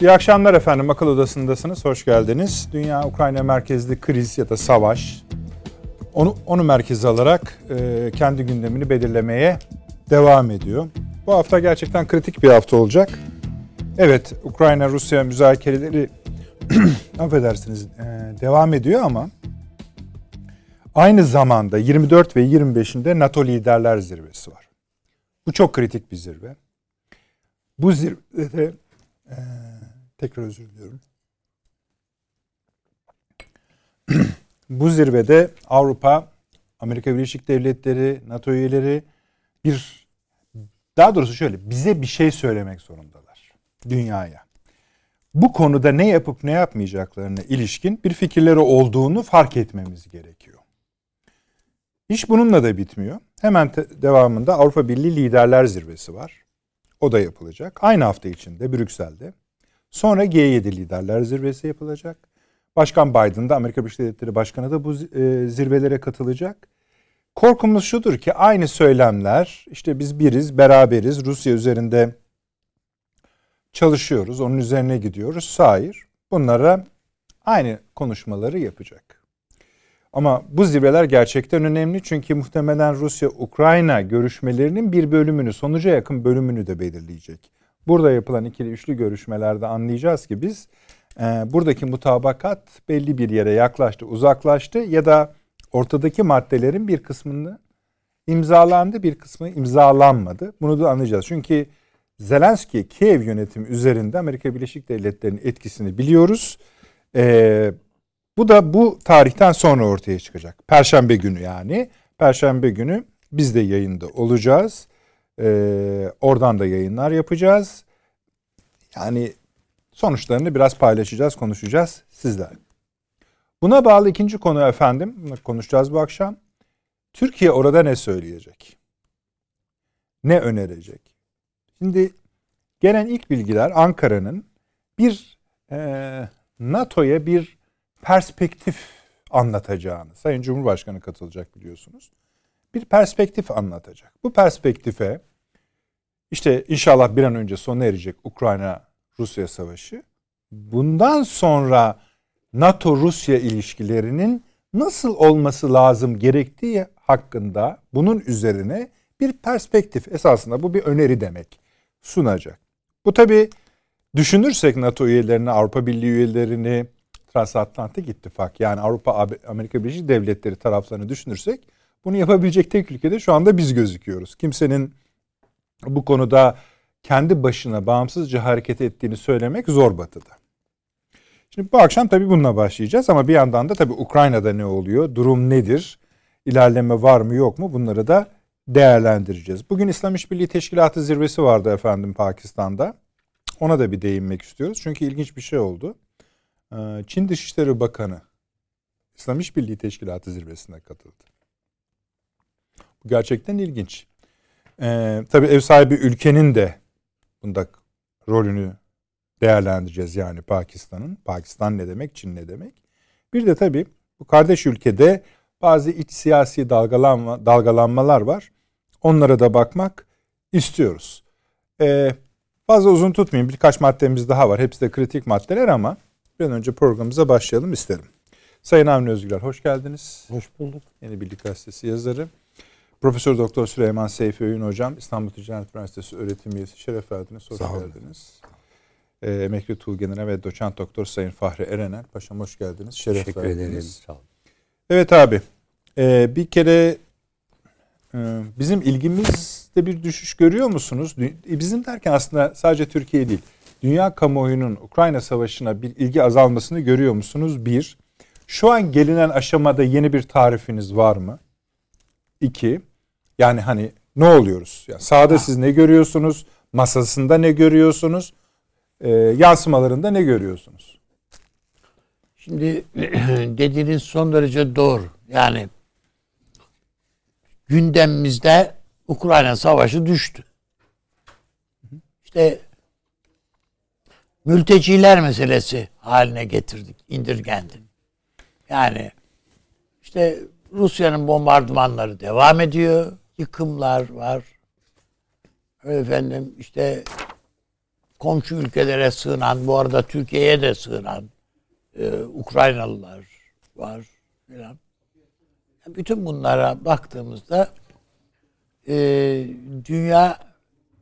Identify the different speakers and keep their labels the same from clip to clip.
Speaker 1: İyi akşamlar efendim. Akıl Odası'ndasınız. Hoş geldiniz. Dünya Ukrayna merkezli kriz ya da savaş. Onu, onu merkeze alarak e, kendi gündemini belirlemeye devam ediyor. Bu hafta gerçekten kritik bir hafta olacak. Evet, Ukrayna-Rusya müzakereleri affedersiniz e, devam ediyor ama aynı zamanda 24 ve 25'inde NATO Liderler Zirvesi var. Bu çok kritik bir zirve. Bu zirvede e, tekrar özür diliyorum. Bu zirvede Avrupa, Amerika Birleşik Devletleri, NATO üyeleri bir daha doğrusu şöyle bize bir şey söylemek zorundalar dünyaya. Bu konuda ne yapıp ne yapmayacaklarına ilişkin bir fikirleri olduğunu fark etmemiz gerekiyor. İş bununla da bitmiyor. Hemen devamında Avrupa Birliği Liderler Zirvesi var. O da yapılacak. Aynı hafta içinde Brüksel'de. Sonra G7 Liderler Zirvesi yapılacak. Başkan Biden da Amerika Birleşik Devletleri Başkanı da bu e, zirvelere katılacak. Korkumuz şudur ki aynı söylemler işte biz biriz, beraberiz, Rusya üzerinde çalışıyoruz, onun üzerine gidiyoruz. Hayır, bunlara aynı konuşmaları yapacak. Ama bu zirveler gerçekten önemli çünkü muhtemelen Rusya-Ukrayna görüşmelerinin bir bölümünü, sonuca yakın bölümünü de belirleyecek. Burada yapılan ikili üçlü görüşmelerde anlayacağız ki biz e, buradaki mutabakat belli bir yere yaklaştı, uzaklaştı ya da ortadaki maddelerin bir kısmını imzalandı, bir kısmı imzalanmadı. Bunu da anlayacağız. Çünkü Zelenski Kiev yönetimi üzerinde Amerika Birleşik Devletleri'nin etkisini biliyoruz. Ee, bu da bu tarihten sonra ortaya çıkacak. Perşembe günü yani. Perşembe günü biz de yayında olacağız. Ee, oradan da yayınlar yapacağız. Yani sonuçlarını biraz paylaşacağız, konuşacağız sizler. Buna bağlı ikinci konu efendim, konuşacağız bu akşam. Türkiye orada ne söyleyecek? Ne önerecek? Şimdi gelen ilk bilgiler Ankara'nın bir e, NATO'ya bir perspektif anlatacağını. Sayın Cumhurbaşkanı katılacak biliyorsunuz. Bir perspektif anlatacak. Bu perspektife işte inşallah bir an önce sona erecek Ukrayna-Rusya savaşı. Bundan sonra NATO-Rusya ilişkilerinin nasıl olması lazım gerektiği hakkında bunun üzerine bir perspektif esasında bu bir öneri demek sunacak. Bu tabi düşünürsek NATO üyelerini, Avrupa Birliği üyelerini, Transatlantik İttifak yani Avrupa Amerika Birleşik Devletleri taraflarını düşünürsek bunu yapabilecek tek ülkede şu anda biz gözüküyoruz. Kimsenin bu konuda kendi başına bağımsızca hareket ettiğini söylemek zor batıda. Şimdi bu akşam tabii bununla başlayacağız ama bir yandan da tabii Ukrayna'da ne oluyor, durum nedir, ilerleme var mı yok mu bunları da değerlendireceğiz. Bugün İslam İşbirliği Teşkilatı zirvesi vardı efendim Pakistan'da. Ona da bir değinmek istiyoruz. Çünkü ilginç bir şey oldu. Ee, Çin Dışişleri Bakanı İslam İşbirliği Teşkilatı zirvesine katıldı. Bu gerçekten ilginç. Ee, tabii ev sahibi ülkenin de bunda rolünü değerlendireceğiz yani Pakistan'ın. Pakistan ne demek, Çin ne demek? Bir de tabii bu kardeş ülkede bazı iç siyasi dalgalanma, dalgalanmalar var. Onlara da bakmak istiyoruz. Ee, fazla uzun tutmayayım. Birkaç maddemiz daha var. Hepsi de kritik maddeler ama bir an önce programımıza başlayalım isterim. Sayın Avni Özgüler hoş geldiniz.
Speaker 2: Hoş bulduk.
Speaker 1: Yeni Birlik Gazetesi yazarı. Profesör Doktor Süleyman Seyfi Öğün Hocam, İstanbul Ticaret Üniversitesi öğretim üyesi. Şeref verdiniz, hoş Sağ geldiniz. Ee, emekli Tuğgener'e ve doçent doktor Sayın Fahri Erenel. Paşam hoş geldiniz.
Speaker 2: Şeref Teşekkür verdiniz. ederim. Sağ olun.
Speaker 1: Evet abi. Ee, bir kere e, bizim ilgimizde bir düşüş görüyor musunuz? E, bizim derken aslında sadece Türkiye değil. Dünya kamuoyunun Ukrayna Savaşı'na bir ilgi azalmasını görüyor musunuz? Bir. Şu an gelinen aşamada yeni bir tarifiniz var mı? İki. Yani hani ne oluyoruz? Yani sahada siz ne görüyorsunuz? Masasında ne görüyorsunuz? Ee, yansımalarında ne görüyorsunuz?
Speaker 2: Şimdi dediğiniz son derece doğru. Yani gündemimizde Ukrayna Savaşı düştü. İşte mülteciler meselesi haline getirdik, indirgendi. Yani işte Rusya'nın bombardımanları devam ediyor. Yıkımlar var. Efendim işte komşu ülkelere sığınan, bu arada Türkiye'ye de sığınan e, Ukraynalılar var filan. Bütün bunlara baktığımızda e, dünya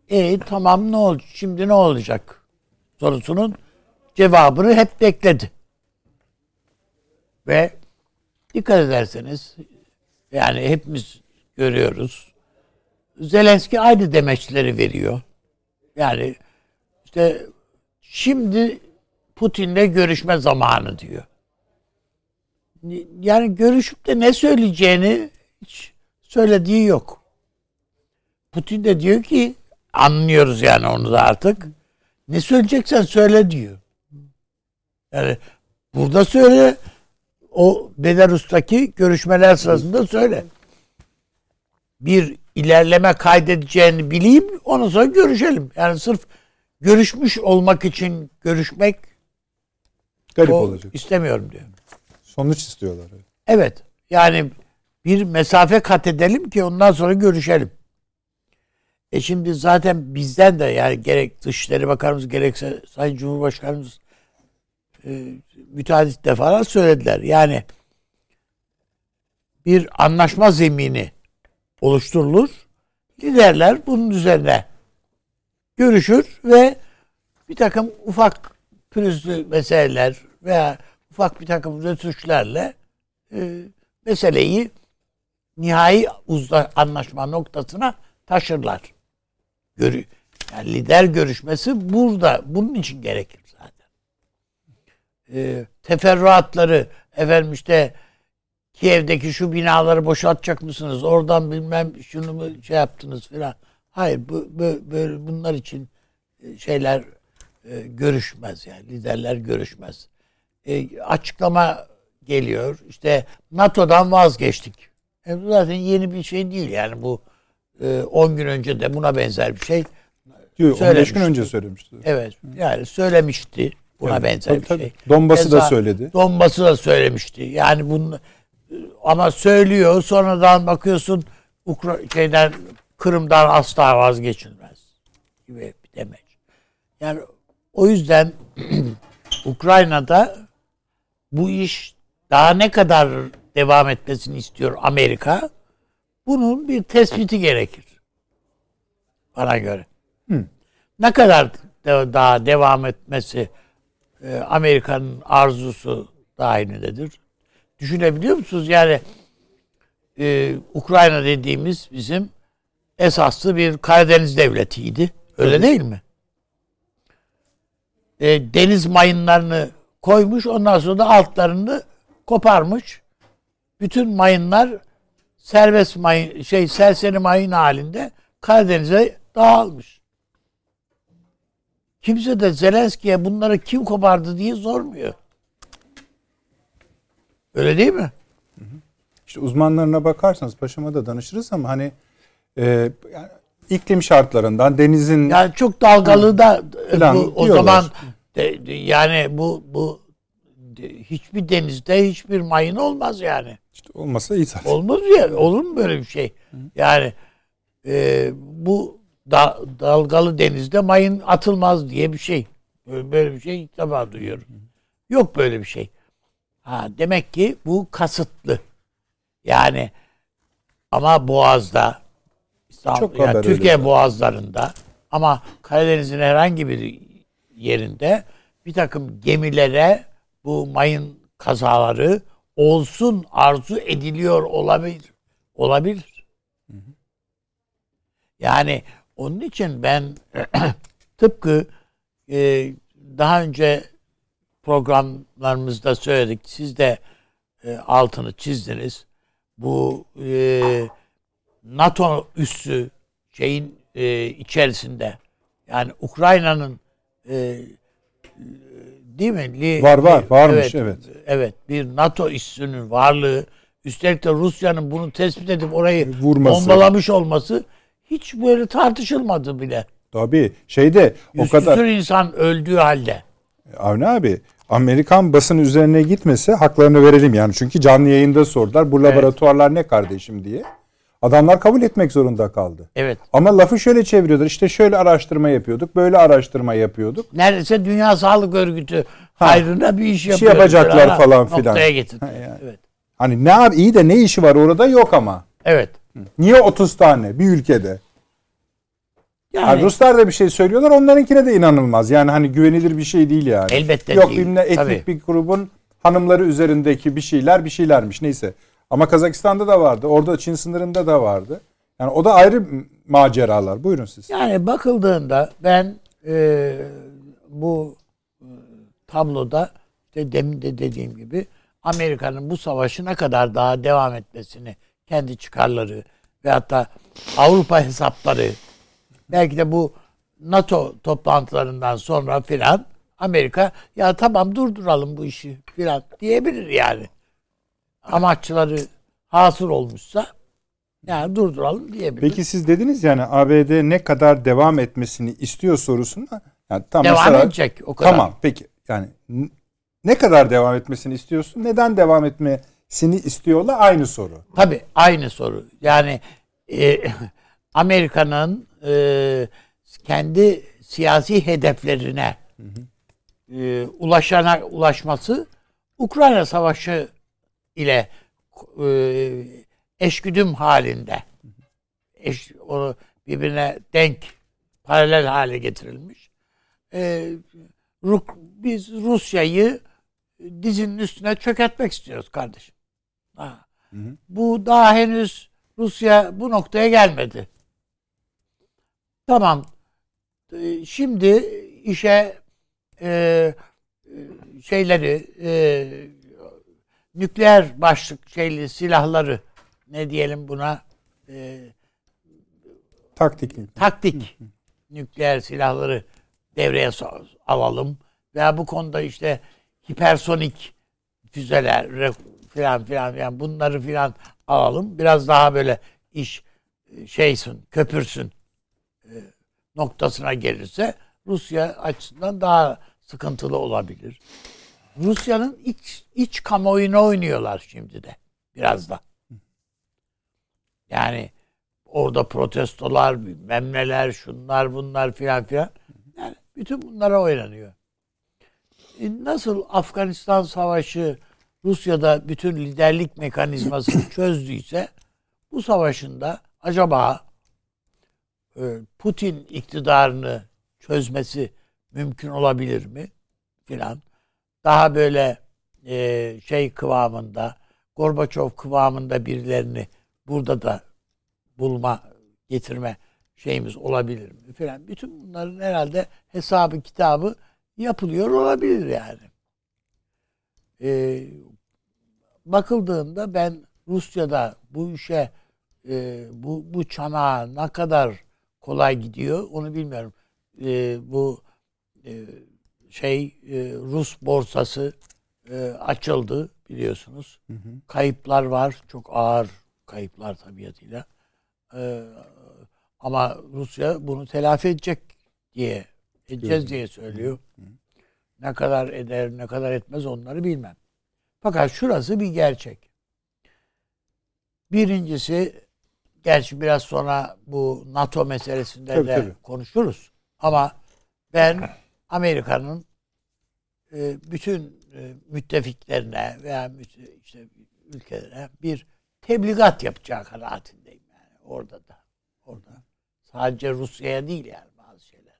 Speaker 2: e tamam ne oldu şimdi ne olacak sorusunun cevabını hep bekledi. Ve dikkat ederseniz yani hepimiz görüyoruz. Zelenski aynı demeçleri veriyor. Yani işte şimdi Putin'le görüşme zamanı diyor. Yani görüşüp de ne söyleyeceğini hiç söylediği yok. Putin de diyor ki anlıyoruz yani onu da artık. Ne söyleyeceksen söyle diyor. Yani burada söyle o Belarus'taki görüşmeler sırasında söyle. Bir ilerleme kaydedeceğini bileyim ondan sonra görüşelim. Yani sırf görüşmüş olmak için görüşmek
Speaker 1: Garip olacak.
Speaker 2: istemiyorum diyor.
Speaker 1: Sonuç istiyorlar.
Speaker 2: Evet. Yani bir mesafe kat edelim ki ondan sonra görüşelim. E şimdi zaten bizden de yani gerek Dışişleri Bakanımız gerekse Sayın Cumhurbaşkanımız e, müteahhit defalar söylediler. Yani bir anlaşma zemini oluşturulur. Liderler bunun üzerine görüşür ve bir takım ufak pürüzlü meseleler veya ufak bir takım rötuşlarla e, meseleyi nihai uzla anlaşma noktasına taşırlar. Görü yani lider görüşmesi burada bunun için gerekir zaten. E, teferruatları efendim işte Kiev'deki şu binaları boşaltacak mısınız? Oradan bilmem şunu mu şey yaptınız filan. Hayır bu böyle bunlar için e, şeyler e, görüşmez yani liderler görüşmez. E, açıklama geliyor. İşte NATO'dan vazgeçtik. E, zaten yeni bir şey değil yani bu 10 e, gün önce de buna benzer bir şey
Speaker 1: Yok, 15 gün önce söylemişti.
Speaker 2: Evet. Yani söylemişti buna evet, benzer tabii, bir tabii. şey.
Speaker 1: Donbas'ı da söyledi.
Speaker 2: Donbas'ı da söylemişti. Yani bunu ama söylüyor sonradan bakıyorsun Ukra şeyden Kırım'dan asla vazgeçilmez gibi bir demek. Yani o yüzden Ukrayna'da bu iş daha ne kadar devam etmesini istiyor Amerika? Bunun bir tespiti gerekir. Bana göre. Hı. Ne kadar daha devam etmesi e, Amerika'nın arzusu dahilindedir. Düşünebiliyor musunuz? Yani e, Ukrayna dediğimiz bizim esaslı bir Karadeniz devletiydi. Öyle evet. değil mi? E, deniz mayınlarını koymuş. Ondan sonra da altlarını koparmış. Bütün mayınlar serbest mayın şey serseri mayın halinde Karadeniz'e dağılmış. Kimse de Zelenski'ye bunları kim kopardı diye sormuyor. Öyle değil mi?
Speaker 1: İşte uzmanlarına bakarsanız paşama da danışırız ama hani e, yani iklim şartlarından denizin
Speaker 2: yani çok dalgalı da bu, o zaman de, de, yani bu bu de, hiçbir denizde hiçbir mayın olmaz yani.
Speaker 1: İşte olmasa iyi zaten.
Speaker 2: Olmaz ya. Olur mu böyle bir şey? Yani e, bu da, dalgalı denizde mayın atılmaz diye bir şey. Böyle, böyle bir şey ilk defa duyuyorum. Yok böyle bir şey. Ha, demek ki bu kasıtlı. Yani ama Boğaz'da İstanbul, Çok yani Türkiye öyle. boğazlarında ama Karadeniz'in herhangi bir yerinde bir takım gemilere bu mayın kazaları olsun arzu ediliyor olabilir. Olabilir. Yani onun için ben tıpkı e, daha önce programlarımızda söyledik. Siz de e, altını çizdiniz. Bu e, NATO üssü şeyin e, içerisinde yani Ukrayna'nın e, değil mi?
Speaker 1: Li, var var varmış evet, evet.
Speaker 2: Evet bir NATO üssünün varlığı üstelik de Rusya'nın bunu tespit edip orayı Vurması. bombalamış olması hiç böyle tartışılmadı bile.
Speaker 1: Tabii şeyde
Speaker 2: o kadar insan öldüğü halde.
Speaker 1: Avni abi Amerikan basın üzerine gitmese haklarını verelim yani. Çünkü canlı yayında sordular. Bu laboratuvarlar evet. ne kardeşim diye. Adamlar kabul etmek zorunda kaldı.
Speaker 2: Evet.
Speaker 1: Ama lafı şöyle çeviriyorlar. İşte şöyle araştırma yapıyorduk, böyle araştırma yapıyorduk.
Speaker 2: Neredeyse Dünya Sağlık Örgütü hayrına bir iş
Speaker 1: şey
Speaker 2: yapıyor.
Speaker 1: yapacaklar falan filan.
Speaker 2: Noktaya getirdi.
Speaker 1: Ha, yani.
Speaker 2: Evet.
Speaker 1: Hani ne yap iyi de ne işi var orada yok ama.
Speaker 2: Evet.
Speaker 1: Niye 30 tane bir ülkede?
Speaker 2: Yani,
Speaker 1: Yani Ruslar da bir şey söylüyorlar. Onlarınkine de inanılmaz. Yani hani güvenilir bir şey değil yani.
Speaker 2: Elbette
Speaker 1: Yok
Speaker 2: değil.
Speaker 1: ne etnik
Speaker 2: Tabii.
Speaker 1: bir grubun hanımları üzerindeki bir şeyler bir şeylermiş neyse. Ama Kazakistan'da da vardı. Orada Çin sınırında da vardı. Yani o da ayrı maceralar. Buyurun siz.
Speaker 2: yani bakıldığında ben e, bu e, tabloda işte demin de dediğim gibi Amerika'nın bu savaşı ne kadar daha devam etmesini kendi çıkarları ve hatta Avrupa hesapları belki de bu NATO toplantılarından sonra filan Amerika ya tamam durduralım bu işi filan diyebilir yani. Amaçları hasıl olmuşsa yani durduralım diyebilir.
Speaker 1: Peki siz dediniz yani ABD ne kadar devam etmesini istiyor sorusuna. Yani tam
Speaker 2: devam
Speaker 1: mesela-
Speaker 2: edecek o kadar.
Speaker 1: Tamam peki yani ne kadar devam etmesini istiyorsun? Neden devam etmesini istiyorlar? Aynı soru.
Speaker 2: Tabii aynı soru. Yani e, Amerika'nın e, kendi siyasi hedeflerine e, ulaşana ulaşması Ukrayna Savaşı ile e, eşgüdüm halinde eş, onu birbirine denk paralel hale getirilmiş. E, Ru- biz Rusya'yı dizinin üstüne çökertmek istiyoruz kardeşim. Ha. Bu daha henüz Rusya bu noktaya gelmedi. Tamam. Ee, Şimdi işe e, şeyleri e, nükleer başlık şeyli silahları ne diyelim buna e,
Speaker 1: Taktik.
Speaker 2: taktik nükleer silahları devreye alalım veya bu konuda işte hipersonik füzeler filan filan yani bunları filan alalım. Biraz daha böyle iş e, şeysin, köpürsün noktasına gelirse Rusya açısından daha sıkıntılı olabilir. Rusya'nın iç, iç kamuoyunu oynuyorlar şimdi de biraz da. Yani orada protestolar, bilmem neler, şunlar bunlar filan filan. Yani bütün bunlara oynanıyor. E, Nasıl Afganistan Savaşı Rusya'da bütün liderlik mekanizmasını çözdüyse bu savaşın da acaba e, Putin iktidarını çözmesi mümkün olabilir mi? Filan. Daha böyle e, şey kıvamında, Gorbaçov kıvamında birilerini burada da bulma, getirme şeyimiz olabilir mi filan. Bütün bunların herhalde hesabı kitabı yapılıyor olabilir yani. Ee, bakıldığında ben Rusya'da bu işe e, bu bu çanağa ne kadar kolay gidiyor onu bilmiyorum. E, bu e, şey e, Rus borsası e, açıldı biliyorsunuz. Kayıplar var. Çok ağır kayıplar tabiatıyla. E, ama Rusya bunu telafi edecek diye edeceğiz diye söylüyor. Ne kadar eder, ne kadar etmez onları bilmem. Fakat şurası bir gerçek. Birincisi, gerçi biraz sonra bu NATO meselesinde
Speaker 1: Tabii,
Speaker 2: de
Speaker 1: tabii.
Speaker 2: konuşuruz. Ama ben Amerika'nın e, bütün e, müttefiklerine veya işte ülkelere bir tebligat yapacağı kanaatindeyim yani orada da. Orada. Sadece Rusya'ya değil yani bazı şeyler.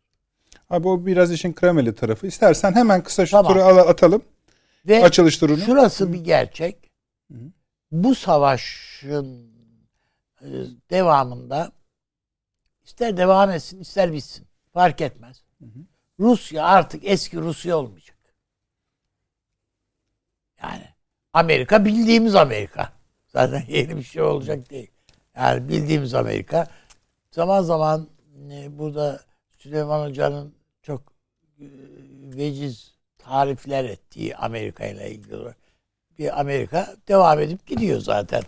Speaker 1: Abi o biraz işin kremeli tarafı. İstersen hemen kısa şu
Speaker 2: Tamam.
Speaker 1: turu al- atalım.
Speaker 2: Ve
Speaker 1: Açılış turunu.
Speaker 2: şurası bir gerçek. Bu savaşın devamında ister devam etsin ister bitsin. Fark etmez. Rusya artık eski Rusya olmayacak. Yani Amerika bildiğimiz Amerika. Zaten yeni bir şey olacak değil. Yani bildiğimiz Amerika. Zaman zaman e, burada Süleyman Hoca'nın çok e, veciz tarifler ettiği Amerika ile ilgili olarak bir Amerika devam edip gidiyor zaten.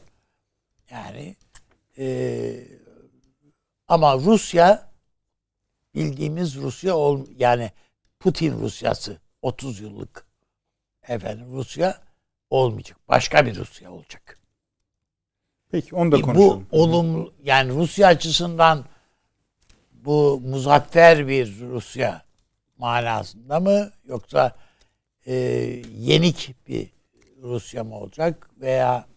Speaker 2: Yani e, ama Rusya bildiğimiz Rusya ol yani Putin Rusyası 30 yıllık efendim Rusya olmayacak. Başka bir Rusya olacak.
Speaker 1: Peki onu da konuşalım.
Speaker 2: Bu olumlu yani Rusya açısından bu muzaffer bir Rusya manasında mı yoksa e, yenik bir Rusya mı olacak veya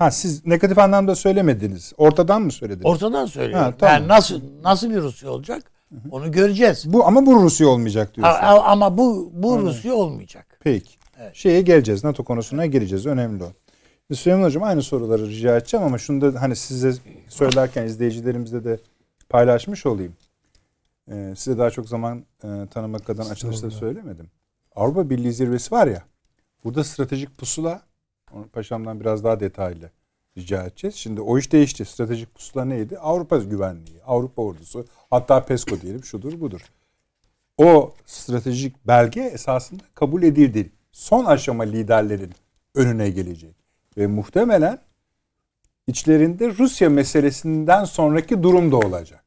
Speaker 1: Ha siz negatif anlamda söylemediniz. Ortadan mı söylediniz?
Speaker 2: ortadan söylüyorum.
Speaker 1: Ha, tamam.
Speaker 2: Yani nasıl nasıl bir Rusya olacak? Onu göreceğiz.
Speaker 1: bu ama bu Rusya olmayacak diyorsun.
Speaker 2: a- ama bu bu Rusya olmayacak.
Speaker 1: Peki. Şeye geleceğiz. NATO konusuna gireceğiz. Önemli o. Süleyman Hocam aynı soruları rica edeceğim ama şunu da hani size söylerken izleyicilerimizle de paylaşmış olayım. Ee, size daha çok zaman e, tanımak adına açılışta söylemedim. Avrupa Birliği zirvesi var ya. Burada stratejik pusula onu paşamdan biraz daha detaylı rica edeceğiz. Şimdi o iş değişti. Stratejik pusula neydi? Avrupa güvenliği, Avrupa ordusu, hatta PESCO diyelim şudur budur. O stratejik belge esasında kabul edildi. Son aşama liderlerin önüne gelecek. Ve muhtemelen içlerinde Rusya meselesinden sonraki durum da olacak.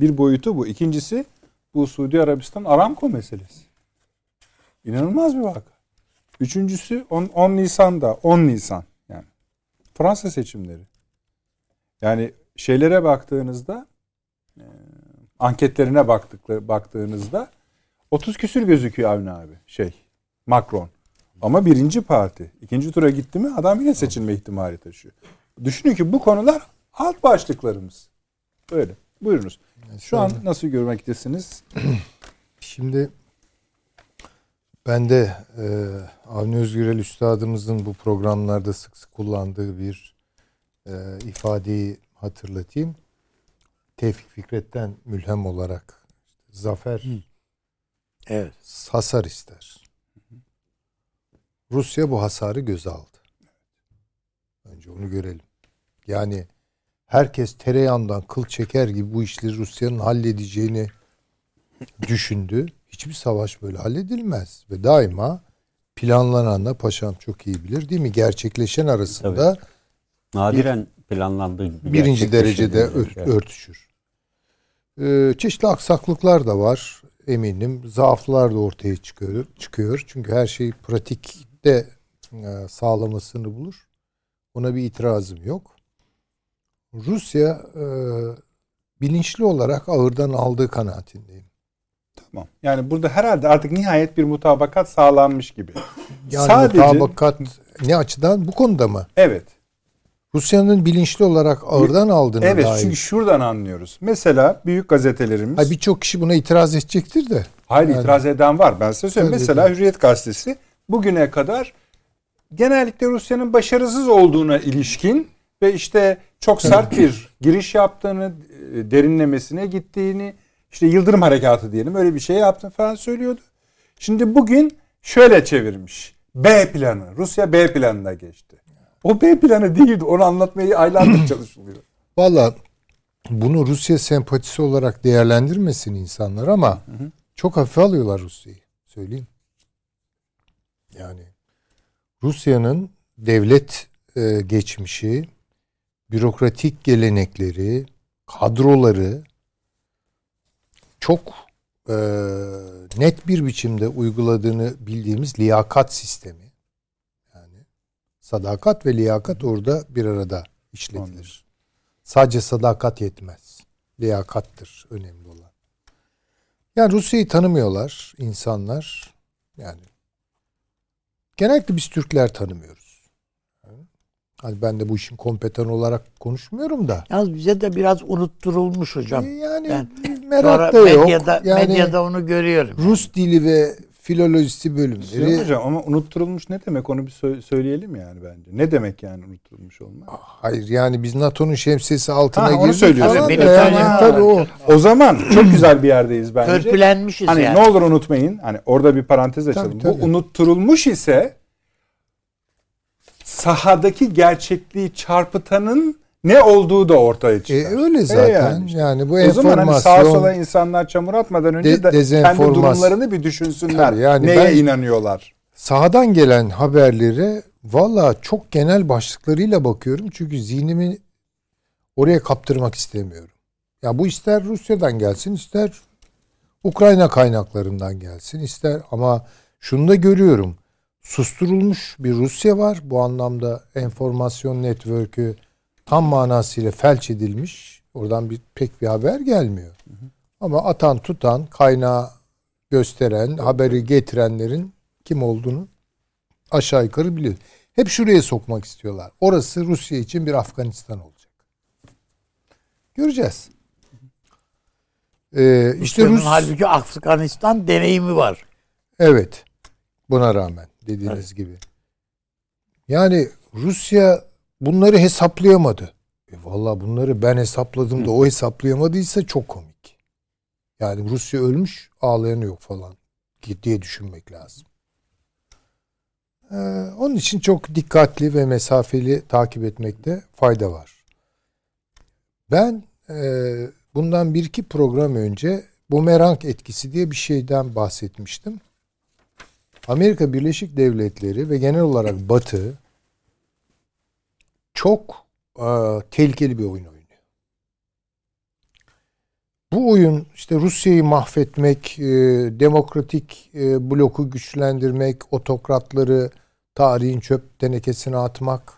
Speaker 1: Bir boyutu bu. İkincisi bu Suudi Arabistan Aramco meselesi. İnanılmaz bir vaka. Üçüncüsü 10, 10 Nisan'da 10 Nisan yani Fransa seçimleri. Yani şeylere baktığınızda e, anketlerine baktıkları baktığınızda 30 küsür gözüküyor Avni abi şey Macron. Ama birinci parti. ikinci tura gitti mi adam yine seçilme ihtimali taşıyor. Düşünün ki bu konular alt başlıklarımız. Öyle. Buyurunuz. Şu an nasıl görmektesiniz?
Speaker 3: Şimdi ben de e, Avni Özgürel Üstadımızın bu programlarda sık sık kullandığı bir e, ifadeyi hatırlatayım. Tevfik Fikret'ten mülhem olarak zafer
Speaker 2: Evet.
Speaker 3: hasar ister. Rusya bu hasarı göze aldı. Önce onu görelim. Yani herkes tereyağından kıl çeker gibi bu işleri Rusya'nın halledeceğini düşündü. Hiçbir savaş böyle halledilmez. Ve daima planlananla paşam çok iyi bilir değil mi? Gerçekleşen arasında
Speaker 4: Nadiren planlandığı gibi.
Speaker 3: birinci derecede
Speaker 4: gerçekleşebilir.
Speaker 3: ör-
Speaker 4: Evet.
Speaker 3: örtüşür. Ee, çeşitli aksaklıklar da var eminim. Zaaflar da ortaya çıkıyor. çıkıyor. Çünkü her şey pratikte e, sağlamasını bulur. Ona bir itirazım yok. Rusya e, bilinçli olarak ağırdan aldığı kanaatindeyim.
Speaker 1: Tamam. Yani burada herhalde artık nihayet bir mutabakat sağlanmış gibi.
Speaker 3: Yani
Speaker 1: Sadece
Speaker 3: mutabakat ne açıdan? Bu konuda mı?
Speaker 1: evet.
Speaker 3: Rusya'nın bilinçli olarak ağırdan aldığına
Speaker 1: Evet
Speaker 3: dair.
Speaker 1: çünkü şuradan anlıyoruz. Mesela büyük gazetelerimiz
Speaker 3: Birçok kişi buna itiraz edecektir de.
Speaker 1: Hayır
Speaker 3: Yani-
Speaker 1: itiraz eden var. Ben size söyleyeyim. Mesela
Speaker 3: tabii.
Speaker 1: Hürriyet Gazetesi bugüne kadar genellikle Rusya'nın başarısız olduğuna ilişkin ve işte çok sert bir giriş yaptığını, e, derinlemesine gittiğini, işte Yıldırım Harekatı diyelim öyle bir şey yaptığını falan söylüyordu. Şimdi bugün şöyle çevirmiş. B planı. Rusya B planına geçti. O B planı değildi. Onu anlatmayı aylardır çalışılıyor.
Speaker 3: Valla bunu Rusya sempatisi olarak değerlendirmesin insanlar ama çok hafife alıyorlar Rusya'yı. Söyleyeyim. Yani Rusya'nın devlet e, geçmişi, bürokratik gelenekleri, kadroları çok e, net bir biçimde uyguladığını bildiğimiz liyakat sistemi. Yani sadakat ve liyakat orada bir arada işletilir. Sadece sadakat yetmez. Liyakattır önemli olan. Yani Rusya'yı tanımıyorlar insanlar. Yani genellikle biz Türkler tanımıyoruz. Hani ben de bu işin kompetan olarak konuşmuyorum da.
Speaker 2: Yalnız bize de biraz unutturulmuş hocam.
Speaker 3: Yani
Speaker 2: Ben
Speaker 3: merak
Speaker 2: Sonra
Speaker 3: da yok.
Speaker 2: medyada,
Speaker 3: yani
Speaker 2: medyada onu görüyorum.
Speaker 3: Rus dili ve filolojisi bölümleri.
Speaker 1: Hocam ama unutturulmuş ne demek onu bir sö- söyleyelim yani bence. Ne demek yani unutturulmuş olmak?
Speaker 3: Hayır yani biz NATO'nun şemsiyesi altına
Speaker 1: Ha, onu
Speaker 3: girdik
Speaker 1: söylüyorsun.
Speaker 3: falan da yani, tabii o.
Speaker 1: O zaman çok güzel bir yerdeyiz bence.
Speaker 2: Törpülenmişiz
Speaker 1: Hani
Speaker 2: yani.
Speaker 1: ne olur unutmayın. Hani orada bir parantez açalım.
Speaker 3: Tabii, tabii.
Speaker 1: Bu unutturulmuş ise sahadaki gerçekliği çarpıtanın ne olduğu da ortaya
Speaker 3: E,
Speaker 1: çıkar.
Speaker 3: öyle zaten.
Speaker 1: yani
Speaker 3: yani,
Speaker 1: işte.
Speaker 3: bu
Speaker 1: o zaman hani sağa
Speaker 3: enformasyon
Speaker 1: sola insanlar çamur atmadan önce
Speaker 3: De-
Speaker 1: de kendi durumlarını bir düşünsünler.
Speaker 3: Tabii, yani
Speaker 1: Neye
Speaker 3: ben-
Speaker 1: inanıyorlar?
Speaker 3: sahadan gelen haberlere valla çok genel başlıklarıyla bakıyorum. Çünkü zihnimi oraya kaptırmak istemiyorum. Ya bu ister Rusya'dan gelsin ister Ukrayna kaynaklarından gelsin ister ama şunu da görüyorum. Susturulmuş bir Rusya var. Bu anlamda enformasyon network'ü tam manasıyla felç edilmiş. Oradan bir pek bir haber gelmiyor. Ama atan tutan, kaynağı gösteren, haberi getirenlerin kim olduğunu aşağı yukarı biliyor. Hep şuraya sokmak istiyorlar. Orası Rusya için bir Afganistan olacak. Göreceğiz. Ee, işte
Speaker 2: Rusya'nın
Speaker 3: Rus
Speaker 2: halbuki Afganistan deneyimi var.
Speaker 3: Evet. Buna rağmen dediğiniz gibi. Yani Rusya bunları hesaplayamadı. E Valla bunları ben hesapladım da o hesaplayamadıysa çok komik. Yani Rusya ölmüş ağlayan yok falan diye düşünmek lazım. Ee, onun için çok dikkatli ve mesafeli takip etmekte fayda var. Ben e, bundan bir iki program önce bumerang etkisi diye bir şeyden bahsetmiştim. Amerika Birleşik Devletleri ve genel olarak Batı çok e, tehlikeli bir oyun oynuyor. Bu oyun işte Rusya'yı mahvetmek, e, demokratik e, bloku güçlendirmek, otokratları tarihin çöp tenekesine atmak.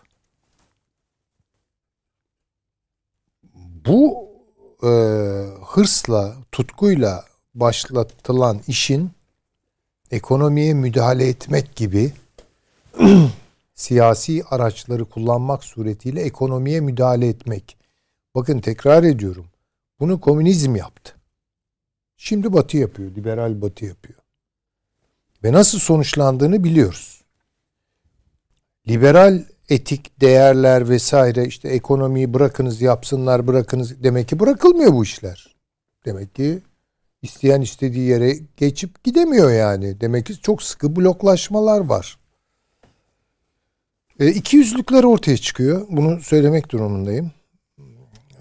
Speaker 3: Bu e, hırsla, tutkuyla başlatılan işin ekonomiye müdahale etmek gibi siyasi araçları kullanmak suretiyle ekonomiye müdahale etmek. Bakın tekrar ediyorum. Bunu komünizm yaptı. Şimdi Batı yapıyor. Liberal Batı yapıyor. Ve nasıl sonuçlandığını biliyoruz. Liberal etik değerler vesaire işte ekonomiyi bırakınız yapsınlar bırakınız demek ki bırakılmıyor bu işler. Demek ki isteyen istediği yere geçip gidemiyor yani. Demek ki çok sıkı bloklaşmalar var. E, iki yüzlükler ortaya çıkıyor. Bunu söylemek durumundayım.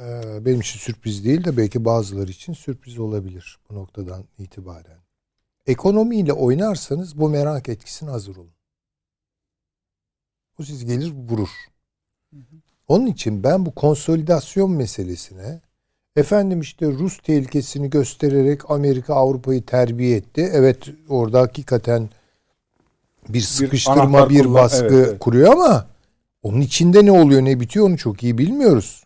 Speaker 3: E, benim için sürpriz değil de belki bazıları için sürpriz olabilir bu noktadan itibaren. Ekonomiyle oynarsanız bu merak etkisine hazır olun. O siz gelir vurur. Onun için ben bu konsolidasyon meselesine efendim işte Rus tehlikesini göstererek Amerika Avrupa'yı terbiye etti. Evet orada hakikaten bir sıkıştırma, bir
Speaker 1: kullan-
Speaker 3: baskı
Speaker 1: evet, evet.
Speaker 3: kuruyor ama onun içinde ne oluyor ne bitiyor onu çok iyi bilmiyoruz.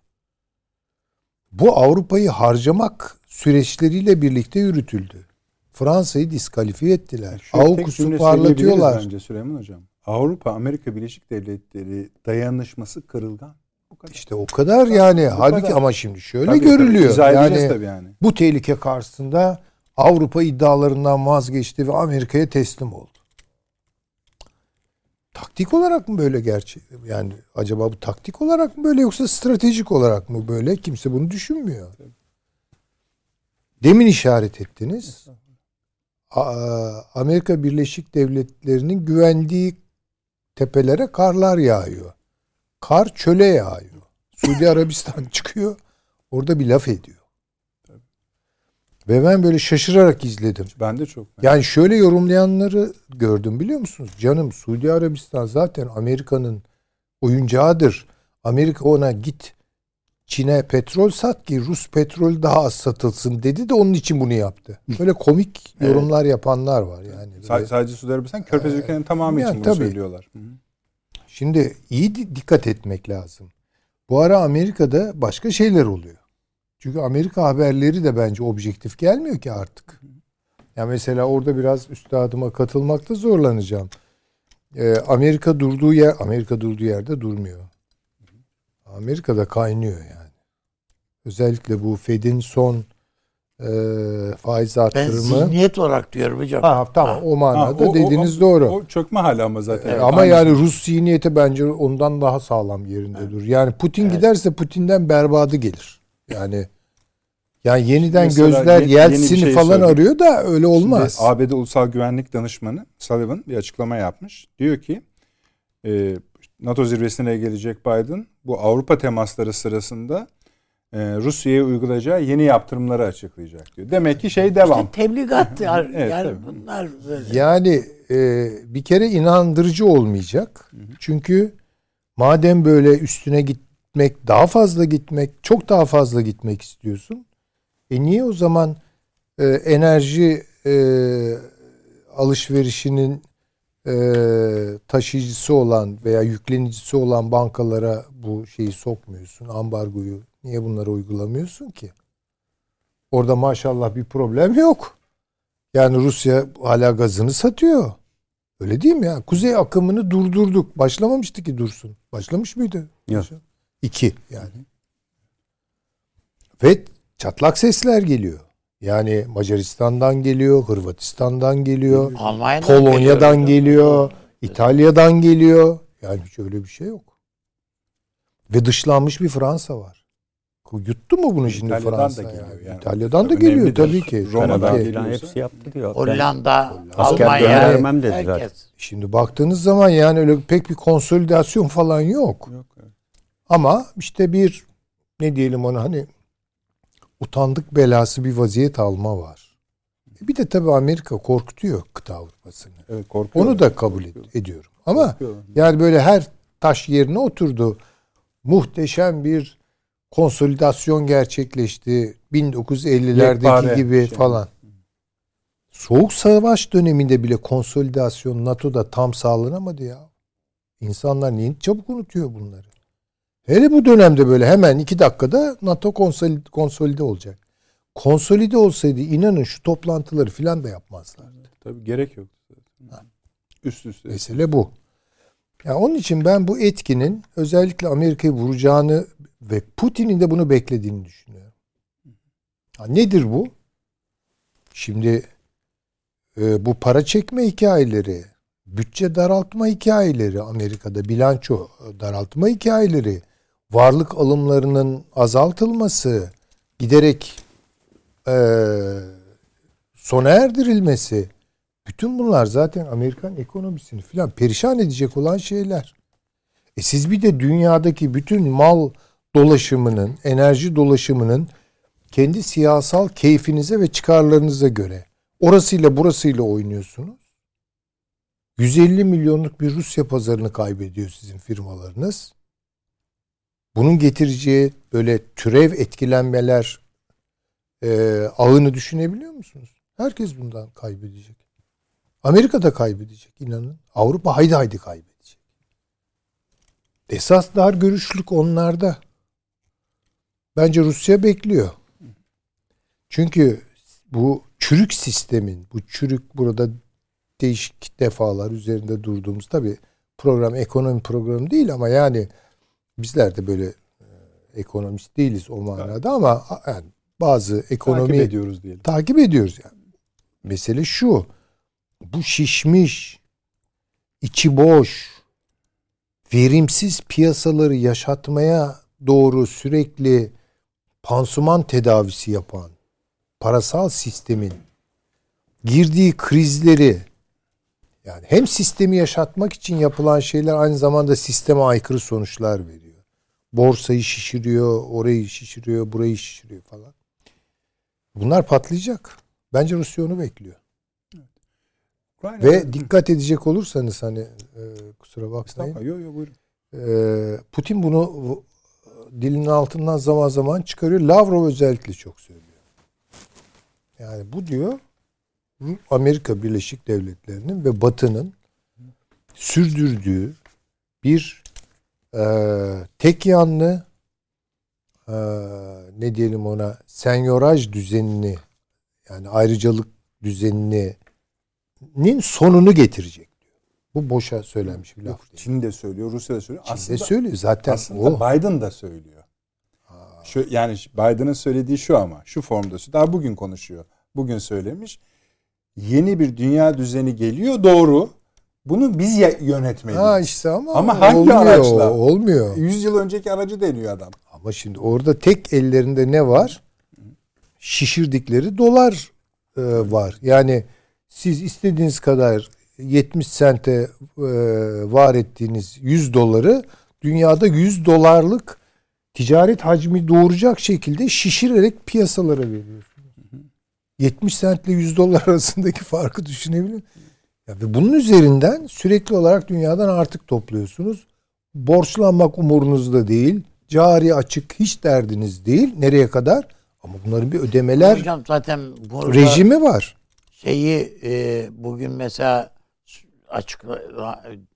Speaker 3: Bu Avrupa'yı harcamak süreçleriyle birlikte yürütüldü. Fransa'yı diskalifiye ettiler.
Speaker 1: Tek
Speaker 3: AUKUS'u parlatıyorlar.
Speaker 1: Bence Süleyman Hocam. Avrupa Amerika Birleşik Devletleri dayanışması kırılgan. Bu kadar.
Speaker 3: İşte o kadar yani.
Speaker 1: bu
Speaker 3: Halbuki
Speaker 1: kadar.
Speaker 3: ama şimdi şöyle
Speaker 1: Tabii,
Speaker 3: görülüyor.
Speaker 1: tabii.
Speaker 3: Yani
Speaker 1: tabii yani.
Speaker 3: bu tehlike karşısında Avrupa iddialarından vazgeçti ve Amerika'ya teslim oldu. Taktik olarak mı böyle gerçi? Yani acaba bu taktik olarak mı böyle yoksa stratejik olarak mı böyle? Kimse bunu düşünmüyor. Demin işaret ettiniz. A- Amerika Birleşik Devletleri'nin güvendiği tepelere karlar yağıyor. Kar çöle yağıyor. Suudi Arabistan çıkıyor. Orada bir laf ediyor. Ve ben böyle şaşırarak izledim.
Speaker 1: Ben de çok.
Speaker 3: Yani şöyle yorumlayanları gördüm biliyor musunuz? Canım Suudi Arabistan zaten Amerika'nın oyuncağıdır. Amerika ona git Çin'e petrol sat ki Rus petrol daha az satılsın dedi de onun için bunu yaptı. Böyle komik yorumlar yapanlar var yani. Böyle-
Speaker 1: sadece Suudi Arabistan, Körfez ülkelerinin tamamı
Speaker 3: Ee, yani
Speaker 1: için bunu
Speaker 3: tabii.
Speaker 1: söylüyorlar.
Speaker 3: Şimdi iyi di- dikkat etmek lazım. Bu ara Amerika'da başka şeyler oluyor. Çünkü Amerika haberleri de bence objektif gelmiyor ki artık. Ya mesela orada biraz üstadıma katılmakta zorlanacağım. Ee, Amerika durduğu yer, Amerika durduğu yerde durmuyor. Amerika'da kaynıyor yani. Özellikle bu Fed'in son e, faiz
Speaker 2: Ben
Speaker 3: arttırımı.
Speaker 2: zihniyet olarak diyorum hocam.
Speaker 3: Ha, tamam o manada
Speaker 1: Ha, o-
Speaker 3: dediğiniz
Speaker 1: o-
Speaker 3: doğru.
Speaker 1: O çökme hali ama zaten. Evet,
Speaker 3: ama
Speaker 1: aynı
Speaker 3: yani
Speaker 1: şey.
Speaker 3: Rus zihniyeti bence ondan daha sağlam yerinde dur. Yani Putin giderse Putin'den berbadı gelir. Yani yani yeniden
Speaker 1: Mesela
Speaker 3: gözler
Speaker 1: ye-
Speaker 3: Yeltsin'i
Speaker 1: şey
Speaker 3: falan
Speaker 1: söyleyeyim.
Speaker 3: arıyor da öyle olmaz.
Speaker 1: Şimdi ABD Ulusal Güvenlik Danışmanı Sullivan bir açıklama yapmış. Diyor ki e, NATO zirvesine gelecek Biden bu Avrupa temasları sırasında e, Rusya'ya uygulayacağı yeni yaptırımları açıklayacak diyor. Demek ki şey devam.
Speaker 2: İşte tebligat yani,
Speaker 1: Evet,
Speaker 2: yani
Speaker 1: tabii.
Speaker 2: bunlar böyle.
Speaker 3: Yani e, bir kere inandırıcı olmayacak. Çünkü madem böyle üstüne gitmek, daha fazla gitmek, çok daha fazla gitmek istiyorsun. E niye o zaman e, enerji e, alışverişinin e, taşıyıcısı olan veya yüklenicisi olan bankalara bu şeyi sokmuyorsun, ambargoyu. Niye bunları uygulamıyorsun ki? Orada maşallah bir problem yok. Yani Rusya hala gazını satıyor. Öyle değil mi ya? Kuzey akımını durdurduk. Başlamamıştı ki dursun. Başlamış mıydı?
Speaker 4: Yok.
Speaker 3: İki yani. Ve çatlak sesler geliyor. Yani Macaristan'dan geliyor, Hırvatistan'dan geliyor,
Speaker 2: Almanya'dan
Speaker 3: Polonya'dan
Speaker 2: geliyor.
Speaker 3: geliyor, İtalya'dan geliyor. Yani hiç öyle bir şey yok. Ve dışlanmış bir Fransa var. Yuttu mu bunu şimdi
Speaker 1: İtalya'dan
Speaker 3: Fransa?
Speaker 1: da geliyor
Speaker 3: yani?
Speaker 1: yani.
Speaker 3: İtalya'dan da geliyor tabii ki.
Speaker 1: Roma'dan
Speaker 4: falan hepsi yaptı diyor. Ben
Speaker 2: Hollanda,
Speaker 3: Asker
Speaker 2: Almanya, herkes.
Speaker 3: Şimdi baktığınız zaman yani öyle pek bir konsolidasyon falan yok.
Speaker 1: Yok.
Speaker 3: Ama işte bir ne diyelim ona hani utandık belası bir vaziyet alma var. E Bir de tabii Amerika korkutuyor kıta Avrupa'sını.
Speaker 1: Evet, korkuyor.
Speaker 3: Onu da kabul ed- ediyorum. Ama
Speaker 1: Korkuyor.
Speaker 3: yani böyle her taş yerine oturdu. Muhteşem bir konsolidasyon gerçekleşti. 1950'lerdeki
Speaker 1: Yekpare
Speaker 3: gibi
Speaker 1: şey.
Speaker 3: falan. Soğuk savaş döneminde bile konsolidasyon NATO'da tam sağlanamadı ya. İnsanlar niye çabuk unutuyor bunları? Hele bu dönemde böyle hemen iki dakikada NATO konsolide, olacak. Konsolide olsaydı inanın şu toplantıları filan da yapmazlardı.
Speaker 1: Tabii gerek yok. Üst üste.
Speaker 3: Mesele bu. Yani onun için ben bu etkinin özellikle Amerika'yı vuracağını ve Putin'in de bunu beklediğini düşünüyorum. Ha, nedir bu? Şimdi e, bu para çekme hikayeleri, bütçe daraltma hikayeleri Amerika'da, bilanço daraltma hikayeleri, varlık alımlarının azaltılması, giderek e, sona erdirilmesi, bütün bunlar zaten Amerikan ekonomisini filan perişan edecek olan şeyler. E siz bir de dünyadaki bütün mal dolaşımının, enerji dolaşımının kendi siyasal keyfinize ve çıkarlarınıza göre orasıyla burasıyla oynuyorsunuz. 150 milyonluk bir Rusya pazarını kaybediyor sizin firmalarınız. Bunun getireceği böyle türev etkilenmeler e, ağını düşünebiliyor musunuz? Herkes bundan kaybedecek. Amerika da kaybedecek inanın. Avrupa haydi haydi kaybedecek. Esas dar görüşlük onlarda. Bence Rusya bekliyor. Çünkü bu çürük sistemin, bu çürük burada değişik defalar üzerinde durduğumuz tabi program ekonomi programı değil ama yani bizler de böyle e, ekonomist değiliz o manada ama yani bazı ekonomi
Speaker 1: Takip ediyoruz diyelim.
Speaker 3: takip ediyoruz yani. Mesele şu. Bu şişmiş, içi boş, verimsiz piyasaları yaşatmaya doğru sürekli pansuman tedavisi yapan parasal sistemin girdiği krizleri yani hem sistemi yaşatmak için yapılan şeyler aynı zamanda sisteme aykırı sonuçlar veriyor. Borsayı şişiriyor, orayı şişiriyor, burayı şişiriyor falan. Bunlar patlayacak. Bence Rusya onu bekliyor.
Speaker 1: Ukrayna'da-
Speaker 3: Ve dikkat edecek olursanız hani e, kusura bakmayın.
Speaker 1: Yok yok buyurun.
Speaker 3: e, Putin bunu dilinin altından zaman zaman çıkarıyor. Lavrov özellikle çok söylüyor. Yani bu diyor Amerika Birleşik Devletleri'nin ve Batı'nın sürdürdüğü bir e, tek yanlı e, ne diyelim ona senyoraj düzenini yani ayrıcalık düzenini nin sonunu getirecek diyor. Bu boşa söylenmiş bir laf değil.
Speaker 1: Çin de söylüyor, Rusya da söylüyor.
Speaker 3: Çin de
Speaker 1: aslında
Speaker 3: söylüyor zaten
Speaker 1: aslında
Speaker 3: o.
Speaker 1: Biden da söylüyor. Şu, yani Biden'ın söylediği şu ama şu formda daha bugün konuşuyor. Bugün söylemiş. Yeni bir dünya düzeni geliyor doğru. Bunu biz yönetmeliyiz.
Speaker 3: Ha işte ama,
Speaker 1: Ama hangi
Speaker 3: olmuyor,
Speaker 1: araçla?
Speaker 3: Olmuyor.
Speaker 1: 100 yıl önceki aracı deniyor adam.
Speaker 3: Ama şimdi orada tek ellerinde ne var? Şişirdikleri dolar e, var. Yani siz istediğiniz kadar 70 sente e, var ettiğiniz 100 doları dünyada 100 dolarlık ticaret hacmi doğuracak şekilde şişirerek piyasalara veriyorsunuz. 70 sentle 100 dolar arasındaki farkı düşünebilir misiniz? Ve bunun üzerinden sürekli olarak dünyadan artık topluyorsunuz. Borçlanmak umurunuzda değil. Cari açık hiç derdiniz değil. Nereye kadar? Ama bunların bir ödemeler
Speaker 2: Hocam zaten
Speaker 3: rejimi var.
Speaker 2: şeyi e, bugün mesela açık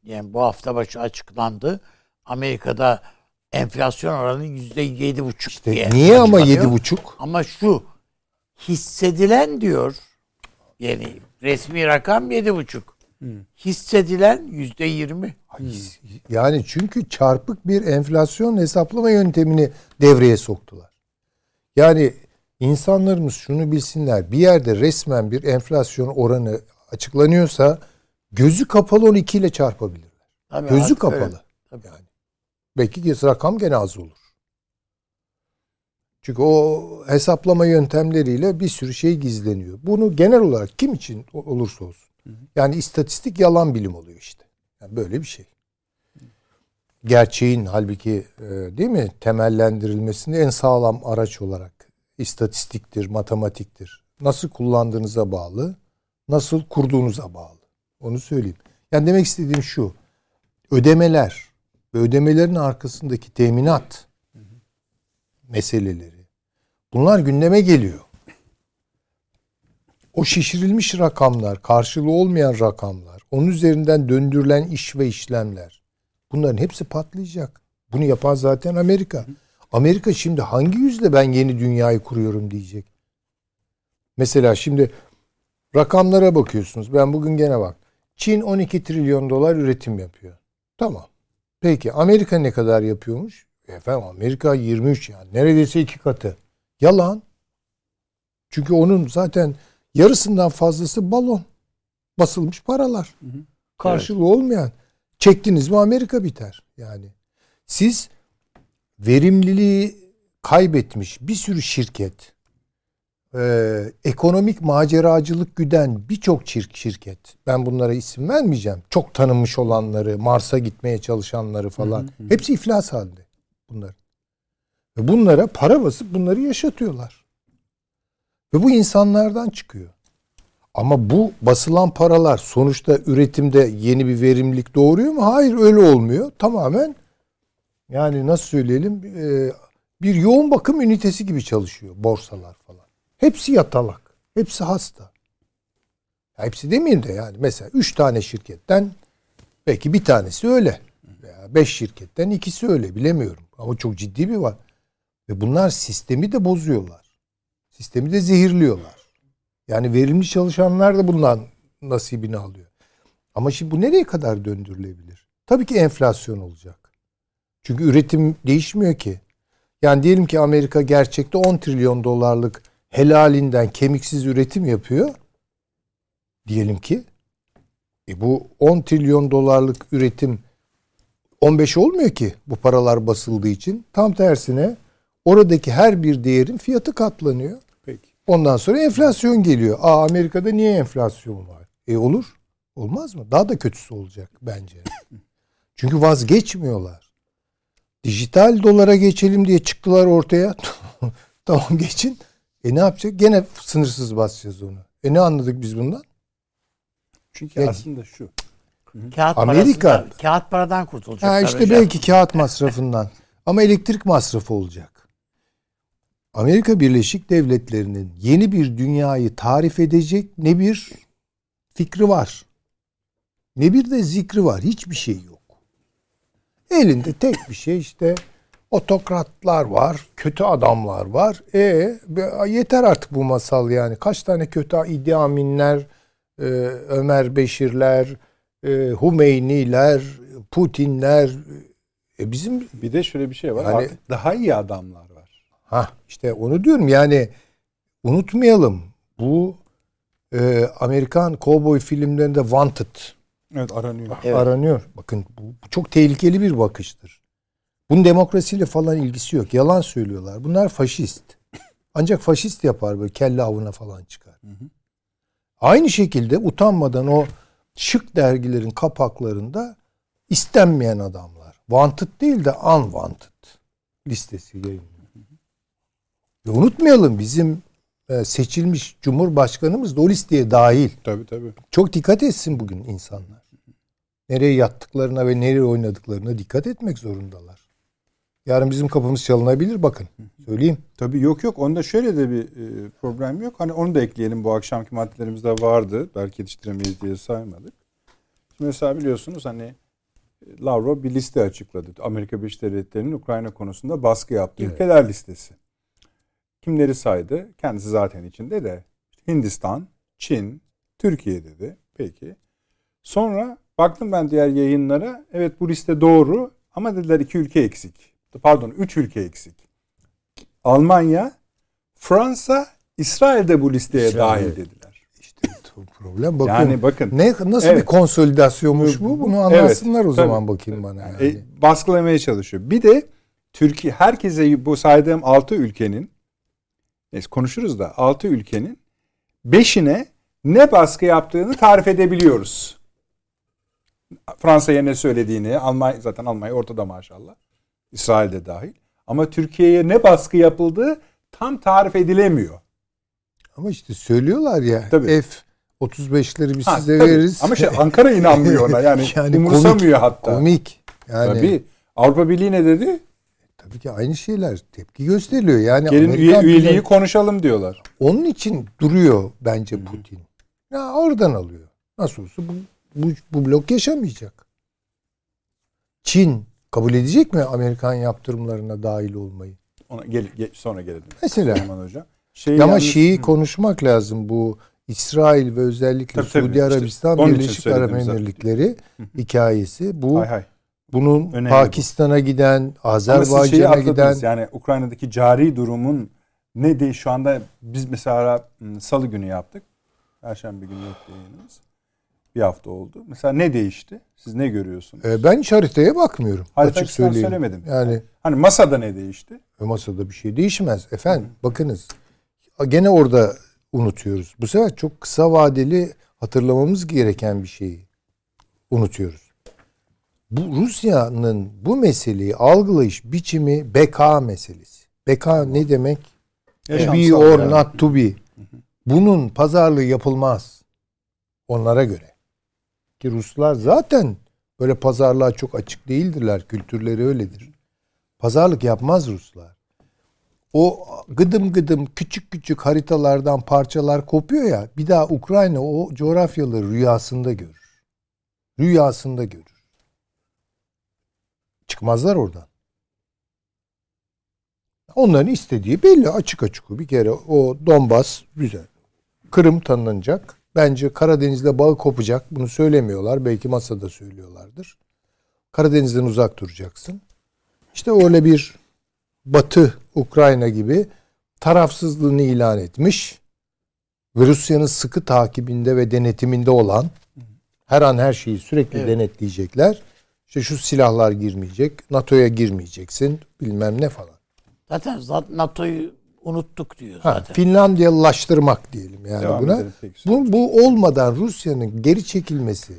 Speaker 2: yani bu hafta başı açıklandı. Amerika'da enflasyon oranı yüzde yedi buçuk
Speaker 3: İşte
Speaker 2: diye.
Speaker 3: niye ama yedi buçuk?
Speaker 2: Ama şu hissedilen diyor yani resmi rakam yedi buçuk. Hissedilen yüzde yirmi.
Speaker 3: Yani çünkü çarpık bir enflasyon hesaplama yöntemini devreye soktular. Yani insanlarımız şunu bilsinler. Bir yerde resmen bir enflasyon oranı açıklanıyorsa gözü kapalı 12 ile çarpabilirler.
Speaker 2: Tabii
Speaker 3: Gözü kapalı.
Speaker 2: öyle. Tabii.
Speaker 3: Yani. Belki rakam gene az olur. Çünkü o hesaplama yöntemleriyle bir sürü şey gizleniyor. Bunu genel olarak kim için olursa olsun. Yani istatistik yalan bilim oluyor işte. Yani böyle bir şey. Gerçeğin halbuki e, değil mi temellendirilmesinde en sağlam araç olarak istatistiktir, matematiktir. Nasıl kullandığınıza bağlı, nasıl kurduğunuza bağlı. Onu söyleyeyim. Yani demek istediğim şu. Ödemeler ve ödemelerin arkasındaki teminat meseleleri. Bunlar gündeme geliyor. O şişirilmiş rakamlar, karşılığı olmayan rakamlar, onun üzerinden döndürülen iş ve işlemler. Bunların hepsi patlayacak. Bunu yapan zaten Amerika. Amerika şimdi hangi yüzle ben yeni dünyayı kuruyorum diyecek. Mesela şimdi rakamlara bakıyorsunuz. Ben bugün gene bak. Çin 12 trilyon dolar üretim yapıyor. Tamam. Peki Amerika ne kadar yapıyormuş? Efendim Amerika 23 yani. Neredeyse iki katı. Yalan. Çünkü onun zaten yarısından fazlası balon. Basılmış paralar. Karşılığı olmayan. Çektiniz mi Amerika biter. Yani siz verimliliği kaybetmiş bir sürü şirket, e, ekonomik maceracılık güden birçok çirk şirket, ben bunlara isim vermeyeceğim, çok tanınmış olanları, Mars'a gitmeye çalışanları falan, hepsi iflas halinde bunlar. Ve bunlara para basıp bunları yaşatıyorlar. Ve bu insanlardan çıkıyor. Ama bu basılan paralar sonuçta üretimde yeni bir verimlilik doğuruyor mu? Hayır öyle olmuyor. Tamamen yani nasıl söyleyelim e, bir yoğun bakım ünitesi gibi çalışıyor borsalar falan. Hepsi yatalak. Hepsi hasta. Hepsi demeyeyim de yani mesela üç tane şirketten belki bir tanesi öyle. Veya beş şirketten ikisi öyle bilemiyorum. Ama çok ciddi bir var. Ve bunlar sistemi de bozuyorlar. Sistemi de zehirliyorlar. Yani verimli çalışanlar da bundan nasibini alıyor. Ama şimdi bu nereye kadar döndürülebilir? Tabii ki enflasyon olacak. Çünkü üretim değişmiyor ki. Yani diyelim ki Amerika gerçekte 10 trilyon dolarlık helalinden kemiksiz üretim yapıyor. Diyelim ki. E bu 10 trilyon dolarlık üretim 15 olmuyor ki bu paralar basıldığı için. Tam tersine oradaki her bir değerin fiyatı katlanıyor.
Speaker 1: Peki.
Speaker 3: Ondan sonra enflasyon geliyor. Aa Amerika'da niye enflasyon var? E olur. Olmaz mı? Daha da kötüsü olacak bence. Çünkü vazgeçmiyorlar. Dijital dolara geçelim diye çıktılar ortaya. tamam geçin. E ne yapacak? Gene sınırsız basacağız onu. E ne anladık biz bundan?
Speaker 1: Çünkü
Speaker 3: Yani-
Speaker 1: aslında şu.
Speaker 2: Kağıt
Speaker 3: Amerika-
Speaker 2: kağıt paradan kurtulacaklar.
Speaker 3: Ha işte
Speaker 2: hocam.
Speaker 3: belki kağıt masrafından. Ama elektrik masrafı olacak. Amerika Birleşik Devletleri'nin yeni bir dünyayı tarif edecek ne bir fikri var. Ne bir de zikri var. Hiçbir şey yok. Elinde tek bir şey işte otokratlar var, kötü adamlar var. E yeter artık bu masal yani. Kaç tane kötü İdi Aminler, e, Ömer Beşirler, e, Humeyniler, Putinler. E bizim
Speaker 1: Bir de şöyle bir şey var.
Speaker 3: Yani-
Speaker 1: daha iyi adamlar.
Speaker 3: Ha işte onu diyorum yani unutmayalım. Bu e, Amerikan kovboy filmlerinde Wanted
Speaker 1: Evet aranıyor.
Speaker 2: Evet.
Speaker 3: aranıyor. Bakın bu, bu çok tehlikeli bir bakıştır. Bunun demokrasiyle falan ilgisi yok. Yalan söylüyorlar. Bunlar faşist. Ancak faşist yapar böyle kelle avına falan çıkar. Aynı şekilde utanmadan o şık dergilerin kapaklarında istenmeyen adamlar. Wanted değil de unwanted listesi yayınlıyor. Ve unutmayalım bizim e, seçilmiş cumhurbaşkanımız da o listeye dahil.
Speaker 1: Tabii tabii.
Speaker 3: Çok dikkat etsin bugün insanlar. Nereye yattıklarına ve nereye oynadıklarına dikkat etmek zorundalar. Yarın bizim kapımız çalınabilir bakın. Söyleyeyim.
Speaker 1: Tabii yok yok. Onda şöyle de bir e, problem yok. Hani onu da ekleyelim. Bu akşamki maddelerimizde vardı. Belki yetiştiremeyiz diye saymadık. Mesela biliyorsunuz hani Lavrov bir liste açıkladı. Amerika Birleşik Devletleri'nin Ukrayna konusunda baskı yaptığı
Speaker 3: Evet.
Speaker 1: ülkeler listesi. Kimleri saydı? Kendisi zaten içinde de. Hindistan, Çin, Türkiye dedi. Peki. Sonra baktım ben diğer yayınlara. Evet bu liste doğru ama dediler iki ülke eksik. Pardon üç ülke eksik. Almanya, Fransa, İsrail de bu listeye
Speaker 4: İsrail.
Speaker 1: dahil dediler.
Speaker 3: İşte problem. Bakın
Speaker 1: Yani bakın.
Speaker 3: ne nasıl
Speaker 1: Evet.
Speaker 3: bir konsolidasyonmuş bu? Bunu
Speaker 1: Evet,
Speaker 3: anlatsınlar o
Speaker 1: tabii.
Speaker 3: zaman bakayım bana. Yani.
Speaker 1: E, baskılamaya çalışıyor. Bir de Türkiye herkese bu saydığım 6 ülkenin neyse konuşuruz da 6 ülkenin 5'ine ne baskı yaptığını tarif edebiliyoruz. Fransa'ya ne söylediğini, Almanya zaten Almanya ortada maşallah. İsrail de dahil. Ama Türkiye'ye ne baskı yapıldığı tam tarif edilemiyor.
Speaker 3: Ama işte söylüyorlar ya
Speaker 1: Tabii.
Speaker 3: F 35'leri biz
Speaker 1: Ha,
Speaker 3: size
Speaker 1: tabii.
Speaker 3: veririz.
Speaker 1: Ama şey Ankara inanmıyor ona. Yani,
Speaker 3: Yani
Speaker 1: umursamıyor hatta.
Speaker 3: komik. Yani
Speaker 1: Tabii. Avrupa Birliği ne dedi?
Speaker 3: Tabii ki aynı şeyler tepki gösteriliyor. Yani
Speaker 1: Gelin üye,
Speaker 3: Amerikan
Speaker 1: üyeliği
Speaker 3: planı-
Speaker 1: konuşalım diyorlar.
Speaker 3: onun için duruyor bence Putin. Ya oradan alıyor. Nasıl olsa bu, bu, bu blok yaşamayacak. Çin kabul edecek mi Amerikan yaptırımlarına dahil olmayı?
Speaker 1: Ona gel, gel- sonra gelelim.
Speaker 3: Mesela.
Speaker 1: Süleyman Hocam. Şey
Speaker 3: Ama
Speaker 1: yalnız-
Speaker 3: şeyi konuşmak lazım bu İsrail ve özellikle
Speaker 1: Tabii, tabii.
Speaker 3: Suudi
Speaker 1: İşte
Speaker 3: Arabistan
Speaker 1: için
Speaker 3: Birleşik Arap. Emirlikleri hikayesi. Bu
Speaker 1: Hay hay.
Speaker 3: Bunun
Speaker 1: Önemli
Speaker 3: Pakistan'a giden,
Speaker 1: siz şeyi
Speaker 3: Azerbaycan'a giden.
Speaker 1: Yani Ukrayna'daki cari durumun ne değil şu anda biz mesela m, salı günü yaptık. Perşembe günü yok yayınımız. Bir hafta oldu. Mesela ne değişti? Siz ne görüyorsunuz?
Speaker 3: E, ben hiç haritaya bakmıyorum.
Speaker 1: Harita
Speaker 3: açık söyleyeyim.
Speaker 1: söylemedim.
Speaker 3: Yani
Speaker 1: Hani masada ne değişti?
Speaker 3: e, masada bir şey değişmez. Efendim bakınız. Gene orada unutuyoruz. Bu sefer çok kısa vadeli hatırlamamız gereken bir şeyi unutuyoruz. Bu Rusya'nın bu meseleyi algılayış biçimi beka meselesi. Beka ne demek? To be or
Speaker 1: yani.
Speaker 3: not to be. Bunun pazarlığı yapılmaz. Onlara göre. Ki Ruslar zaten böyle pazarlığa çok açık değildirler. Kültürleri öyledir. Pazarlık yapmaz Ruslar. O gıdım gıdım küçük küçük haritalardan parçalar kopuyor ya. Bir daha Ukrayna o coğrafyaları rüyasında görür. Rüyasında görür. Çıkmazlar oradan. Onların istediği belli açık açık. Bir kere o Donbas güzel. Kırım tanınacak. Bence Karadeniz'le bağı kopacak. Bunu söylemiyorlar. Belki masada söylüyorlardır. Karadeniz'den uzak duracaksın. İşte öyle bir Batı Ukrayna gibi tarafsızlığını ilan etmiş ve Rusya'nın sıkı takibinde ve denetiminde olan her an her şeyi sürekli
Speaker 2: Evet.
Speaker 3: denetleyecekler. İşte şu silahlar girmeyecek, NATO'ya girmeyeceksin, bilmem ne falan.
Speaker 2: Zaten zat- NATO'yu unuttuk diyor
Speaker 3: Ha,
Speaker 2: zaten.
Speaker 3: Finlandiyalılaştırmak diyelim yani
Speaker 1: Devam
Speaker 3: buna. Bu, bu olmadan Rusya'nın geri çekilmesi,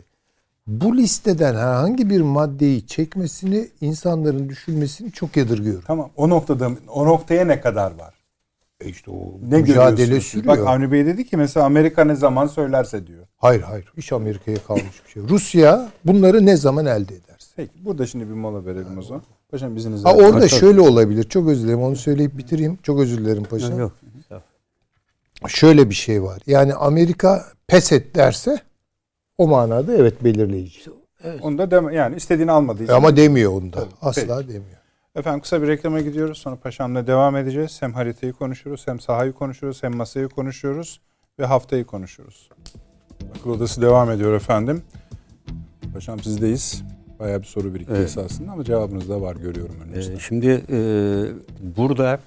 Speaker 3: bu listeden herhangi bir maddeyi çekmesini, insanların düşünmesini çok yadırgıyorum.
Speaker 1: Tamam. O noktada o noktaya ne kadar var?
Speaker 3: E işte o
Speaker 1: Ne
Speaker 3: mücadele sürüyor.
Speaker 1: Bak Avni Bey dedi ki mesela Amerika ne zaman söylerse diyor.
Speaker 3: Hayır hayır. Hiç Amerika'ya kalmış bir şey. Rusya bunları ne zaman elde ederse.
Speaker 1: Peki burada şimdi bir mola verelim o zaman. Paşam izninizle.
Speaker 3: Ha orada
Speaker 4: Tabii.
Speaker 3: şöyle olabilir. Çok özür dilerim. Onu söyleyip bitireyim. Çok özür dilerim paşam.
Speaker 4: Yok.
Speaker 3: Şöyle bir şey var. Yani Amerika pes et derse o manada evet belirleyici.
Speaker 1: Onu da deme, yani istediğini almadığı için.
Speaker 3: Ama demiyor onda.
Speaker 1: Tabii,
Speaker 3: Asla demiyor.
Speaker 1: Efendim kısa bir reklama gidiyoruz. Sonra paşamla devam edeceğiz. Hem haritayı konuşuruz, hem sahayı konuşuruz, hem masayı konuşuyoruz ve haftayı konuşuyoruz. Akıl odası devam ediyor efendim. Paşam sizdeyiz. Bayağı bir soru birikti
Speaker 4: Evet.
Speaker 1: esasında ama cevabınız da var görüyorum önünüzde.
Speaker 4: Ee, şimdi e, burada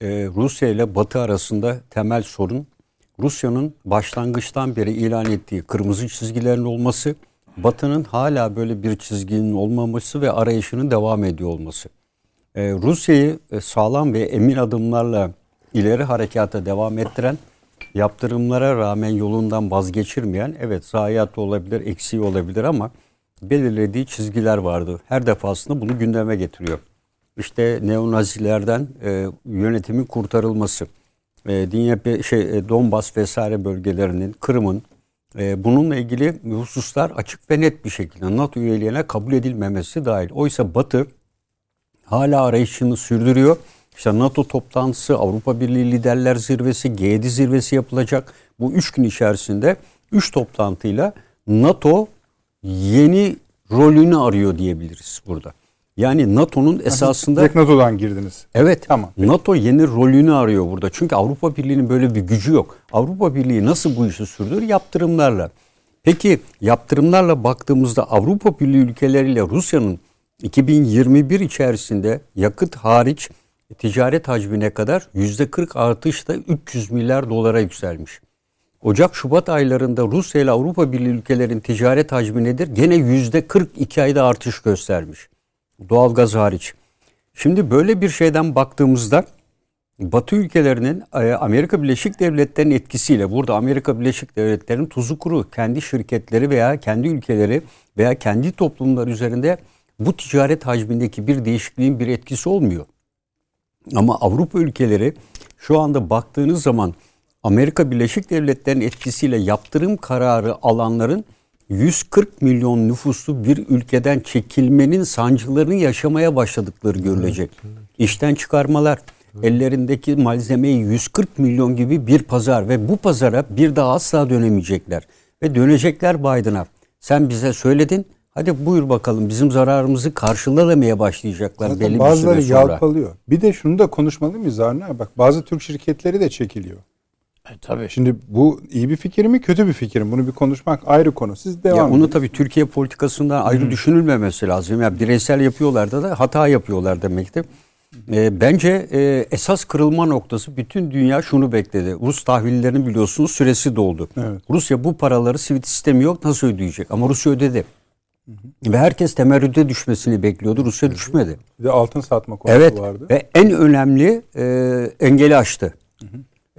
Speaker 4: e, Rusya ile Batı arasında temel sorun Rusya'nın başlangıçtan beri ilan ettiği kırmızı çizgilerin olması, Batı'nın hala böyle bir çizginin olmaması ve arayışının devam ediyor olması. Ee, Rusya'yı e, sağlam ve emin adımlarla ileri harekata devam ettiren, yaptırımlara rağmen yolundan vazgeçirmeyen, evet zayiatı olabilir, eksiği olabilir ama belirlediği çizgiler vardı. Her defasında bunu gündeme getiriyor. İşte neonazilerden e, yönetimin kurtarılması, e, Dinyepe, şey, e, Donbas vesaire bölgelerinin, Kırım'ın e, bununla ilgili hususlar açık ve net bir şekilde NATO üyeliğine kabul edilmemesi dahil. Oysa Batı hala arayışını sürdürüyor. İşte NATO toplantısı, Avrupa Birliği Liderler Zirvesi, G7 zirvesi yapılacak. Bu üç gün içerisinde üç toplantıyla NATO yeni rolünü arıyor diyebiliriz burada. Yani NATO'nun esasında
Speaker 1: Direkt NATO'dan girdiniz.
Speaker 4: Evet.
Speaker 1: Tamam.
Speaker 4: NATO yeni rolünü arıyor burada. Çünkü Avrupa Birliği'nin böyle bir gücü yok. Avrupa Birliği nasıl bu işi sürdürür? Yaptırımlarla. Peki yaptırımlarla baktığımızda Avrupa Birliği ülkeleriyle Rusya'nın 2021 içerisinde yakıt hariç ticaret hacmine kadar %40 artışla 300 milyar dolara yükselmiş. Ocak-Şubat aylarında Rusya ile Avrupa Birliği ülkelerin ticaret hacmi nedir? Gene %40 iki ayda artış göstermiş. Doğalgaz hariç. Şimdi böyle bir şeyden baktığımızda Batı ülkelerinin e, Amerika Birleşik Devletleri'nin etkisiyle burada Amerika Birleşik Devletleri'nin tuzu kuru kendi şirketleri veya kendi ülkeleri veya kendi toplumlar üzerinde bu ticaret hacmindeki bir değişikliğin bir etkisi olmuyor. Ama Avrupa ülkeleri şu anda baktığınız zaman Amerika Birleşik Devletleri'nin etkisiyle yaptırım kararı alanların 140 milyon nüfuslu bir ülkeden çekilmenin sancılarını yaşamaya başladıkları görülecek. İşten çıkarmalar, ellerindeki malzemeyi 140 milyon gibi bir pazar ve bu pazara bir daha asla dönemeyecekler. Ve dönecekler Biden'a. Sen bize söyledin, hadi buyur bakalım bizim zararımızı karşılamaya başlayacaklar
Speaker 1: Zaten
Speaker 4: belli bir
Speaker 1: bazıları
Speaker 4: süre sonra.
Speaker 1: yalpalıyor. Bir de şunu da konuşmalı mıyız Arne? Bak bazı Türk şirketleri de çekiliyor.
Speaker 2: E, tabii.
Speaker 1: Şimdi bu iyi bir fikir mi kötü bir fikir mi? Bunu bir konuşmak ayrı konu. Siz devam
Speaker 4: Ya
Speaker 1: edin.
Speaker 4: onu tabii Türkiye politikasından ayrı düşünülmemesi lazım. Ya bireysel yapıyorlar da da hata yapıyorlar demektir. E, bence e, esas kırılma noktası bütün dünya şunu bekledi. Rus tahvillerinin biliyorsunuz süresi doldu.
Speaker 1: Evet.
Speaker 4: Rusya bu paraları sivit sistemi yok nasıl ödeyecek? Ama Rusya ödedi. Ve herkes temerrüde düşmesini bekliyordu. Rusya düşmedi.
Speaker 1: Bir de altın satma konusu
Speaker 4: Evet
Speaker 1: vardı.
Speaker 4: ve en önemli e, engeli aştı.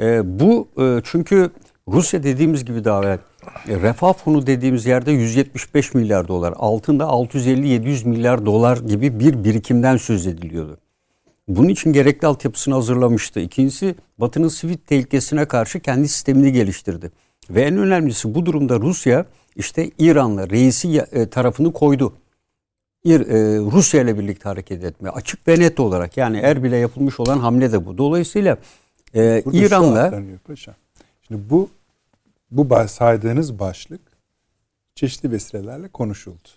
Speaker 4: E, bu e, çünkü Rusya dediğimiz gibi daha e, refah fonu dediğimiz yerde 175 milyar dolar, altında 650-700 milyar dolar gibi bir birikimden söz ediliyordu. Bunun için gerekli altyapısını hazırlamıştı. İkincisi Batı'nın sivit tehlikesine karşı kendi sistemini geliştirdi. Ve en önemlisi bu durumda Rusya işte İran'la reisi e, tarafını koydu. E, Rusya ile birlikte hareket etme açık ve net olarak yani Erbil'e yapılmış olan hamle de bu. Dolayısıyla e,
Speaker 1: Burada şu
Speaker 4: İran'la.
Speaker 1: Şimdi bu bu saydığınız başlık çeşitli vesilelerle konuşuldu.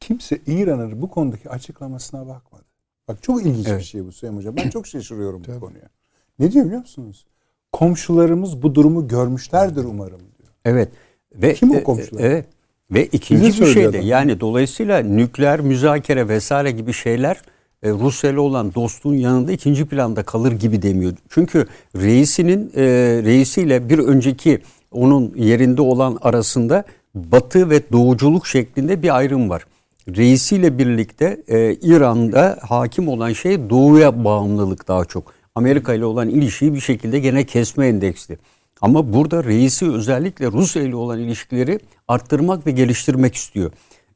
Speaker 1: Kimse İran'ın bu konudaki açıklamasına bakmadı. Bak çok ilginç bir
Speaker 4: Evet.
Speaker 1: şey bu Süleyman Hocam. Ben çok şaşırıyorum bu konuya. Ne diyor biliyor musunuz? Komşularımız bu durumu görmüşlerdir umarım diyor.
Speaker 4: Evet. Ve
Speaker 1: Kim o
Speaker 4: e,
Speaker 1: komşular?
Speaker 4: Evet. Ve ikinci bir şey de yani dolayısıyla nükleer müzakere vesaire gibi şeyler e, Rusya ile olan dostluğun yanında ikinci planda kalır gibi demiyor. Çünkü reisinin e, reisiyle bir önceki onun yerinde olan arasında batı ve doğuculuk şeklinde bir ayrım var. Reisiyle birlikte e, İran'da hakim olan şey doğuya bağımlılık daha çok. Amerika ile olan ilişkiyi bir şekilde gene kesme endeksli. Ama burada reisi özellikle Rusya ile olan ilişkileri arttırmak ve geliştirmek istiyor.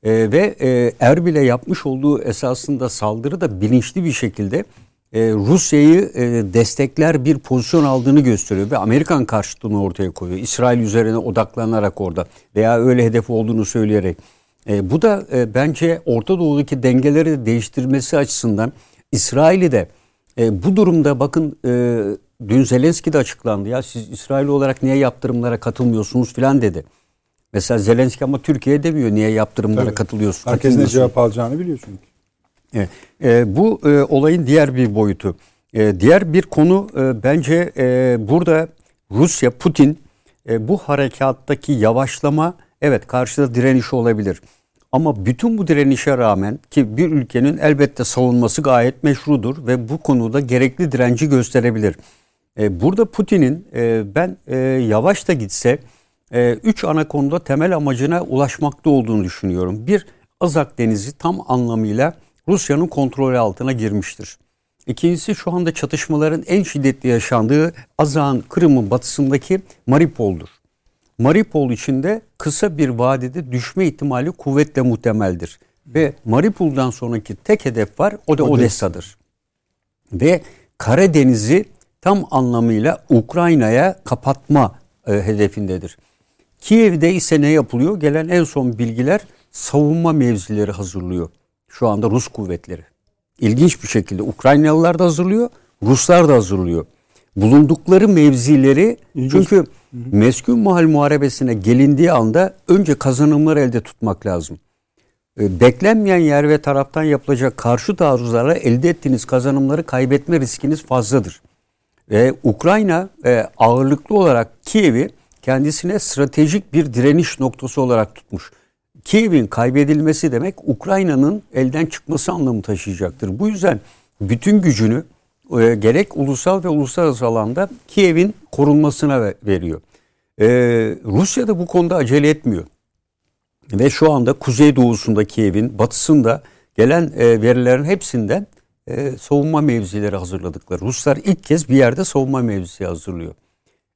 Speaker 4: Ee, ve e, Erbil'e yapmış olduğu esasında saldırı da bilinçli bir şekilde e, Rusya'yı e, destekler bir pozisyon aldığını gösteriyor ve Amerikan karşıtlığını ortaya koyuyor. İsrail üzerine odaklanarak orada veya öyle hedef olduğunu söyleyerek. E, bu da e, bence Orta Doğu'daki dengeleri de değiştirmesi açısından İsrail'i de e, bu durumda bakın e, dün Zelenski de açıklandı ya siz İsrail olarak niye yaptırımlara katılmıyorsunuz filan dedi. Mesela Zelenski ama Türkiye demiyor niye yaptırımlara
Speaker 1: Tabii.
Speaker 4: katılıyorsun.
Speaker 1: Herkes ne cevap alacağını biliyor çünkü.
Speaker 4: Evet. E, bu e, olayın diğer bir boyutu. E, diğer bir konu e, bence e, burada Rusya, Putin e, bu harekattaki yavaşlama evet karşıda direniş olabilir. Ama bütün bu direnişe rağmen ki bir ülkenin elbette savunması gayet meşrudur ve bu konuda gerekli direnci gösterebilir. E, burada Putin'in e, ben e, yavaş da gitse e, üç ana konuda temel amacına ulaşmakta olduğunu düşünüyorum. Bir, Azak Denizi tam anlamıyla Rusya'nın kontrolü altına girmiştir. İkincisi şu anda çatışmaların en şiddetli yaşandığı Azak'ın Kırım'ın batısındaki Mariupol'dur. Mariupol içinde kısa bir vadede düşme ihtimali kuvvetle muhtemeldir. Ve Mariupol'dan sonraki tek hedef var o da
Speaker 1: Odessa.
Speaker 4: Odessa'dır. Ve Karadeniz'i tam anlamıyla Ukrayna'ya kapatma e, hedefindedir. Kiev'de ise ne yapılıyor? Gelen en son bilgiler savunma mevzileri hazırlıyor. Şu anda Rus kuvvetleri. İlginç bir şekilde Ukraynalılar da hazırlıyor, Ruslar da hazırlıyor. Bulundukları mevzileri
Speaker 1: İlginç.
Speaker 4: çünkü Meskun mahal muharebesine gelindiği anda önce kazanımları elde tutmak lazım. E, beklenmeyen yer ve taraftan yapılacak karşı taarruzlarla elde ettiğiniz kazanımları kaybetme riskiniz fazladır. Ve Ukrayna e, ağırlıklı olarak Kiev'i kendisine stratejik bir direniş noktası olarak tutmuş. Kiev'in kaybedilmesi demek Ukrayna'nın elden çıkması anlamı taşıyacaktır. Bu yüzden bütün gücünü e, gerek ulusal ve uluslararası alanda Kiev'in korunmasına veriyor. E, Rusya da bu konuda acele etmiyor. Ve şu anda kuzeydoğusunda Kiev'in, batısında gelen e, verilerin hepsinden e, savunma mevzileri hazırladıkları. Ruslar ilk kez bir yerde savunma mevzisi hazırlıyor.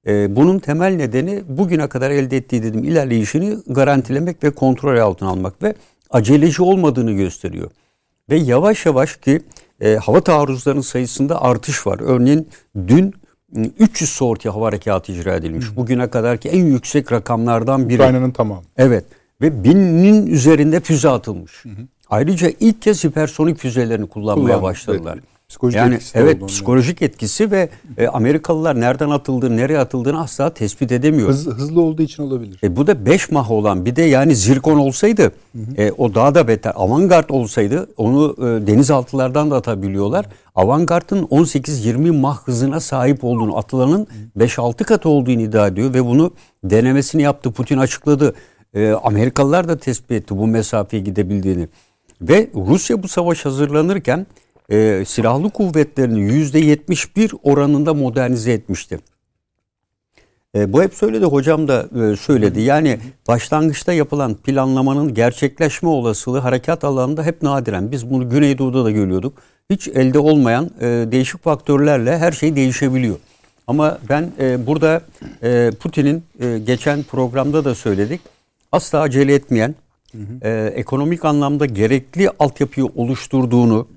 Speaker 4: E, bunun temel nedeni bugüne kadar elde ettiği dedim ilerleyişini garantilemek ve kontrol altına almak ve aceleci olmadığını gösteriyor. Ve yavaş yavaş ki e, hava taarruzlarının sayısında artış var. Örneğin dün 300 sorti hava harekatı icra edilmiş. Hı. Bugüne kadarki en yüksek rakamlardan biri.
Speaker 1: Ukrayna'nın tamamı.
Speaker 4: Evet ve binin üzerinde füze atılmış. Hı hı. Ayrıca ilk kez hipersonik füzelerini kullanmaya Kullanmış, başladılar. Evet. Psikolojik yani etkisi evet psikolojik yani. etkisi ve e, Amerikalılar nereden atıldığını, nereye atıldığını asla tespit edemiyor.
Speaker 1: Hız, hızlı olduğu için olabilir.
Speaker 4: E, bu da 5 mah olan bir de yani zirkon olsaydı hı hı. E, o daha da beter. Avantgard olsaydı onu e, denizaltılardan da atabiliyorlar. Avantgard'ın 18-20 mah hızına sahip olduğunu, atılanın 5-6 katı olduğunu iddia ediyor ve bunu denemesini yaptı. Putin açıkladı. E, Amerikalılar da tespit etti bu mesafeye gidebildiğini. Ve Rusya bu savaş hazırlanırken e, silahlı kuvvetlerini yüzde 71 oranında modernize etmişti. E, bu hep söyledi hocam da e, söyledi. Yani başlangıçta yapılan planlamanın gerçekleşme olasılığı harekat alanında hep nadiren. Biz bunu Güneydoğu'da da görüyorduk. Hiç elde olmayan e, değişik faktörlerle her şey değişebiliyor. Ama ben e, burada e, Putin'in e, geçen programda da söyledik. Asla acele etmeyen, hı hı. E, ekonomik anlamda gerekli altyapıyı oluşturduğunu,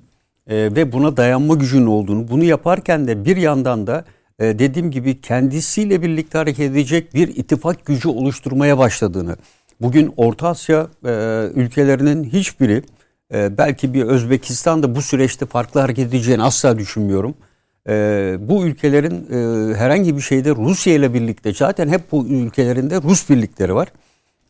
Speaker 4: e, ve buna dayanma gücünün olduğunu, bunu yaparken de bir yandan da e, dediğim gibi kendisiyle birlikte hareket edecek bir ittifak gücü oluşturmaya başladığını, bugün Orta Asya e, ülkelerinin hiçbiri, e, belki bir Özbekistan da bu süreçte farklı hareket edeceğini asla düşünmüyorum. E, bu ülkelerin herhangi bir şeyde Rusya ile birlikte, zaten hep bu ülkelerinde Rus birlikleri var.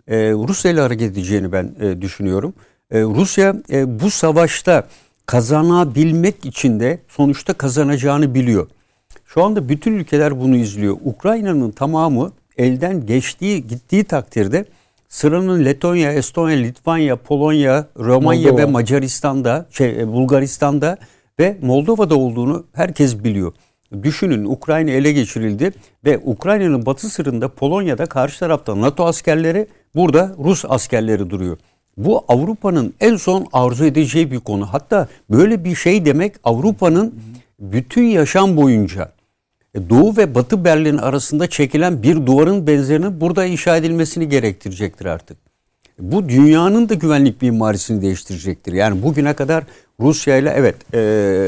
Speaker 4: E, Rusya ile hareket edeceğini ben düşünüyorum. Rusya bu savaşta kazanabilmek için de sonuçta kazanacağını biliyor. Şu anda bütün ülkeler bunu izliyor. Ukrayna'nın tamamı elden geçtiği gittiği takdirde sıranın Letonya, Estonya, Litvanya, Polonya, Romanya Moldova. ve Macaristan'da, şey, e, Bulgaristan'da ve Moldova'da olduğunu herkes biliyor. Düşünün Ukrayna ele geçirildi ve Ukrayna'nın batı sırrında Polonya'da karşı tarafta NATO askerleri, burada Rus askerleri duruyor. Bu Avrupa'nın en son arzu edeceği bir konu. Hatta böyle bir şey demek Avrupa'nın bütün yaşam boyunca e, Doğu ve Batı Berlin arasında çekilen bir duvarın benzerinin burada inşa edilmesini gerektirecektir artık. Bu dünyanın da güvenlik mimarisini değiştirecektir. Yani bugüne kadar Rusya ile evet e,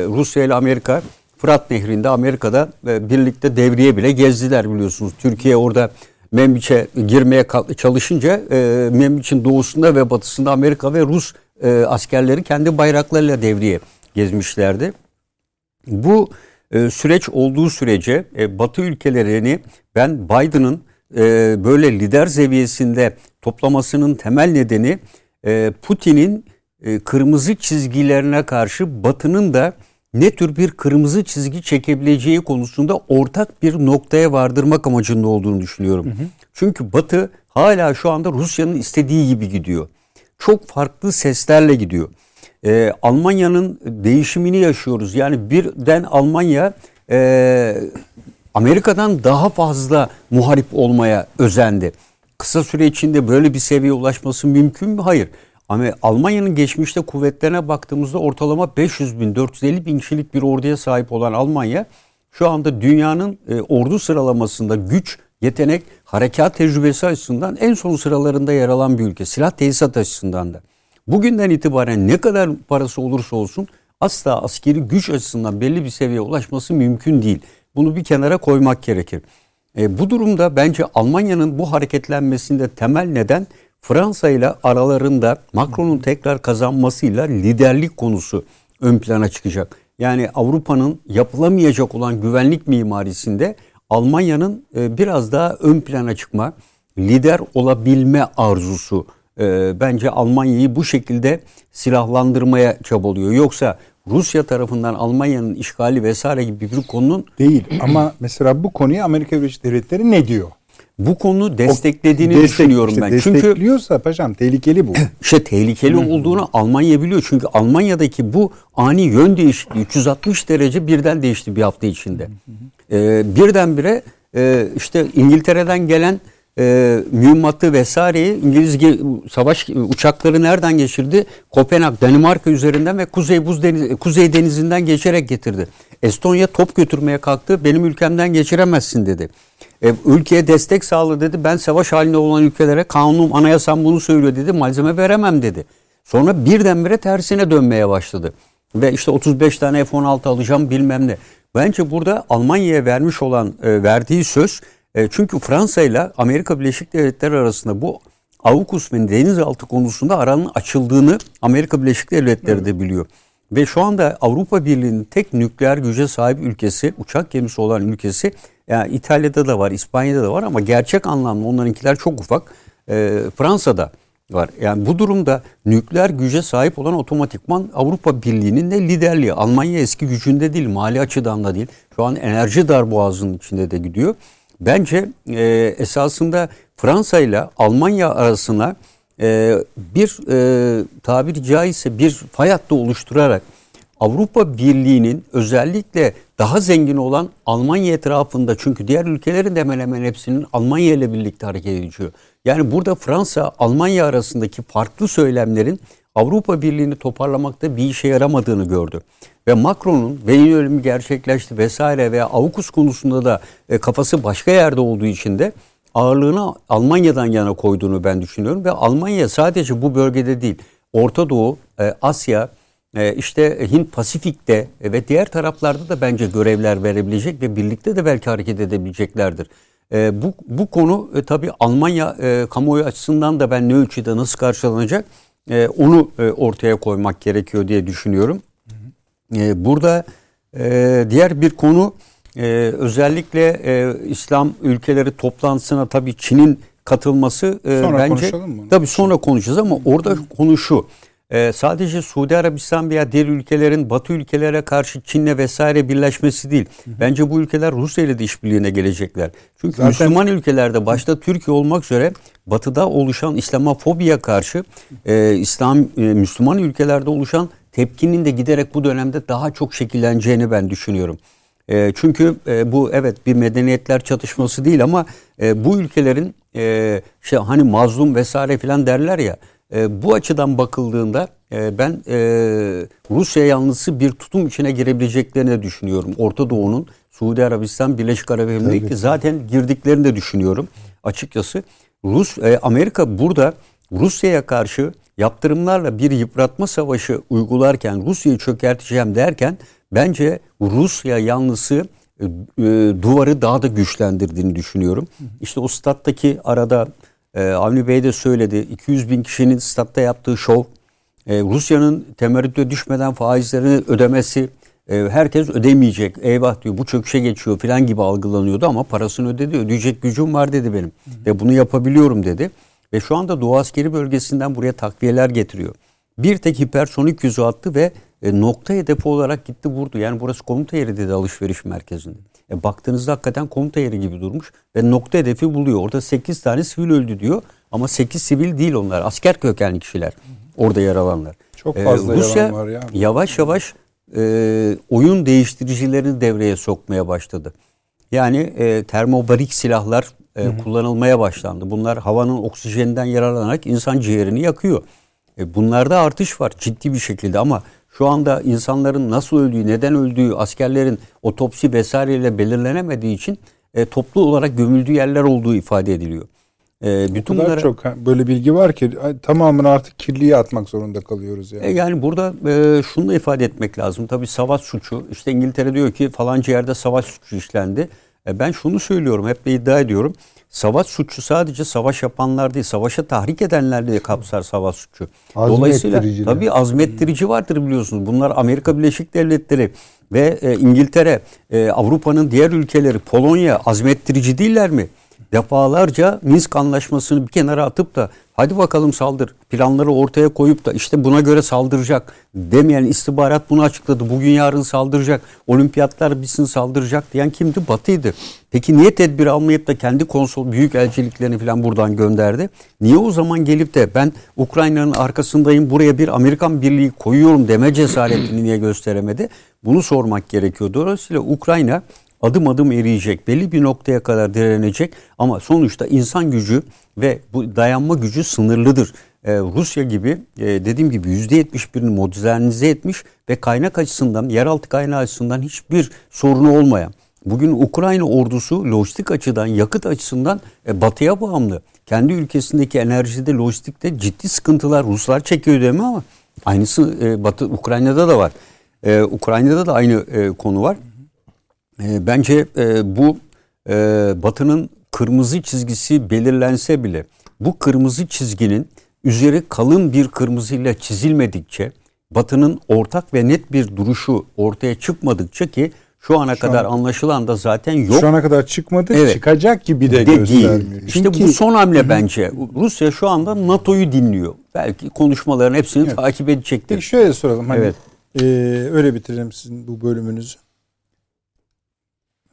Speaker 4: Rusya ile Amerika Fırat Nehri'nde Amerika'da e, birlikte devriye bile gezdiler biliyorsunuz. Türkiye orada Membiç'e girmeye çalışınca e, Membiç'in doğusunda ve batısında Amerika ve Rus e, askerleri kendi bayraklarıyla devriye gezmişlerdi. Bu e, süreç olduğu sürece e, Batı ülkelerini ben Biden'ın e, böyle lider seviyesinde toplamasının temel nedeni e, Putin'in e, kırmızı çizgilerine karşı Batı'nın da ne tür bir kırmızı çizgi çekebileceği konusunda ortak bir noktaya vardırmak amacında olduğunu düşünüyorum. Hı hı. Çünkü Batı hala şu anda Rusya'nın istediği gibi gidiyor. Çok farklı seslerle gidiyor. Ee, Almanya'nın değişimini yaşıyoruz. Yani birden Almanya e, Amerika'dan daha fazla muharip olmaya özendi. Kısa süre içinde böyle bir seviyeye ulaşması mümkün mü? Hayır. Ama Almanya'nın geçmişte kuvvetlerine baktığımızda ortalama 500 bin, 450 bin kişilik bir orduya sahip olan Almanya şu anda dünyanın e, ordu sıralamasında güç, yetenek, harekat tecrübesi açısından en son sıralarında yer alan bir ülke. Silah tesisat açısından da. Bugünden itibaren ne kadar parası olursa olsun asla askeri güç açısından belli bir seviyeye ulaşması mümkün değil. Bunu bir kenara koymak gerekir. E, bu durumda bence Almanya'nın bu hareketlenmesinde temel neden Fransa ile aralarında Macron'un tekrar kazanmasıyla liderlik konusu ön plana çıkacak. Yani Avrupa'nın yapılamayacak olan güvenlik mimarisinde Almanya'nın e, biraz daha ön plana çıkma, lider olabilme arzusu e, bence Almanya'yı bu şekilde silahlandırmaya çabalıyor. Yoksa Rusya tarafından Almanya'nın işgali vesaire gibi bir konunun
Speaker 1: değil ama mesela bu konuyu Amerika Birleşik Devletleri ne diyor?
Speaker 4: Bu konu desteklediğini
Speaker 1: Destek-
Speaker 4: düşünüyorum
Speaker 1: işte
Speaker 4: ben. Çünkü
Speaker 1: Destekliyorsa paşam tehlikeli bu.
Speaker 4: işte tehlikeli olduğunu Almanya biliyor. Çünkü Almanya'daki bu ani yön değişikliği 360 derece birden değişti bir hafta içinde. Ee, birdenbire e, işte İngiltere'den gelen e, mühimmatı vesaireyi İngiliz savaş uçakları nereden geçirdi? Kopenhag, Danimarka üzerinden ve Kuzey Buz Denizi, Kuzey Denizi'nden geçerek getirdi. Estonya top götürmeye kalktı. Benim ülkemden geçiremezsin dedi. E, ülkeye destek sağladı dedi. Ben savaş halinde olan ülkelere kanunum, anayasam bunu söylüyor dedi. Malzeme veremem dedi. Sonra birdenbire tersine dönmeye başladı. Ve işte 35 tane F-16 alacağım bilmem ne. Bence burada Almanya'ya vermiş olan e, verdiği söz e, çünkü Fransa ile Amerika Birleşik Devletleri arasında bu AUKUS ve denizaltı konusunda aranın açıldığını Amerika Birleşik Devletleri de biliyor. Ve şu anda Avrupa Birliği'nin tek nükleer güce sahip ülkesi, uçak gemisi olan ülkesi yani İtalya'da da var, İspanya'da da var ama gerçek anlamda onlarınkiler çok ufak. E, Fransa'da var. Yani bu durumda nükleer güce sahip olan otomatikman Avrupa Birliği'nin de liderliği. Almanya eski gücünde değil, mali açıdan da değil. Şu an enerji darboğazının içinde de gidiyor. Bence e, esasında Fransa ile Almanya arasına e, bir e, tabiri caizse bir fay hattı oluşturarak Avrupa Birliği'nin özellikle daha zengin olan Almanya etrafında çünkü diğer ülkelerin de hemen hemen hepsinin Almanya ile birlikte hareket ediyor. Yani burada Fransa Almanya arasındaki farklı söylemlerin Avrupa Birliği'ni toparlamakta bir işe yaramadığını gördü. Ve Macron'un beyin ölümü gerçekleşti vesaire veya AUKUS konusunda da e, kafası başka yerde olduğu için de ağırlığını Almanya'dan yana koyduğunu ben düşünüyorum. Ve Almanya sadece bu bölgede değil Orta Doğu, e, Asya, e, işte Hint Pasifik'te e, ve diğer taraflarda da bence görevler verebilecek ve birlikte de belki hareket edebileceklerdir. E, bu, bu konu e, tabii Almanya e, kamuoyu açısından da ben ne ölçüde nasıl karşılanacak e, onu e, ortaya koymak gerekiyor diye düşünüyorum. E, burada e, diğer bir konu e, özellikle e, İslam ülkeleri toplantısına tabii Çin'in katılması e,
Speaker 1: Sonra
Speaker 4: bence tabii sonra konuşacağız ama orada konu şu. E, sadece Suudi Arabistan veya diğer ülkelerin Batı ülkelere karşı Çin'le vesaire birleşmesi değil. Bence bu ülkeler Rusya ile de işbirliğine gelecekler. Çünkü
Speaker 1: Zaten-
Speaker 4: Müslüman ülkelerde başta Türkiye olmak üzere Batı'da oluşan İslamofobiye karşı e, İslam e, Müslüman ülkelerde oluşan tepkinin de giderek bu dönemde daha çok şekilleneceğini ben düşünüyorum. E, çünkü e, bu evet bir medeniyetler çatışması değil ama e, bu ülkelerin e, işte hani mazlum vesaire filan derler ya e, bu açıdan bakıldığında e, ben e, Rusya yanlısı bir tutum içine girebileceklerini düşünüyorum. Orta Doğu'nun Suudi Arabistan, Birleşik Arap Emirlikleri zaten girdiklerini de düşünüyorum açıkçası. Rus e, Amerika burada Rusya'ya karşı yaptırımlarla bir yıpratma savaşı uygularken Rusya'yı çökerteceğim derken bence Rusya yanlısı e, e, duvarı daha da güçlendirdiğini düşünüyorum. İşte o stat'taki arada e, Avni Bey de söyledi 200 bin kişinin statta yaptığı şov e, Rusya'nın temerrüte düşmeden faizlerini ödemesi e, herkes ödemeyecek. Eyvah diyor bu çöküşe geçiyor falan gibi algılanıyordu ama parasını ödedi. Ödeyecek gücüm var dedi benim. Ve bunu yapabiliyorum dedi. Ve şu anda Doğu Askeri bölgesinden buraya takviyeler getiriyor. Bir tek hipersonik yüzü attı ve e, nokta hedefi olarak gitti vurdu. Yani burası komuta yeri dedi alışveriş merkezinde. E, baktığınızda hakikaten komuta yeri gibi durmuş ve nokta hedefi buluyor. Orada 8 tane sivil öldü diyor ama 8 sivil değil onlar. Asker kökenli kişiler orada yer alanlar.
Speaker 1: Çok
Speaker 4: E,
Speaker 1: fazla
Speaker 4: Rusya
Speaker 1: yalan var ya.
Speaker 4: yavaş yavaş e, oyun değiştiricilerini devreye sokmaya başladı. Yani e, termobarik silahlar e, kullanılmaya başlandı. Bunlar havanın oksijeninden yararlanarak insan ciğerini yakıyor. E, bunlarda artış var ciddi bir şekilde ama şu anda insanların nasıl öldüğü, neden öldüğü, askerlerin otopsi vesaireyle belirlenemediği için e, toplu olarak gömüldüğü yerler olduğu ifade ediliyor. E,
Speaker 1: O
Speaker 4: bütün
Speaker 1: kadar
Speaker 4: bunlara-
Speaker 1: çok böyle bilgi var ki tamamını artık kirliye atmak zorunda kalıyoruz yani.
Speaker 4: E yani burada e, şunu da ifade etmek lazım. Tabii savaş suçu. İşte İngiltere diyor ki falanca yerde savaş suçu işlendi. E ben şunu söylüyorum, hep de iddia ediyorum. Savaş suçu sadece savaş yapanlar değil, savaşa tahrik edenler de kapsar savaş suçu.
Speaker 3: Azmettiriciler.
Speaker 4: tabii azmettirici vardır biliyorsunuz. Bunlar Amerika Birleşik Devletleri ve e, İngiltere, e, Avrupa'nın diğer ülkeleri, Polonya azmettirici değiller mi? Defalarca Minsk anlaşmasını bir kenara atıp da hadi bakalım saldır planları ortaya koyup da işte buna göre saldıracak demeyen istihbarat bunu açıkladı. Bugün yarın saldıracak, olimpiyatlar bitsin saldıracak diyen kimdi? Batı'ydı. Peki niye tedbir almayıp da kendi konsol büyük elçiliklerini falan buradan gönderdi? Niye o zaman gelip de ben Ukrayna'nın arkasındayım buraya bir Amerikan birliği koyuyorum deme cesaretini niye gösteremedi? Bunu sormak gerekiyor. Dolayısıyla Ukrayna adım adım eriyecek. Belli bir noktaya kadar direnecek ama sonuçta insan gücü ve bu dayanma gücü sınırlıdır. Ee, Rusya gibi e, dediğim gibi %71'ini modernize etmiş ve kaynak açısından, yeraltı kaynağı açısından hiçbir sorunu olmayan. Bugün Ukrayna ordusu lojistik açıdan, yakıt açısından e, batıya bağımlı. Kendi ülkesindeki enerjide, lojistikte ciddi sıkıntılar Ruslar çekiyor mi ama aynısı e, Batı Ukrayna'da da var. E, Ukrayna'da da aynı e, konu var. E, bence e, bu e, Batı'nın kırmızı çizgisi belirlense bile bu kırmızı çizginin üzeri kalın bir kırmızıyla çizilmedikçe Batı'nın ortak ve net bir duruşu ortaya çıkmadıkça ki şu ana şu kadar an, anlaşılan da zaten yok.
Speaker 1: Şu ana kadar çıkmadı, evet. çıkacak gibi de, de göstermiyor. Değil.
Speaker 4: İşte Çünkü, bu son hamle bence. Rusya şu anda NATO'yu dinliyor. Belki konuşmaların hepsini evet. takip edecektir. Peki
Speaker 1: şöyle soralım. Hani, evet. E, öyle bitirelim sizin bu bölümünüzü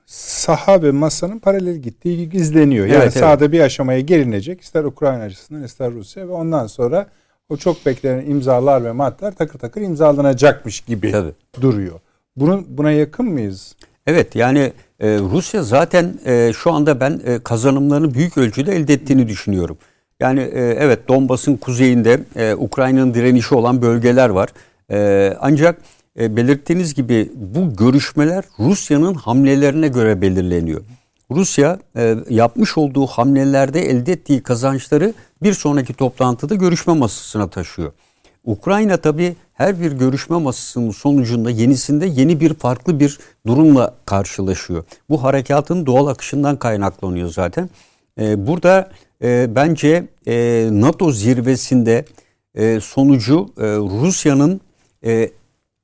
Speaker 1: saha ve masanın paralel gittiği izleniyor. Yani evet, sahada evet. bir aşamaya gelinecek ister Ukrayna açısından ister Rusya ve ondan sonra o çok beklenen imzalar ve maddeler takır takır imzalanacakmış gibi Tabii. duruyor. Bunun buna yakın mıyız?
Speaker 4: Evet yani e, Rusya zaten e, şu anda ben e, kazanımlarını büyük ölçüde elde ettiğini düşünüyorum. Yani e, evet Donbas'ın kuzeyinde e, Ukrayna'nın direnişi olan bölgeler var. E, ancak e, belirttiğiniz gibi bu görüşmeler Rusya'nın hamlelerine göre belirleniyor. Rusya e, yapmış olduğu hamlelerde elde ettiği kazançları bir sonraki toplantıda görüşme masasına taşıyor. Ukrayna tabi her bir görüşme masasının sonucunda yenisinde yeni bir farklı bir durumla karşılaşıyor. Bu harekatın doğal akışından kaynaklanıyor zaten. E, burada e, bence e, NATO zirvesinde e, sonucu e, Rusya'nın e,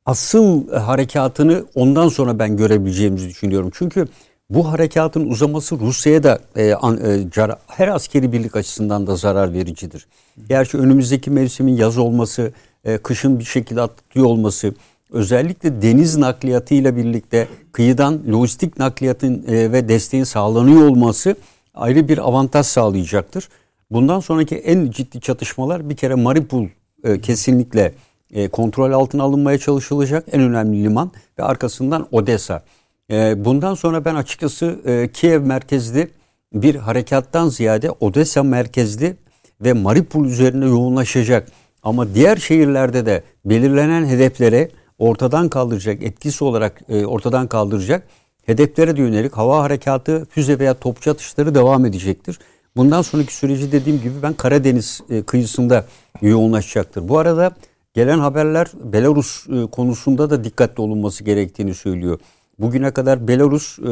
Speaker 4: asıl harekatını ondan sonra ben görebileceğimizi düşünüyorum. Çünkü bu harekatın uzaması Rusya'ya da e, an, e, car, her askeri birlik açısından da zarar vericidir. Gerçi önümüzdeki mevsimin yaz olması, e, kışın bir şekilde atlıyor olması, özellikle deniz nakliyatıyla birlikte kıyıdan lojistik nakliyatın e, ve desteğin sağlanıyor olması ayrı bir avantaj sağlayacaktır. Bundan sonraki en ciddi çatışmalar bir kere Mariupol e, kesinlikle e, kontrol altına alınmaya çalışılacak en önemli liman ve arkasından Odessa. E, bundan sonra ben açıkçası e, Kiev merkezli bir harekattan ziyade Odessa merkezli ve Mariupol üzerine yoğunlaşacak. Ama diğer şehirlerde de belirlenen hedeflere ortadan kaldıracak, etkisi olarak ortadan kaldıracak hedeflere de yönelik hava harekatı, füze veya topçu atışları devam edecektir. Bundan sonraki süreci dediğim gibi ben Karadeniz kıyısında yoğunlaşacaktır. Bu arada Gelen haberler Belarus e, konusunda da dikkatli olunması gerektiğini söylüyor. Bugüne kadar Belarus e, e,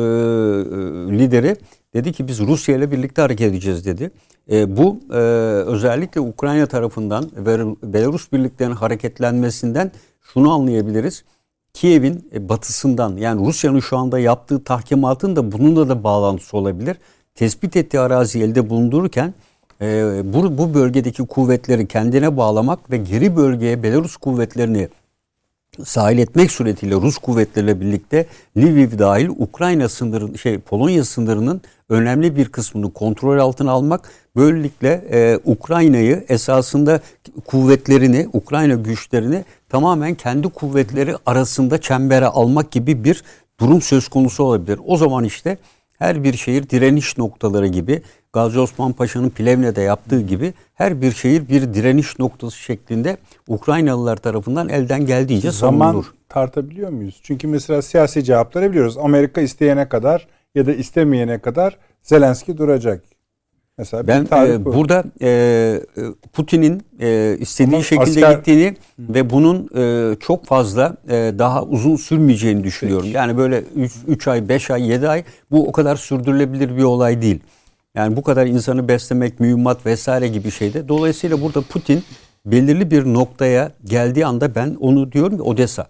Speaker 4: lideri dedi ki biz Rusya ile birlikte hareket edeceğiz dedi. E, bu e, özellikle Ukrayna tarafından ve Belarus birliklerinin hareketlenmesinden şunu anlayabiliriz. Kiev'in e, batısından yani Rusya'nın şu anda yaptığı tahkimatın da bununla da bağlantısı olabilir. Tespit ettiği arazi elde bulundururken e, bu, bu bölgedeki kuvvetleri kendine bağlamak ve geri bölgeye Belarus kuvvetlerini sahil etmek suretiyle Rus kuvvetleriyle birlikte Lviv dahil Ukrayna sınırı şey Polonya sınırının önemli bir kısmını kontrol altına almak böylelikle e, Ukrayna'yı esasında kuvvetlerini Ukrayna güçlerini tamamen kendi kuvvetleri arasında çembere almak gibi bir durum söz konusu olabilir. O zaman işte her bir şehir direniş noktaları gibi Gazi Osman Paşa'nın Plevne'de yaptığı gibi her bir şehir bir direniş noktası şeklinde Ukraynalılar tarafından elden geldiğince Zaman savunulur.
Speaker 1: tartabiliyor muyuz? Çünkü mesela siyasi cevapları biliyoruz. Amerika isteyene kadar ya da istemeyene kadar Zelenski duracak.
Speaker 4: Mesela ben e, burada e, Putin'in e, istediği Ama şekilde asker... gittiğini ve bunun e, çok fazla e, daha uzun sürmeyeceğini düşünüyorum. Peki. Yani böyle 3 ay, 5 ay, 7 ay bu o kadar sürdürülebilir bir olay değil. Yani bu kadar insanı beslemek, mühimmat vesaire gibi şeyde. Dolayısıyla burada Putin belirli bir noktaya geldiği anda ben onu diyorum ki Odessa.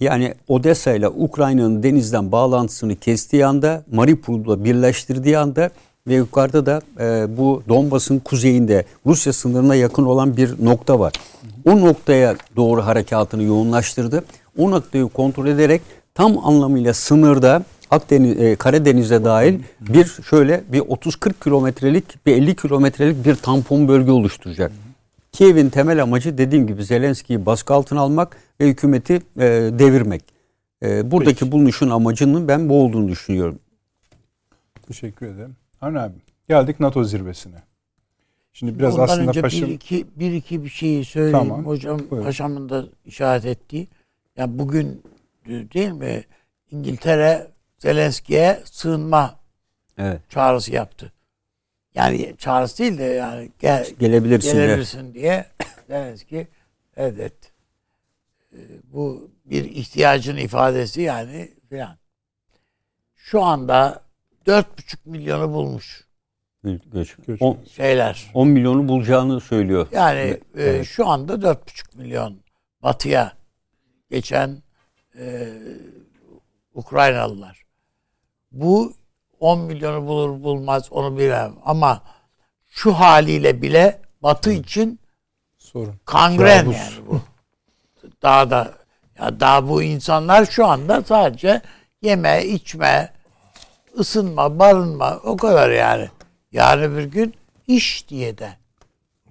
Speaker 4: Yani Odessa ile Ukrayna'nın denizden bağlantısını kestiği anda, Mariupol'la birleştirdiği anda ve yukarıda da e, bu Donbas'ın kuzeyinde Rusya sınırına yakın olan bir nokta var. O noktaya doğru harekatını yoğunlaştırdı. O noktayı kontrol ederek tam anlamıyla sınırda Akdeniz, e, Karadeniz'e dahil bir şöyle bir 30-40 kilometrelik bir 50 kilometrelik bir tampon bölge oluşturacak. Kiev'in temel amacı dediğim gibi Zelenski'yi baskı altına almak ve hükümeti e, devirmek. E, buradaki
Speaker 1: Peki.
Speaker 4: bulunuşun amacının ben bu olduğunu düşünüyorum.
Speaker 1: Teşekkür ederim. Harun abi geldik NATO zirvesine. Şimdi biraz
Speaker 2: Ondan
Speaker 1: aslında
Speaker 2: önce
Speaker 1: paşam...
Speaker 2: bir iki, bir iki bir şeyi söyleyeyim.
Speaker 1: Tamam,
Speaker 2: Hocam
Speaker 1: buyurun.
Speaker 2: paşamın da işaret ettiği. Ya bugün e, değil mi İngiltere Zelenski'ye sığınma
Speaker 4: Evet.
Speaker 2: çağrısı yaptı. Yani çağrısı değil de yani gel,
Speaker 4: Gelebilirsin. de.
Speaker 2: gelebilirsin diye Zelenski evet Ee, bu bir ihtiyacın ifadesi yani filan. Şu anda dört buçuk milyonu bulmuş
Speaker 4: Göç.
Speaker 1: Göç.
Speaker 4: 10,
Speaker 2: şeyler.
Speaker 4: 10 milyonu bulacağını söylüyor.
Speaker 2: Yani e,
Speaker 4: Evet.
Speaker 2: şu anda dört buçuk milyon batıya geçen e, Ukraynalılar. Bu 10 milyonu bulur bulmaz onu bilemem ama şu haliyle bile Batı için
Speaker 1: Sorun.
Speaker 2: kangren
Speaker 1: Kabus.
Speaker 2: yani bu. Daha da ya daha bu insanlar şu anda sadece yeme, içme, ısınma, barınma o kadar yani. Yarın bir gün iş diye de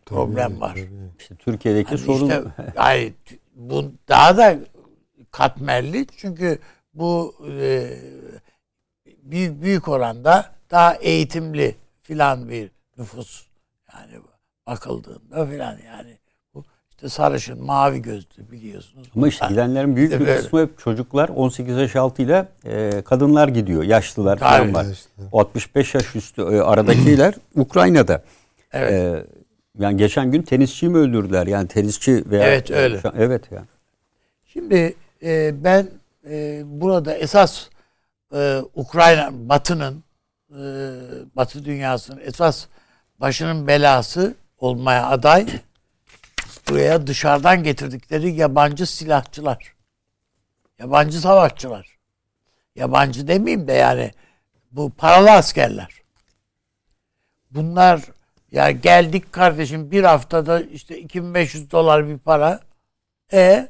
Speaker 2: problem var.
Speaker 4: İşte Türkiye'deki
Speaker 2: Hani
Speaker 4: sorun
Speaker 2: işte, yani bu daha da katmerli çünkü bu e, büyük büyük oranda daha eğitimli filan bir nüfus yani bakıldığında filan yani bu işte sarışın mavi gözlü biliyorsunuz.
Speaker 4: ama işte gidenlerin büyük
Speaker 2: İşte
Speaker 4: bir
Speaker 2: böyle.
Speaker 4: kısmı hep çocuklar 18 yaş altıyla e, kadınlar gidiyor. Yaşlılar falan var. O 65 yaş üstü e, aradakiler Ukrayna'da.
Speaker 2: Evet.
Speaker 4: E, yani geçen gün tenisçiyi mi öldürdüler? Yani tenisçi veya
Speaker 2: Evet, öyle.
Speaker 4: Evet yani.
Speaker 2: Şimdi e, ben e, burada esas e, Ukrayna Batı'nın e, Batı dünyasının esas başının belası olmaya aday buraya dışarıdan getirdikleri yabancı silahçılar. Yabancı savaşçılar. Yabancı demeyeyim de yani bu paralı askerler. Bunlar ya geldik kardeşim bir haftada işte 2500 dolar bir para. E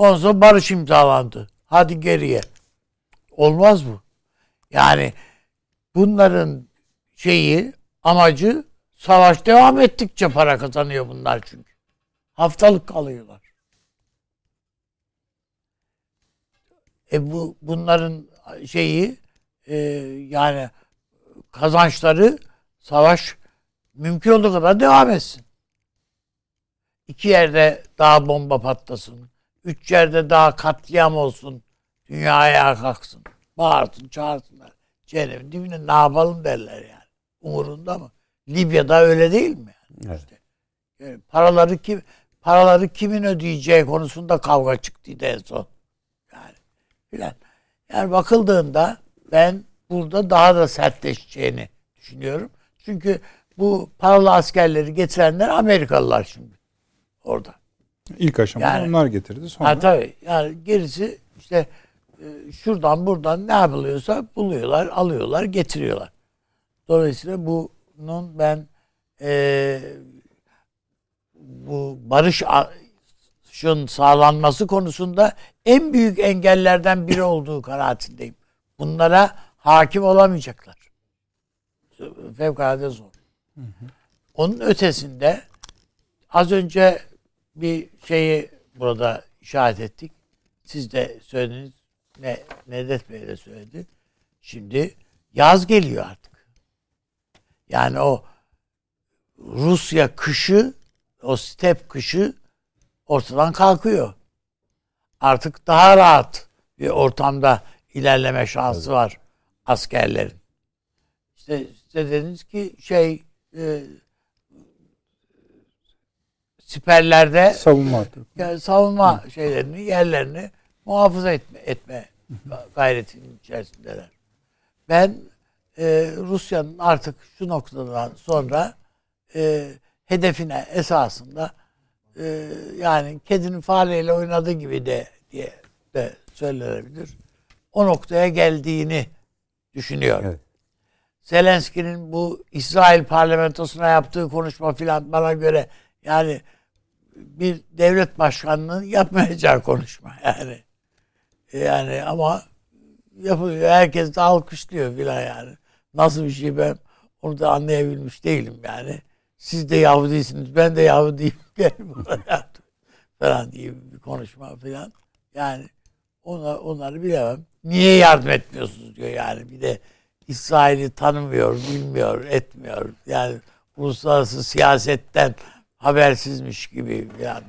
Speaker 2: Ondan sonra barış imzalandı. Hadi geriye. Olmaz bu. Yani bunların şeyi amacı savaş devam ettikçe para kazanıyor bunlar çünkü. Haftalık kalıyorlar. E bu bunların şeyi e, yani kazançları savaş mümkün olduğu kadar devam etsin. İki yerde daha bomba patlasın. Üç yerde daha katliam olsun. Dünya ayağa kalksın. Bağırsın, çağırsınlar. Cehennemin dibine ne yapalım derler yani. Umurunda mı? Libya'da öyle değil mi? Yani?
Speaker 4: Evet.
Speaker 2: İşte, yani paraları kim paraları kimin ödeyeceği konusunda kavga çıktıydı en son. Yani filan. Yani bakıldığında ben burada daha da sertleşeceğini düşünüyorum. Çünkü bu paralı askerleri getirenler Amerikalılar şimdi orada.
Speaker 1: İlk aşamada
Speaker 2: Yani-
Speaker 1: onlar getirdi. Sonra
Speaker 2: Ha tabii. Yani gerisi işte şuradan buradan ne yapılıyorsa buluyorlar, alıyorlar, getiriyorlar. Dolayısıyla bunun ben e, bu barışın sağlanması konusunda en büyük engellerden biri olduğu kanaatindeyim. Bunlara hakim olamayacaklar. Fevkalade zor. Onun ötesinde az önce bir şeyi burada işaret ettik. Siz de söylediniz. Ne, Nedet Bey de söyledi. Şimdi yaz geliyor artık. Yani o Rusya kışı, o step kışı ortadan kalkıyor. Artık daha rahat bir ortamda ilerleme şansı var askerlerin. İşte size dediniz ki şey e, siperlerde
Speaker 1: savunma
Speaker 2: yani savunma şeylerini, yerlerini muhafaza etme, etme gayretinin içerisindeler. Ben e, Rusya'nın artık şu noktadan sonra e, hedefine esasında e, yani kedinin fareyle oynadığı gibi de diye de söylenebilir. O noktaya geldiğini düşünüyorum.
Speaker 4: Evet.
Speaker 2: Zelenski'nin bu İsrail parlamentosuna yaptığı konuşma filan bana göre yani bir devlet başkanının yapmayacağı konuşma yani. Yani ama yapılıyor. Herkes de alkışlıyor filan yani. Nasıl bir şey ben onu da anlayabilmiş değilim yani. Siz de Yahudisiniz, ben de Yahudiyim. Falan diye bir konuşma filan. Yani ona, onları bilemem. Niye yardım etmiyorsunuz diyor yani. Bir de İsrail'i tanımıyor, bilmiyor, etmiyor. Yani uluslararası siyasetten habersizmiş gibi yani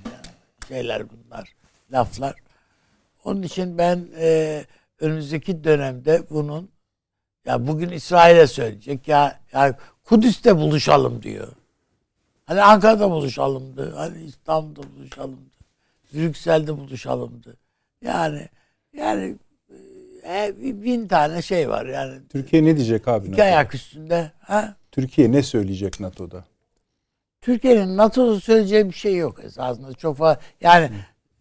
Speaker 2: şeyler bunlar, laflar. Onun için ben e, önümüzdeki dönemde bunun ya bugün İsrail'e söyleyecek ya, ya Kudüs'te buluşalım diyor. Hani Ankara'da buluşalımdı. Hani İstanbul'da buluşalımdı. Brüksel'de buluşalımdı. Yani yani e, bin tane şey var yani.
Speaker 1: Türkiye ne diyecek abi?
Speaker 2: İki
Speaker 1: NATO'da?
Speaker 2: ayak üstünde. Ha?
Speaker 1: Türkiye ne söyleyecek NATO'da?
Speaker 2: Türkiye'nin NATO'da söyleyeceği bir şey yok esasında. Çok fazla yani e,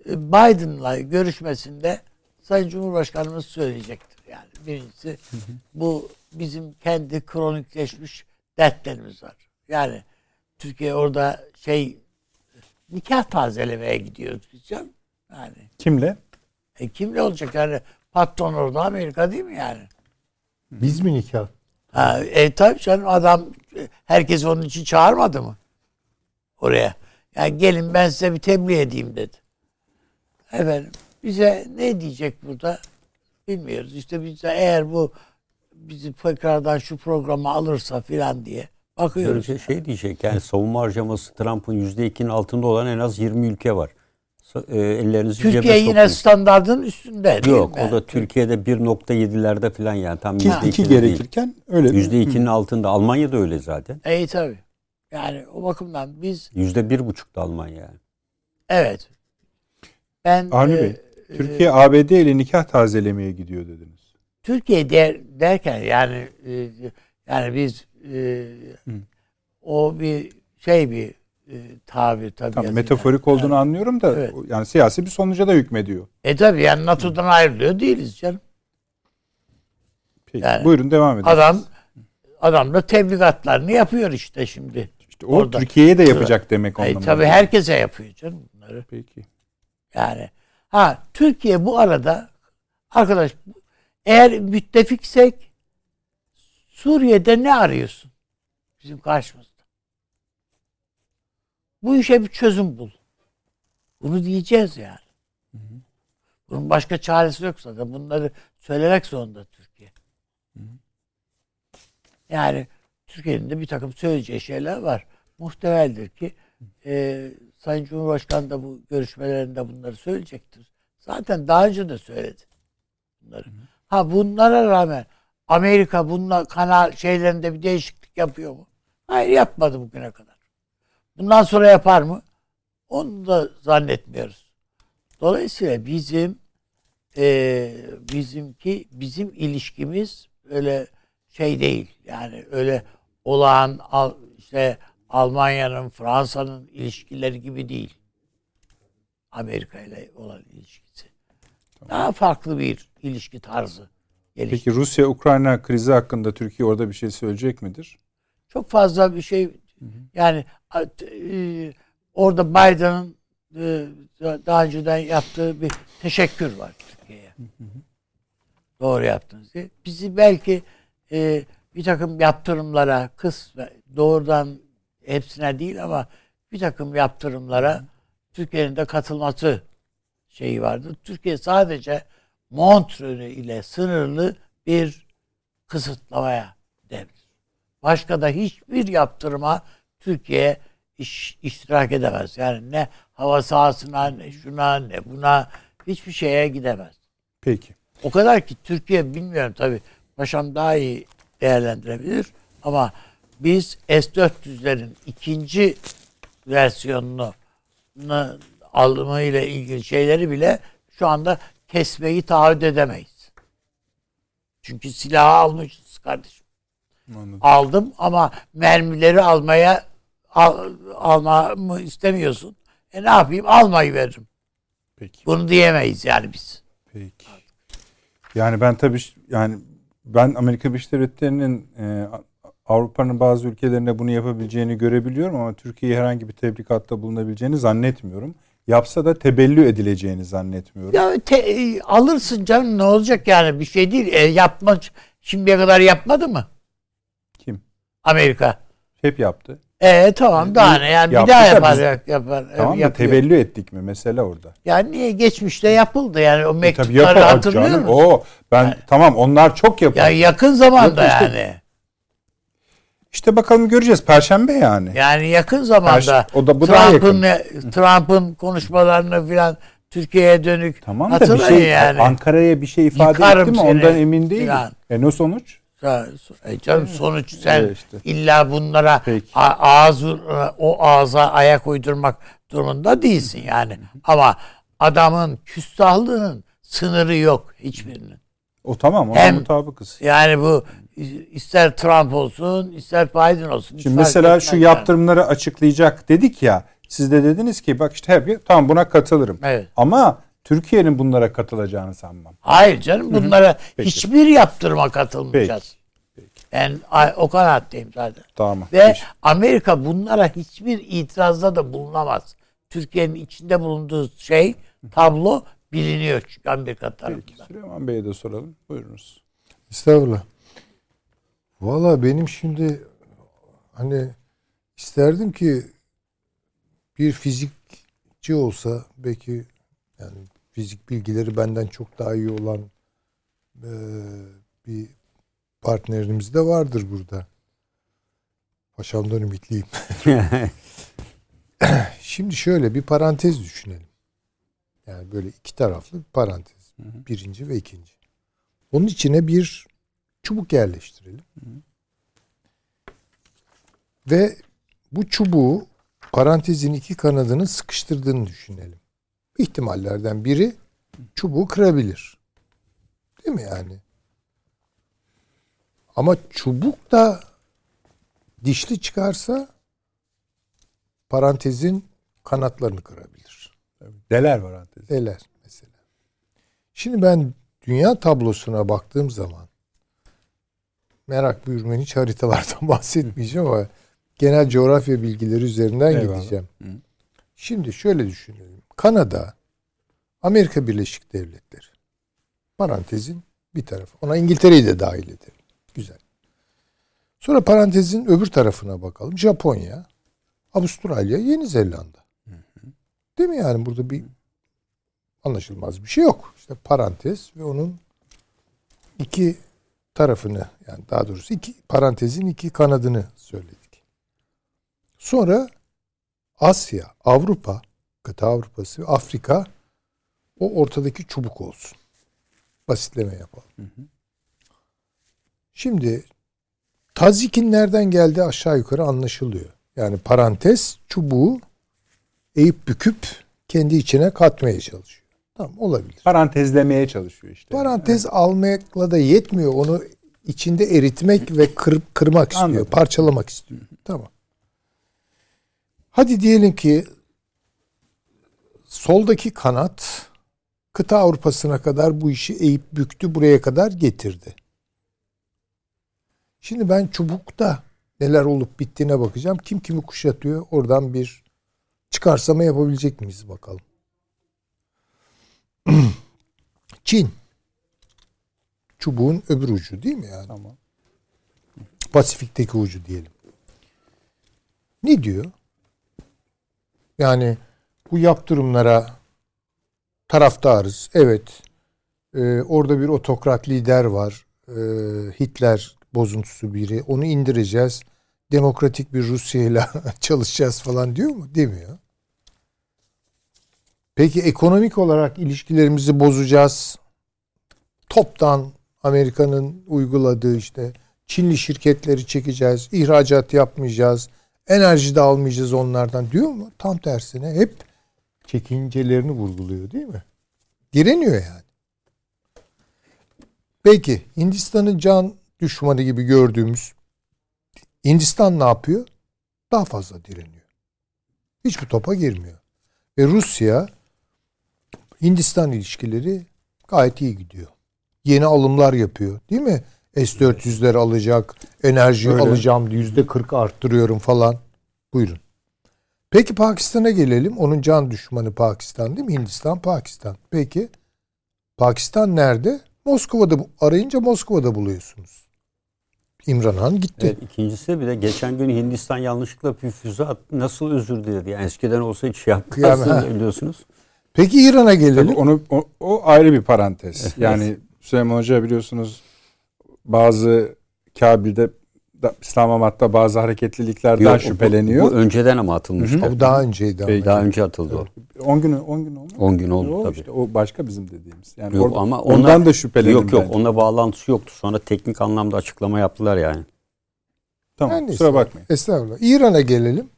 Speaker 2: Biden'la görüşmesinde Sayın Cumhurbaşkanımız söyleyecektir. Yani birincisi bu bizim kendi kronikleşmiş dertlerimiz var. Yani Türkiye orada şey nikah tazelemeye gidiyoruz biz canım. Yani
Speaker 1: Kimle?
Speaker 2: e, kimle olacak yani patron orada Amerika değil mi yani?
Speaker 3: Biz mi nikah?
Speaker 2: Ha, e tabii canım adam e, herkes onun için çağırmadı mı? Oraya. Yani gelin ben size bir tebliğ edeyim dedi. Efendim bize ne diyecek burada bilmiyoruz. İşte biz de eğer bu bizi tekrardan şu programa alırsa filan diye bakıyoruz.
Speaker 4: Böylece şey diyecek yani savunma harcaması Trump'ın %2'nin altında olan en az 20 ülke var. E, ellerinizi
Speaker 2: Türkiye yine
Speaker 4: sokun.
Speaker 2: standardın üstünde değil
Speaker 4: Yok
Speaker 2: mi?
Speaker 4: o da Türkiye'de 1.7'lerde falan yani tam
Speaker 1: Ki
Speaker 4: %2'de
Speaker 1: iki
Speaker 4: değil.
Speaker 1: gerekirken öyle.
Speaker 4: %2'nin altında. Almanya da öyle zaten.
Speaker 2: İyi tabii. Yani o bakımdan biz
Speaker 4: %1.5'da Almanya yani.
Speaker 2: evet ben
Speaker 1: Avni
Speaker 2: e,
Speaker 1: Bey, Türkiye ABD ile nikah tazelemeye gidiyor dediniz.
Speaker 2: Türkiye der, derken yani e, yani biz e, o bir şey bir e, tabir tabii.
Speaker 1: Tamam, metaforik
Speaker 2: yani.
Speaker 1: olduğunu anlıyorum da
Speaker 2: Evet.
Speaker 1: yani siyasi bir sonuca da hükmediyor.
Speaker 2: E tabii yani NATO'dan ayrılıyor değiliz canım.
Speaker 1: Peki,
Speaker 2: Yani
Speaker 1: buyurun devam edelim.
Speaker 2: Adam adam da tebligatlarını yapıyor işte şimdi.
Speaker 1: İşte o
Speaker 2: orada.
Speaker 1: Türkiye'ye de yapacak demek
Speaker 2: E,
Speaker 1: anlamında.
Speaker 2: tabii herkese yapıyor canım bunları.
Speaker 1: Peki.
Speaker 2: Yani ha Türkiye bu arada arkadaş eğer müttefiksek Suriye'de ne arıyorsun? Bizim karşımızda. Bu işe bir çözüm bul. Bunu diyeceğiz yani. Bunun başka çaresi yok zaten. Bunları söylemek zorunda Türkiye. Yani Türkiye'nin de bir takım söyleyeceği şeyler var. Muhtemeldir ki e, Sayın Cumhurbaşkanı da bu görüşmelerinde bunları söyleyecektir. Zaten daha önce de söyledi bunları. Ha bunlara rağmen Amerika bununla kanal şeylerinde bir değişiklik yapıyor mu? Hayır yapmadı bugüne kadar. Bundan sonra yapar mı? Onu da zannetmiyoruz. Dolayısıyla bizim e, bizimki bizim ilişkimiz öyle şey değil. Yani öyle olağan al, işte Almanya'nın, Fransa'nın ilişkileri gibi değil. Amerika ile olan ilişkisi. Daha farklı bir ilişki tarzı gelişti.
Speaker 1: Peki Rusya-Ukrayna krizi hakkında Türkiye orada bir şey söyleyecek midir?
Speaker 2: Çok fazla bir şey yani e, orada Biden'ın e, daha önceden yaptığı bir teşekkür var Türkiye'ye. Doğru yaptınız diye. Bizi belki e, bir takım yaptırımlara kıs doğrudan hepsine değil ama bir takım yaptırımlara Türkiye'nin de katılması şeyi vardı. Türkiye sadece Montreux ile sınırlı bir kısıtlamaya devrilir. Başka da hiçbir yaptırıma Türkiye iş, iştirak edemez. Yani ne hava sahasına ne şuna ne buna hiçbir şeye gidemez.
Speaker 1: Peki.
Speaker 2: O kadar ki Türkiye bilmiyorum tabi paşam daha iyi değerlendirebilir ama biz S-400'lerin ikinci versiyonunu alımıyla ilgili şeyleri bile şu anda kesmeyi taahhüt edemeyiz. Çünkü silahı almışız kardeşim.
Speaker 1: Anladım.
Speaker 2: Aldım ama mermileri almaya al, almamı istemiyorsun. E ne yapayım? Almayı veririm.
Speaker 1: Peki.
Speaker 2: Bunu diyemeyiz yani biz.
Speaker 1: Peki. Yani ben tabii yani ben Amerika Birleşik Devletleri'nin e, Avrupa'nın bazı ülkelerinde bunu yapabileceğini görebiliyorum ama Türkiye'ye herhangi bir tebligatta bulunabileceğini zannetmiyorum. Yapsa da tebellü edileceğini zannetmiyorum.
Speaker 2: Ya te- e, alırsın canım ne olacak yani bir şey değil. E, yapma şimdiye kadar yapmadı mı
Speaker 1: Kim?
Speaker 2: Amerika?
Speaker 1: Hep yaptı.
Speaker 2: E tamam daha ne yani bir daha
Speaker 1: da
Speaker 2: yapar
Speaker 1: biz-
Speaker 2: yapar. yapar
Speaker 1: Tamam da tebellü ettik mi? Mesele orada.
Speaker 2: Yani niye geçmişte yapıldı yani o
Speaker 1: E tabii
Speaker 2: mektupları
Speaker 1: yapar
Speaker 2: hatırlıyor
Speaker 1: canım.
Speaker 2: musun?
Speaker 1: O ben tamam onlar çok yapar.
Speaker 2: Ya yakın zamanda
Speaker 1: Yok işte-
Speaker 2: yani.
Speaker 1: İşte bakalım göreceğiz perşembe yani.
Speaker 2: Yani yakın zamanda
Speaker 1: Karşı- o da bu
Speaker 2: Trump'ın Trump'ın konuşmalarını filan Türkiye'ye dönük
Speaker 1: Tamam da bir şey
Speaker 2: yani.
Speaker 1: Ankara'ya bir şey ifade
Speaker 2: Yıkarım
Speaker 1: etti mi
Speaker 2: seni
Speaker 1: ondan emin değilim. E ne sonuç?
Speaker 2: E canım sonuç sen
Speaker 1: Evet işte.
Speaker 2: illa bunlara
Speaker 1: Peki.
Speaker 2: ağız o ağza ayak uydurmak durumunda değilsin yani. Ama adamın küstahlığının sınırı yok hiçbirinin.
Speaker 1: O tamam ona
Speaker 2: Hem-
Speaker 1: mutabıkız.
Speaker 2: Yani bu ister Trump olsun, ister Biden olsun.
Speaker 1: Şimdi mesela şu
Speaker 2: yani.
Speaker 1: yaptırımları açıklayacak dedik ya. Siz de dediniz ki bak işte hep tamam buna katılırım.
Speaker 2: Evet.
Speaker 1: Ama Türkiye'nin bunlara katılacağını sanmam.
Speaker 2: Hayır canım bunlara
Speaker 1: Peki.
Speaker 2: hiçbir yaptırıma katılmayacağız. Ben a- o kanaatteyim zaten.
Speaker 1: Tamam.
Speaker 2: Ve Amerika bunlara hiçbir itirazda da bulunamaz. Türkiye'nin içinde bulunduğu şey tablo biliniyor çünkü Amerika
Speaker 1: Peki.
Speaker 2: tarafından.
Speaker 1: Süleyman Bey'e de soralım. Buyurunuz.
Speaker 3: Estağfurullah. Valla benim şimdi hani isterdim ki bir fizikçi olsa belki yani fizik bilgileri benden çok daha iyi olan eee, bir partnerimiz de vardır burada. Paşamdan ümitliyim. Şimdi şöyle bir parantez düşünelim. Yani böyle iki taraflı bir parantez. Birinci ve ikinci. Onun içine bir çubuk yerleştirelim. Ve bu çubuğu parantezin iki kanadını sıkıştırdığını düşünelim. İhtimallerden biri çubuğu kırabilir. Değil mi yani? Ama çubuk da dişli çıkarsa parantezin kanatlarını kırabilir.
Speaker 1: Deler var antezi.
Speaker 3: Deler mesela. Şimdi ben dünya tablosuna baktığım zaman merak buyurmayın hiç haritalardan bahsetmeyeceğim ama genel coğrafya bilgileri üzerinden
Speaker 1: Eyvallah.
Speaker 3: gideceğim.
Speaker 1: Hı.
Speaker 3: Şimdi şöyle düşünelim. Kanada, Amerika Birleşik Devletleri. Parantezin bir tarafı. Ona İngiltere'yi de dahil edelim. Güzel. Sonra parantezin öbür tarafına bakalım. Japonya, Avustralya, Yeni Zelanda. Değil mi yani burada bir anlaşılmaz bir şey yok. İşte parantez ve onun iki tarafını yani daha doğrusu iki parantezin iki kanadını söyledik. Sonra Asya, Avrupa, kıta Avrupası ve Afrika o ortadaki çubuk olsun. Basitleme yapalım. Şimdi tazikin nereden geldiği aşağı yukarı anlaşılıyor. Yani parantez çubuğu eğip büküp kendi içine katmaya çalışıyor. Tamam olabilir.
Speaker 1: Parantezlemeye çalışıyor işte.
Speaker 3: Parantez almakla da yetmiyor. Onu içinde eritmek ve kırıp kırmak istiyor.
Speaker 1: Anladım.
Speaker 3: Parçalamak istiyor. Tamam. Hadi diyelim ki soldaki kanat kıta Avrupa'sına kadar bu işi eğip büktü buraya kadar getirdi. Şimdi ben çubukta neler olup bittiğine bakacağım. Kim kimi kuşatıyor oradan bir çıkarsama yapabilecek miyiz bakalım. Çin. Çubuğun öbür ucu değil mi yani?
Speaker 1: Tamam.
Speaker 3: Pasifik'teki ucu diyelim. Ne diyor? Yani bu yaptırımlara taraftarız. Evet. Ee, orada bir otokrat lider var. Ee, Hitler bozuntusu biri. Onu indireceğiz. Demokratik bir Rusya ile çalışacağız falan diyor mu? Demiyor. Peki ekonomik olarak ilişkilerimizi bozacağız. Toptan Amerika'nın uyguladığı işte Çinli şirketleri çekeceğiz, ihracat yapmayacağız, enerji de almayacağız onlardan diyor mu? Tam tersine hep çekincelerini vurguluyor değil mi? Direniyor yani. Peki Hindistan'ın can düşmanı gibi gördüğümüz Hindistan ne yapıyor? Daha fazla direniyor. Hiçbir topa girmiyor. Ve Rusya Hindistan ilişkileri gayet iyi gidiyor. Yeni alımlar yapıyor. Değil mi? S-400'ler alacak, enerji
Speaker 1: Öyle.
Speaker 3: alacağım, yüzde 40 arttırıyorum falan. Buyurun. Peki Pakistan'a gelelim. Onun can düşmanı Pakistan değil mi? Hindistan, Pakistan. Peki Pakistan nerede? Moskova'da bu- arayınca Moskova'da buluyorsunuz. İmran Han gitti.
Speaker 4: Evet, ikincisi bir de geçen gün Hindistan yanlışlıkla bir füze attı. Nasıl özür diledi? Yani eskiden olsa hiç şey yapmazdı
Speaker 3: ha.
Speaker 4: biliyorsunuz.
Speaker 3: Peki İran'a gelelim.
Speaker 1: Tabii onu o, o ayrı bir parantez. Yani Süleyman Hoca biliyorsunuz bazı Kabil'de da, İslamabad'da bazı hareketliliklerden
Speaker 4: Yok, bu-
Speaker 1: şüpheleniyor.
Speaker 4: Bu, önceden ama atılmıştı.
Speaker 3: Bu daha önceydi ama.
Speaker 1: Peki.
Speaker 4: Daha önce atıldı o.
Speaker 1: 10 gün 10 gün oldu.
Speaker 4: 10 gün oldu
Speaker 1: O
Speaker 4: tabii.
Speaker 1: işte, o başka bizim dediğimiz. Yani
Speaker 4: Yok,
Speaker 1: orada-
Speaker 4: ama
Speaker 1: ondan
Speaker 4: ona-
Speaker 1: da şüphelenim
Speaker 4: Yok yok
Speaker 1: bence.
Speaker 4: onunla bağlantısı yoktu. Sonra teknik anlamda açıklama yaptılar yani.
Speaker 1: Tamam
Speaker 3: neyse.
Speaker 1: kusura bakmayın.
Speaker 3: Estağfurullah. İran'a gelelim.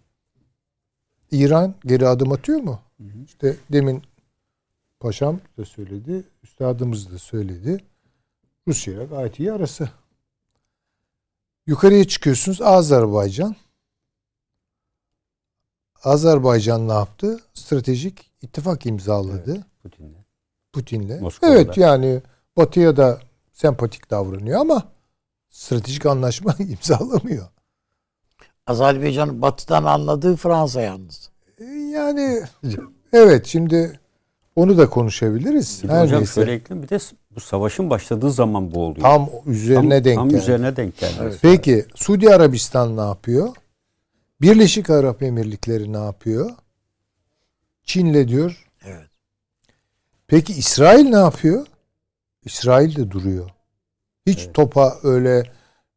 Speaker 3: İran geri adım atıyor mu? İşte demin paşam da söyledi, üstadımız da söyledi. Rusya'ya gayet iyi arası. Yukarıya çıkıyorsunuz Azerbaycan. Azerbaycan ne yaptı? Stratejik ittifak imzaladı
Speaker 4: Putin'le.
Speaker 3: Putin'le.
Speaker 4: Moskova'da.
Speaker 3: Evet yani Batı'ya da sempatik davranıyor ama stratejik anlaşma imzalamıyor.
Speaker 2: Azerbaycan'ın batıdan anladığı Fransa yalnız.
Speaker 3: E, Yani evet şimdi onu da konuşabiliriz.
Speaker 4: Bir de
Speaker 3: Her
Speaker 4: hocam
Speaker 3: neyse.
Speaker 4: şöyle ekleyeyim bir de bu savaşın başladığı zaman bu oluyor.
Speaker 3: Tam üzerine
Speaker 4: Tam-
Speaker 3: denk
Speaker 4: tam
Speaker 3: geldi.
Speaker 4: üzerine denk geldi.
Speaker 3: Peki Suudi Arabistan ne yapıyor? Birleşik Arap Emirlikleri ne yapıyor? Çin'le diyor.
Speaker 2: Evet.
Speaker 3: Peki İsrail ne yapıyor? İsrail de duruyor. Hiç topa öyle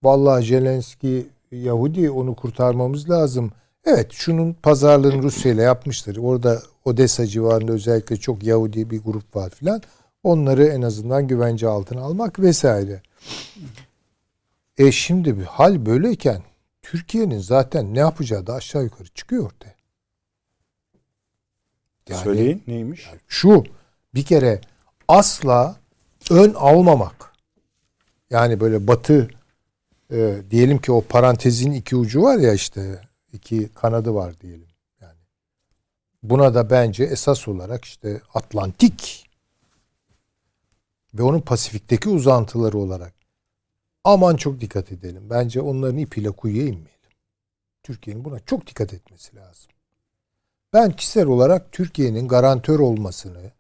Speaker 3: vallahi Zelenski Yahudi onu kurtarmamız lazım. Evet şunun pazarlığını Rusya ile yapmıştır. Orada Odessa civarında özellikle çok Yahudi bir grup var filan. Onları en azından güvence altına almak vesaire. E şimdi bir hal böyleyken Türkiye'nin zaten ne yapacağı da aşağı yukarı çıkıyor ortaya. Yani
Speaker 1: Söyleyin neymiş?
Speaker 3: şu bir kere asla ön almamak. Yani böyle batı e, diyelim ki o parantezin iki ucu var ya işte iki kanadı var diyelim. Yani buna da bence esas olarak işte Atlantik ve onun Pasifik'teki uzantıları olarak aman çok dikkat edelim. Bence onların ipiyle kuyuya inmeyelim. Türkiye'nin buna çok dikkat etmesi lazım. Ben kişisel olarak Türkiye'nin garantör olmasını,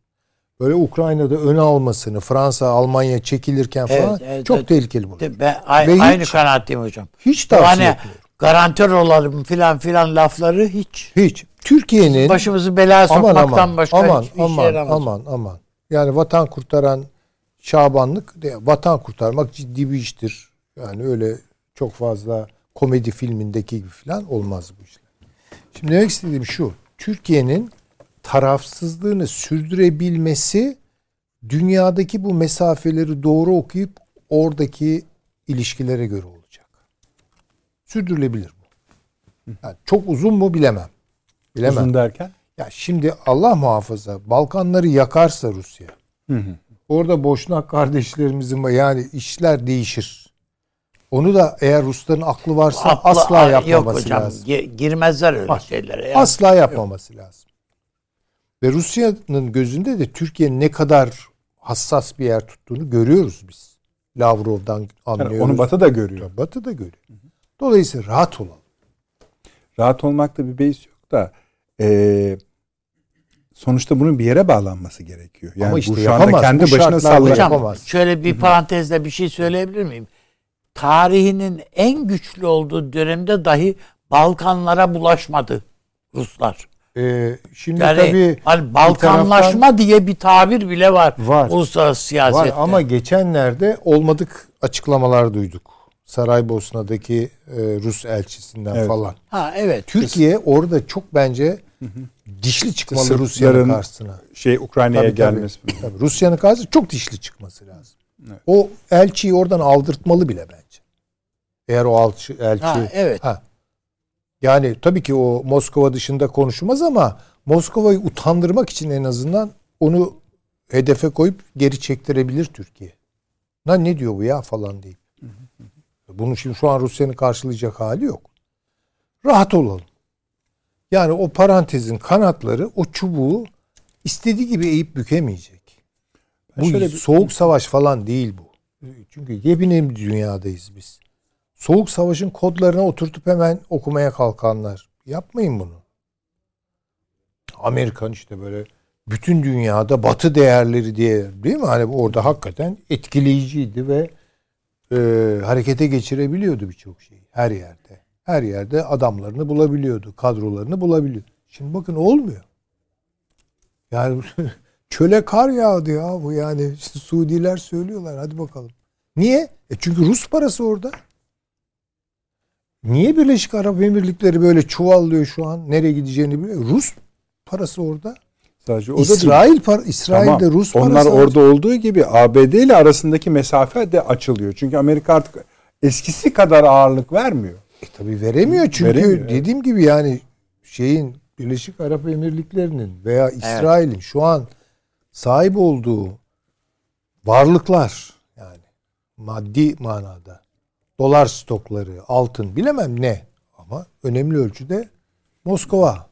Speaker 3: böyle Ukrayna'da öne almasını, Fransa, Almanya çekilirken
Speaker 2: Evet,
Speaker 3: falan
Speaker 2: evet,
Speaker 3: çok
Speaker 2: evet.
Speaker 3: tehlikeli buluyorum.
Speaker 2: De- Ben a-
Speaker 3: Ve hiç-
Speaker 2: aynı kanaatteyim hocam.
Speaker 3: Hiç tavsiye
Speaker 2: Yani
Speaker 3: etmiyorum.
Speaker 2: Garantör olalım filan filan lafları hiç.
Speaker 3: Hiç. Türkiye'nin
Speaker 2: Başımızı belaya
Speaker 3: aman
Speaker 2: sokmaktan
Speaker 3: aman
Speaker 2: başka
Speaker 3: aman
Speaker 2: hiçbir
Speaker 3: aman
Speaker 2: yaramaz.
Speaker 3: aman aman. Yani vatan kurtaran Şabanlık vatan kurtarmak ciddi bir iştir. Yani öyle çok fazla komedi filmindeki gibi falan olmaz bu işler. Şimdi demek istediğim şu. Türkiye'nin tarafsızlığını sürdürebilmesi dünyadaki bu mesafeleri doğru okuyup oradaki ilişkilere göre olacak. Sürdürülebilir bu. Yani çok uzun mu bilemem. Bilemem.
Speaker 1: Uzun derken?
Speaker 3: Ya şimdi Allah muhafaza Balkanları yakarsa Rusya. Orada Boşnak kardeşlerimizin yani işler değişir. Onu da eğer Rusların aklı varsa
Speaker 2: Aklı-
Speaker 3: asla yapmaması
Speaker 2: Yok hocam
Speaker 3: lazım.
Speaker 2: gi- girmezler öyle
Speaker 3: Bak,
Speaker 2: şeylere. Yani.
Speaker 3: Asla yapmaması lazım. Ve Rusya'nın gözünde de Türkiye'nin ne kadar hassas bir yer tuttuğunu görüyoruz biz. Lavrov'dan anlıyoruz.
Speaker 1: Yani onu Batı da görüyor.
Speaker 3: Batı da görüyor. Dolayısıyla rahat olalım.
Speaker 1: Rahat olmakta bir beis yok da e, sonuçta bunun bir yere bağlanması gerekiyor. Yani
Speaker 3: Ama işte
Speaker 1: bu şu anda
Speaker 3: yapamaz.
Speaker 1: kendi
Speaker 3: Bu
Speaker 1: başına
Speaker 3: yapamaz.
Speaker 2: şöyle bir parantezle bir şey söyleyebilir miyim? Tarihinin en güçlü olduğu dönemde dahi Balkanlara bulaşmadı Ruslar.
Speaker 3: Ee, şimdi
Speaker 2: Yani
Speaker 3: tabii
Speaker 2: hani
Speaker 3: bir
Speaker 2: Balkanlaşma diye bir tabir bile var.
Speaker 3: Var.
Speaker 2: Uluslararası
Speaker 3: Var
Speaker 2: siyasette.
Speaker 3: ama geçenlerde olmadık açıklamalar duyduk. Saraybosna'daki e, Rus elçisinden
Speaker 1: Evet.
Speaker 3: falan.
Speaker 2: ha evet.
Speaker 3: Türkiye orada çok bence dişli çıkmalı Rusya'nın karşısına.
Speaker 1: Şey Ukrayna'ya
Speaker 3: Tabii, tabii.
Speaker 1: gelmesi.
Speaker 3: Tabii, Rusya'nın karşısına çok dişli çıkması lazım. O elçiyi oradan aldırtmalı bile bence. Eğer o elçi, elçi
Speaker 2: Ha, evet.
Speaker 3: Ha. Yani tabii ki o Moskova dışında konuşmaz ama Moskova'yı utandırmak için en azından onu hedefe koyup geri çektirebilir Türkiye. Lan ne diyor bu ya falan deyip. Bunu şimdi şu an Rusya'nın karşılayacak hali yok. Rahat olalım. Yani o parantezin kanatları o çubuğu istediği gibi eğip bükemeyecek.
Speaker 1: Ben
Speaker 3: Bu
Speaker 1: şöyle bir-
Speaker 3: soğuk savaş falan değil bu. Çünkü yepyeni bir dünyadayız biz. Soğuk savaşın kodlarına oturtup hemen okumaya kalkanlar. Yapmayın bunu. Amerikan işte böyle bütün dünyada batı değerleri diye değil mi? Hani orada hakikaten etkileyiciydi ve e, harekete geçirebiliyordu birçok şeyi her yerde. Her yerde adamlarını bulabiliyordu, kadrolarını bulabiliyordu. Şimdi bakın olmuyor. Yani çöle kar yağdı ya bu yani işte Suudiler söylüyorlar hadi bakalım. Niye? E çünkü Rus parası orada. Niye Birleşik Arap Emirlikleri böyle çuvallıyor şu an? Nereye gideceğini biliyor. Rus parası orada.
Speaker 1: Sadece o da değil.
Speaker 3: İsrail par İsrail'de
Speaker 1: Tamam.
Speaker 3: Rus parası.
Speaker 1: Onlar orada olduğu gibi ABD ile arasındaki mesafe de açılıyor. Çünkü Amerika artık eskisi kadar ağırlık vermiyor.
Speaker 3: E tabii veremiyor çünkü
Speaker 1: Veremiyor, evet.
Speaker 3: dediğim gibi yani şeyin Birleşik Arap Emirlikleri'nin veya İsrail'in şu an sahip olduğu varlıklar yani maddi manada dolar stokları, altın bilemem ne ama önemli ölçüde Moskova.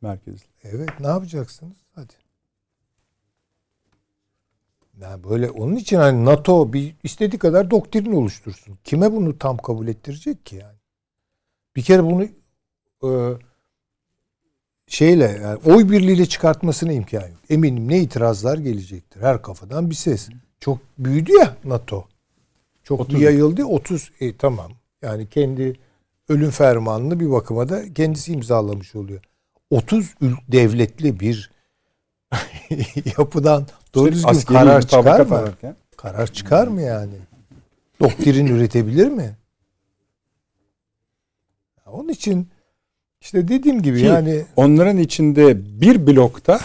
Speaker 1: Merkezli.
Speaker 3: Evet ne yapacaksınız? Hadi. Yani böyle onun için hani NATO bir istediği kadar doktrin oluştursun. Kime bunu tam kabul ettirecek ki yani? Bir kere bunu e, şeyle yani oy birliğiyle çıkartmasına imkan yok. Eminim ne itirazlar gelecektir. Her kafadan bir ses. Çok büyüdü ya NATO. Çok
Speaker 1: 30.
Speaker 3: yayıldı. 30 e, tamam. Yani kendi ölüm fermanını bir bakıma da kendisi imzalamış oluyor. 30 ül- devletli bir yapıdan doğru düzgün
Speaker 1: Askeri
Speaker 3: karar çıkar mı?
Speaker 1: ararken.
Speaker 3: Karar çıkar mı yani? Doktrin üretebilir mi? Onun için işte dediğim gibi
Speaker 1: Ki
Speaker 3: yani
Speaker 1: onların içinde bir blokta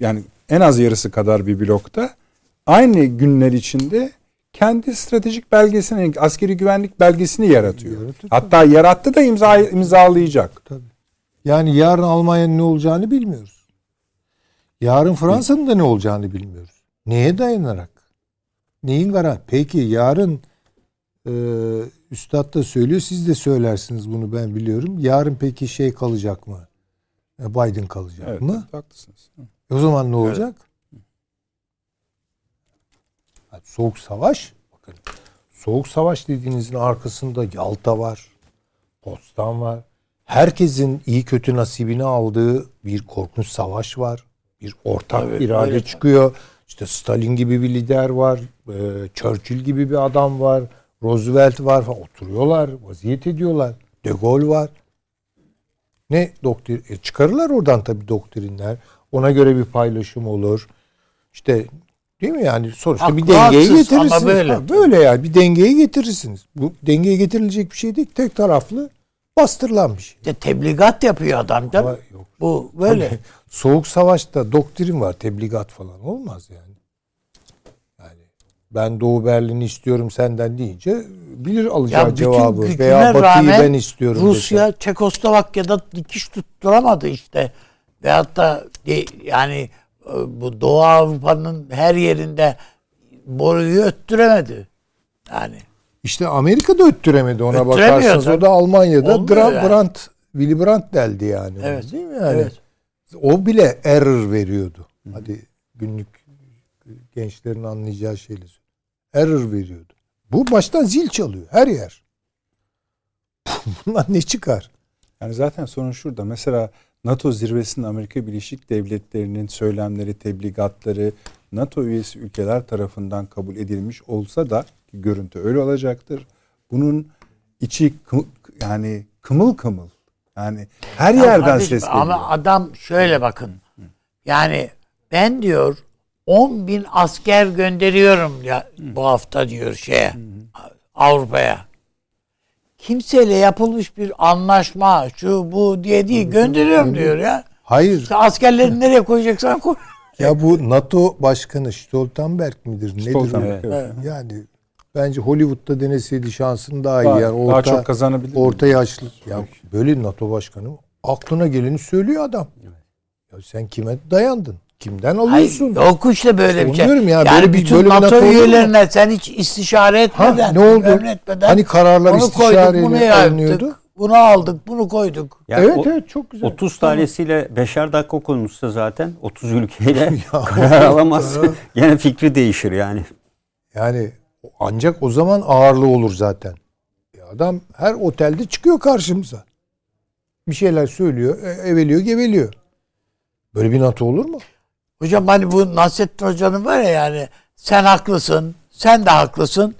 Speaker 1: yani en az yarısı kadar bir blokta aynı günler içinde kendi stratejik belgesini, askeri güvenlik belgesini yaratıyor.
Speaker 3: Yaratır
Speaker 1: Hatta yarattı da imza, imzalayacak.
Speaker 3: yani yarın Almanya'nın ne olacağını bilmiyoruz. Yarın Fransa'nın da ne olacağını bilmiyoruz. Neye dayanarak? Neyin garanti? Peki yarın e, Üstad da söylüyor, siz de söylersiniz bunu ben biliyorum. Yarın peki şey kalacak mı? E, Biden kalacak
Speaker 1: Evet,
Speaker 3: mı?
Speaker 1: haklısınız.
Speaker 3: E O zaman ne olacak? Ha, Soğuk savaş. Bakın. Soğuk savaş dediğinizin arkasında Yalta var. Potsdam var. Herkesin iyi kötü nasibini aldığı bir korkunç savaş var. Bir ortak
Speaker 2: Tabii,
Speaker 3: irade
Speaker 2: öyle.
Speaker 3: çıkıyor. İşte Stalin gibi bir lider var. e, Churchill gibi bir adam var. Roosevelt var falan. Oturuyorlar, vaziyet ediyorlar. De Gaulle var. Ne doktrin? E çıkarırlar oradan tabii doktrinler. Ona göre bir paylaşım olur. İşte değil mi yani sonuçta bir
Speaker 2: Haklı,
Speaker 3: dengeyi
Speaker 2: haksız ama
Speaker 3: getirirsiniz.
Speaker 2: böyle.
Speaker 3: Ha, böyle yani bir dengeyi getirirsiniz. Bu dengeye getirilecek bir şey değil. Tek taraflı bastırılan.
Speaker 2: İşte tebligat yapıyor adam canım.
Speaker 3: Ama yok.
Speaker 2: Bu böyle.
Speaker 3: Tabii, Soğuk savaşta doktrin var, tebligat falan olmaz yani. Yani ben Doğu Berlin'i istiyorum senden deyince bilir alacağı
Speaker 2: Ya
Speaker 3: cevabı veya Batı'yı ben istiyorum
Speaker 2: Rusya
Speaker 3: dese.
Speaker 2: Çekoslovakya'da dikiş tutturamadı işte. Veyahut da yani e, bu Doğu Avrupa'nın her yerinde boruyu öttüremedi. Yani
Speaker 3: İşte Amerika da öttüremedi ona bakarsanız. O da Almanya'da
Speaker 2: Olmuyor yani.
Speaker 3: Brandt, Willy Brandt deldi yani.
Speaker 2: Evet,
Speaker 3: Değil mi yani?
Speaker 2: evet.
Speaker 3: O bile error veriyordu. Hadi günlük gençlerin anlayacağı şeyle. Error veriyordu. Bu baştan zil çalıyor her yer. Bundan ne çıkar?
Speaker 1: Yani zaten sorun şurada. Mesela NATO zirvesinde Amerika Birleşik Devletleri'nin söylemleri, tebligatları NATO üyesi ülkeler tarafından kabul edilmiş olsa da görüntü öyle olacaktır. Bunun içi kım- yani kımıl kımıl. Yani her
Speaker 2: Ya
Speaker 1: yerden
Speaker 2: kardeşim,
Speaker 1: ses geliyor.
Speaker 2: Ama adam şöyle bakın. Yani ben diyor 10 bin asker gönderiyorum ya bu hafta diyor şeye Avrupa'ya. Kimseyle yapılmış bir anlaşma şu bu diye değil gönderiyorum diyor ya.
Speaker 3: Hayır.
Speaker 2: İşte askerlerini nereye koyacaksan koy.
Speaker 3: Ya bu NATO başkanı Stoltenberg midir? Nedir?
Speaker 1: Stoltenberg, evet.
Speaker 3: Yani bence Hollywood'da deneseydi şansın daha iyi.
Speaker 1: Daha-
Speaker 3: Yani
Speaker 1: daha
Speaker 3: orta,
Speaker 1: çok kazanabilir.
Speaker 3: Orta yaşlı. Ya böyle NATO başkanı aklına geleni söylüyor adam. Ya sen kime dayandın? Kimden
Speaker 2: Hayır,
Speaker 3: alıyorsun?
Speaker 2: yok işte böyle bir şey.
Speaker 3: Onu diyorum ya,
Speaker 2: yani
Speaker 3: böyle bir-
Speaker 2: bütün
Speaker 3: böyle
Speaker 2: NATO
Speaker 3: NATO
Speaker 2: üyelerine sen hiç istişare etmeden,
Speaker 3: Ha, ne oldu?
Speaker 2: bilmem ne etmeden
Speaker 3: Hani kararlar
Speaker 2: onu koyduk, bunu
Speaker 3: istişareyle alınıyordu?
Speaker 2: bunu aldık, bunu koyduk.
Speaker 4: Yani
Speaker 3: evet
Speaker 4: o-
Speaker 3: evet çok güzel.
Speaker 4: 30 tanesiyle beşer dakika konuşsa zaten 30 ülkeyle karar alamaz. Gene fikri değişir yani.
Speaker 3: Yani ancak o zaman ağırlığı olur zaten. Ya adam her otelde çıkıyor karşımıza. Bir şeyler söylüyor, e- eveliyor, geveliyor. Böyle bir NATO olur mu?
Speaker 2: Hocam hani bu Nasrettin Hoca'nın var ya yani sen haklısın, sen de haklısın.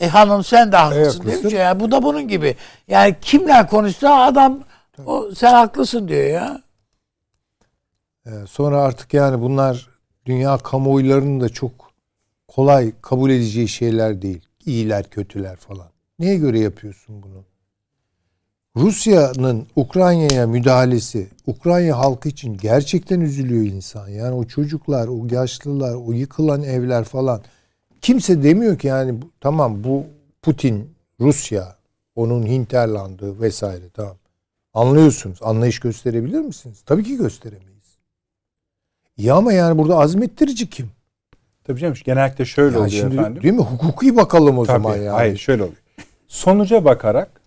Speaker 2: E hanım sen de haklısın.
Speaker 3: haklısın.
Speaker 2: demiş ya. Bu da bunun gibi. Yani kimle konuşsa adam o sen haklısın diyor ya.
Speaker 3: Ee, sonra artık yani bunlar dünya kamuoylarının da çok kolay kabul edeceği şeyler değil. İyiler, kötüler falan. Neye göre yapıyorsun bunu? Rusya'nın Ukrayna'ya müdahalesi, Ukrayna halkı için gerçekten üzülüyor insan. Yani o çocuklar, o yaşlılar, o yıkılan evler falan. Kimse demiyor ki yani tamam bu Putin, Rusya, onun hinterlandığı vesaire tamam. Anlıyorsunuz. Anlayış gösterebilir misiniz? Tabii ki gösteremeyiz. Ya ama yani burada azmettirici kim?
Speaker 1: Tabii canım genellikle şöyle
Speaker 3: Ya
Speaker 1: oluyor
Speaker 3: şimdi
Speaker 1: efendim.
Speaker 3: değil mi? Hukuki bakalım o
Speaker 1: Tabii,
Speaker 3: zaman yani.
Speaker 1: Hayır şöyle oluyor. Sonuca bakarak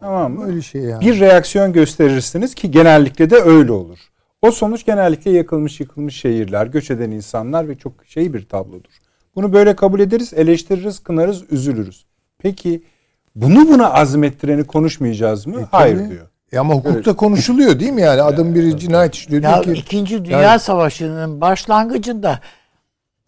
Speaker 1: tamam mı?
Speaker 3: Öyle şey yani.
Speaker 1: Bir reaksiyon gösterirsiniz ki genellikle de öyle olur. O sonuç genellikle yakılmış yıkılmış şehirler, göç eden insanlar ve çok şey bir tablodur. Bunu böyle kabul ederiz, eleştiririz, kınarız, üzülürüz. Peki bunu buna azmettireni konuşmayacağız mı?
Speaker 3: E,
Speaker 1: Hayır
Speaker 3: tabii.
Speaker 1: diyor.
Speaker 3: E ama hukukta konuşuluyor değil mi yani? Adam biri cinayet işliyor
Speaker 2: Ya
Speaker 3: diyor ki
Speaker 2: İkinci Dünya
Speaker 3: yani-
Speaker 2: Savaşı'nın başlangıcında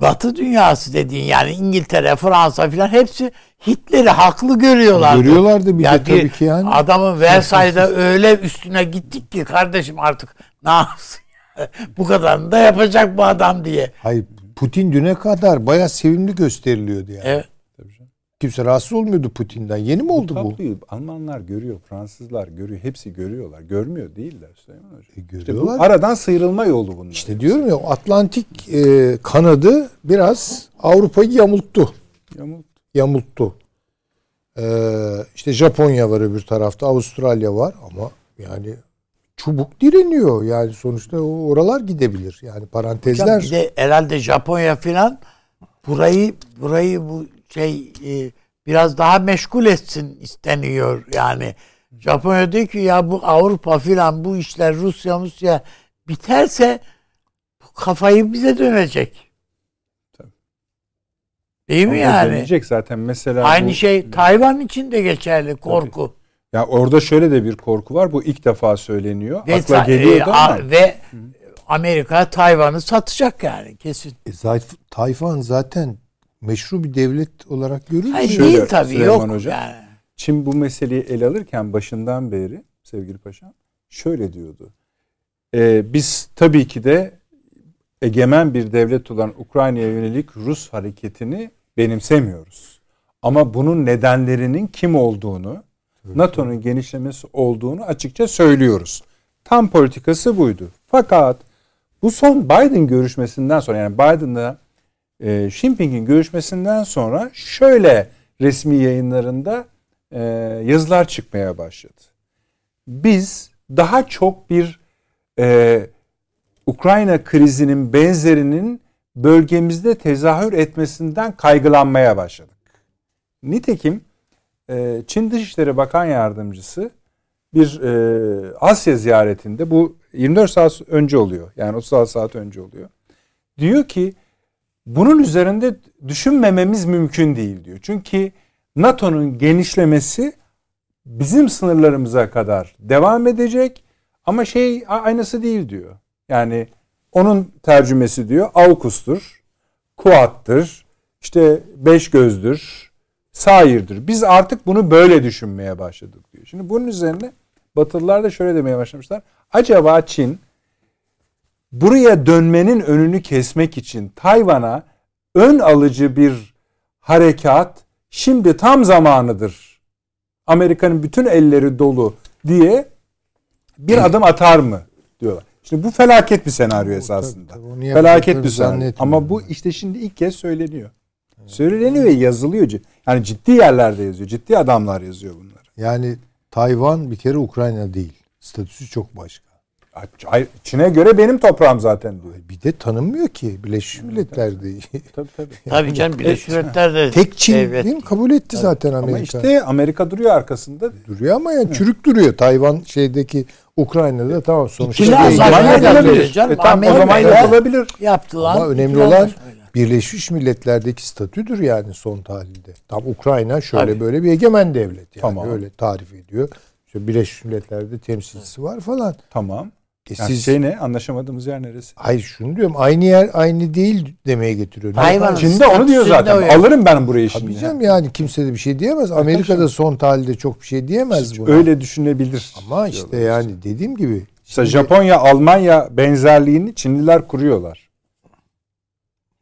Speaker 2: Batı dünyası dediğin yani İngiltere, Fransa filan hepsi Hitler'i haklı görüyorlardı.
Speaker 3: Görüyorlardı bir de
Speaker 2: Ya
Speaker 3: tabii ki yani.
Speaker 2: Adamın Versailles'da öyle üstüne gittik ki kardeşim artık ne yapsın? bu kadarını da yapacak bu adam diye.
Speaker 3: hayır Putin düne kadar bayağı sevimli gösteriliyordu yani.
Speaker 2: Evet.
Speaker 3: Kimse rahatsız olmuyordu Putin'den. Yeni mi oldu bu?
Speaker 1: Tabloyu Almanlar görüyor, Fransızlar görüyor, hepsi görüyorlar. Görmüyor değiller Süleyman Hocam.
Speaker 3: E,
Speaker 1: İşte bu
Speaker 3: görüyorlar.
Speaker 1: aradan sıyrılma yolu bunlar.
Speaker 3: İşte diyorum ya Atlantik e, kanadı biraz Avrupa'yı yamulttu.
Speaker 1: Yamuk.
Speaker 3: Yamulttu. E, işte Japonya var öbür tarafta, Avustralya var ama yani çubuk direniyor. Yani sonuçta o- oralar gidebiliyor. Yani
Speaker 2: Hocam
Speaker 3: parantezler
Speaker 2: bir de herhalde Japonya filan burayı burayı bu şey e, biraz daha meşgul etsin isteniyor yani. Japonya diyor ki ya bu Avrupa filan bu işler Rusya Rusya biterse bu kafayı bize dönecek.
Speaker 1: Tabii.
Speaker 2: Değil mi
Speaker 1: Ama
Speaker 2: yani?
Speaker 1: dönecek zaten mesela.
Speaker 2: Aynı
Speaker 1: bu-
Speaker 2: şey Tayvan için de geçerli korku.
Speaker 1: Ya orada şöyle de bir korku var. Bu ilk defa söyleniyor.
Speaker 2: Ve,
Speaker 1: Akla
Speaker 2: ta-
Speaker 1: geliyordu
Speaker 2: e,
Speaker 1: ama.
Speaker 2: ve Amerika Tayvan'ı satacak yani kesin.
Speaker 3: E, Tayvan zaten meşru bir devlet olarak görülmüyor.
Speaker 2: Hayır
Speaker 1: Şöyle,
Speaker 2: değil tabii
Speaker 1: Süleyman
Speaker 2: yok
Speaker 1: Hocam.
Speaker 2: yani.
Speaker 1: Çin bu meseleyi ele alırken başından beri sevgili paşam şöyle diyordu. Ee, biz tabii ki de egemen bir devlet olan Ukrayna'ya yönelik Rus hareketini benimsemiyoruz. Ama bunun nedenlerinin kim olduğunu, NATO'nun genişlemesi olduğunu açıkça söylüyoruz. Tam politikası buydu. Fakat bu son Biden görüşmesinden sonra yani Biden'la e, Xi Jinping'in görüşmesinden sonra şöyle resmi yayınlarında e, yazılar çıkmaya başladı. Biz daha çok bir e, Ukrayna krizinin benzerinin bölgemizde tezahür etmesinden kaygılanmaya başladık. Nitekim e, Çin Dışişleri Bakan Yardımcısı bir e, Asya ziyaretinde bu 24 saat önce oluyor. Yani 36 saat önce oluyor. Diyor ki bunun üzerinde düşünmememiz mümkün değil diyor. Çünkü NATO'nun genişlemesi bizim sınırlarımıza kadar devam edecek ama şey aynısı değil diyor. Yani onun tercümesi diyor AUKUS'tur, Kuat'tır, işte beş gözdür, Sair'dir. Biz artık bunu böyle düşünmeye başladık diyor. Şimdi bunun üzerine Batılılar da şöyle demeye başlamışlar. Acaba Çin buraya dönmenin önünü kesmek için Tayvan'a ön alıcı bir harekat şimdi tam zamanıdır. Amerika'nın bütün elleri dolu diye bir adım atar mı diyorlar. Şimdi bu felaket bir senaryo esasında.
Speaker 3: tabii, onu
Speaker 1: felaket bir senaryo. Ama bu işte şimdi ilk kez söyleniyor. Söyleniyor ve yazılıyor. Yani ciddi yerlerde yazıyor. Ciddi adamlar yazıyor bunları.
Speaker 3: Yani Tayvan bir kere Ukrayna değil. Statüsü çok başka.
Speaker 1: Çin'e göre benim toprağım zaten diyor.
Speaker 3: Bir de tanınmıyor ki Birleşmiş Milletler değil.
Speaker 1: Tabii tabii.
Speaker 2: Tabii canım Birleşmiş Milletler de
Speaker 3: Tek Çin
Speaker 2: devlet.
Speaker 3: değil mi? Kabul etti zaten Amerika.
Speaker 1: Ama işte Amerika duruyor arkasında.
Speaker 3: duruyor ama yani çürük duruyor. Tayvan şeydeki Ukrayna'da tamam sonuçta.
Speaker 2: İkili yapılabilir
Speaker 1: yapılabilir.
Speaker 2: canım.
Speaker 1: E tamam, o
Speaker 2: Amerika
Speaker 1: zaman yapılabilir.
Speaker 2: Yaptılar.
Speaker 3: Ama önemli olan. Birleşmiş Milletler'deki statüdür yani son tahlilde. Tam Ukrayna şöyle
Speaker 2: Tabii.
Speaker 3: böyle bir egemen devlet yani
Speaker 1: Tamam.
Speaker 3: öyle tarif ediyor. İşte Birleşmiş Milletler'de temsilcisi var falan.
Speaker 1: Tamam.
Speaker 3: E
Speaker 1: Yani
Speaker 3: siz
Speaker 1: şey ne? Anlaşamadığımız yer neresi?
Speaker 3: hayır şunu diyorum aynı yer aynı değil demeye getiriyor.
Speaker 2: Tayvan'ın
Speaker 1: Çin'de onu diyor zaten.
Speaker 2: o yani.
Speaker 1: Alırım ben burayı
Speaker 3: Tabii
Speaker 1: şimdi.
Speaker 3: canım yani kimse de bir şey diyemez. Amerika'da son tahlilde çok bir şey diyemez buna.
Speaker 1: Öyle düşünebilir.
Speaker 3: Ama işte yani dediğim gibi
Speaker 1: Mesela
Speaker 3: şimdi-
Speaker 1: Japonya, Almanya benzerliğini Çinliler kuruyorlar.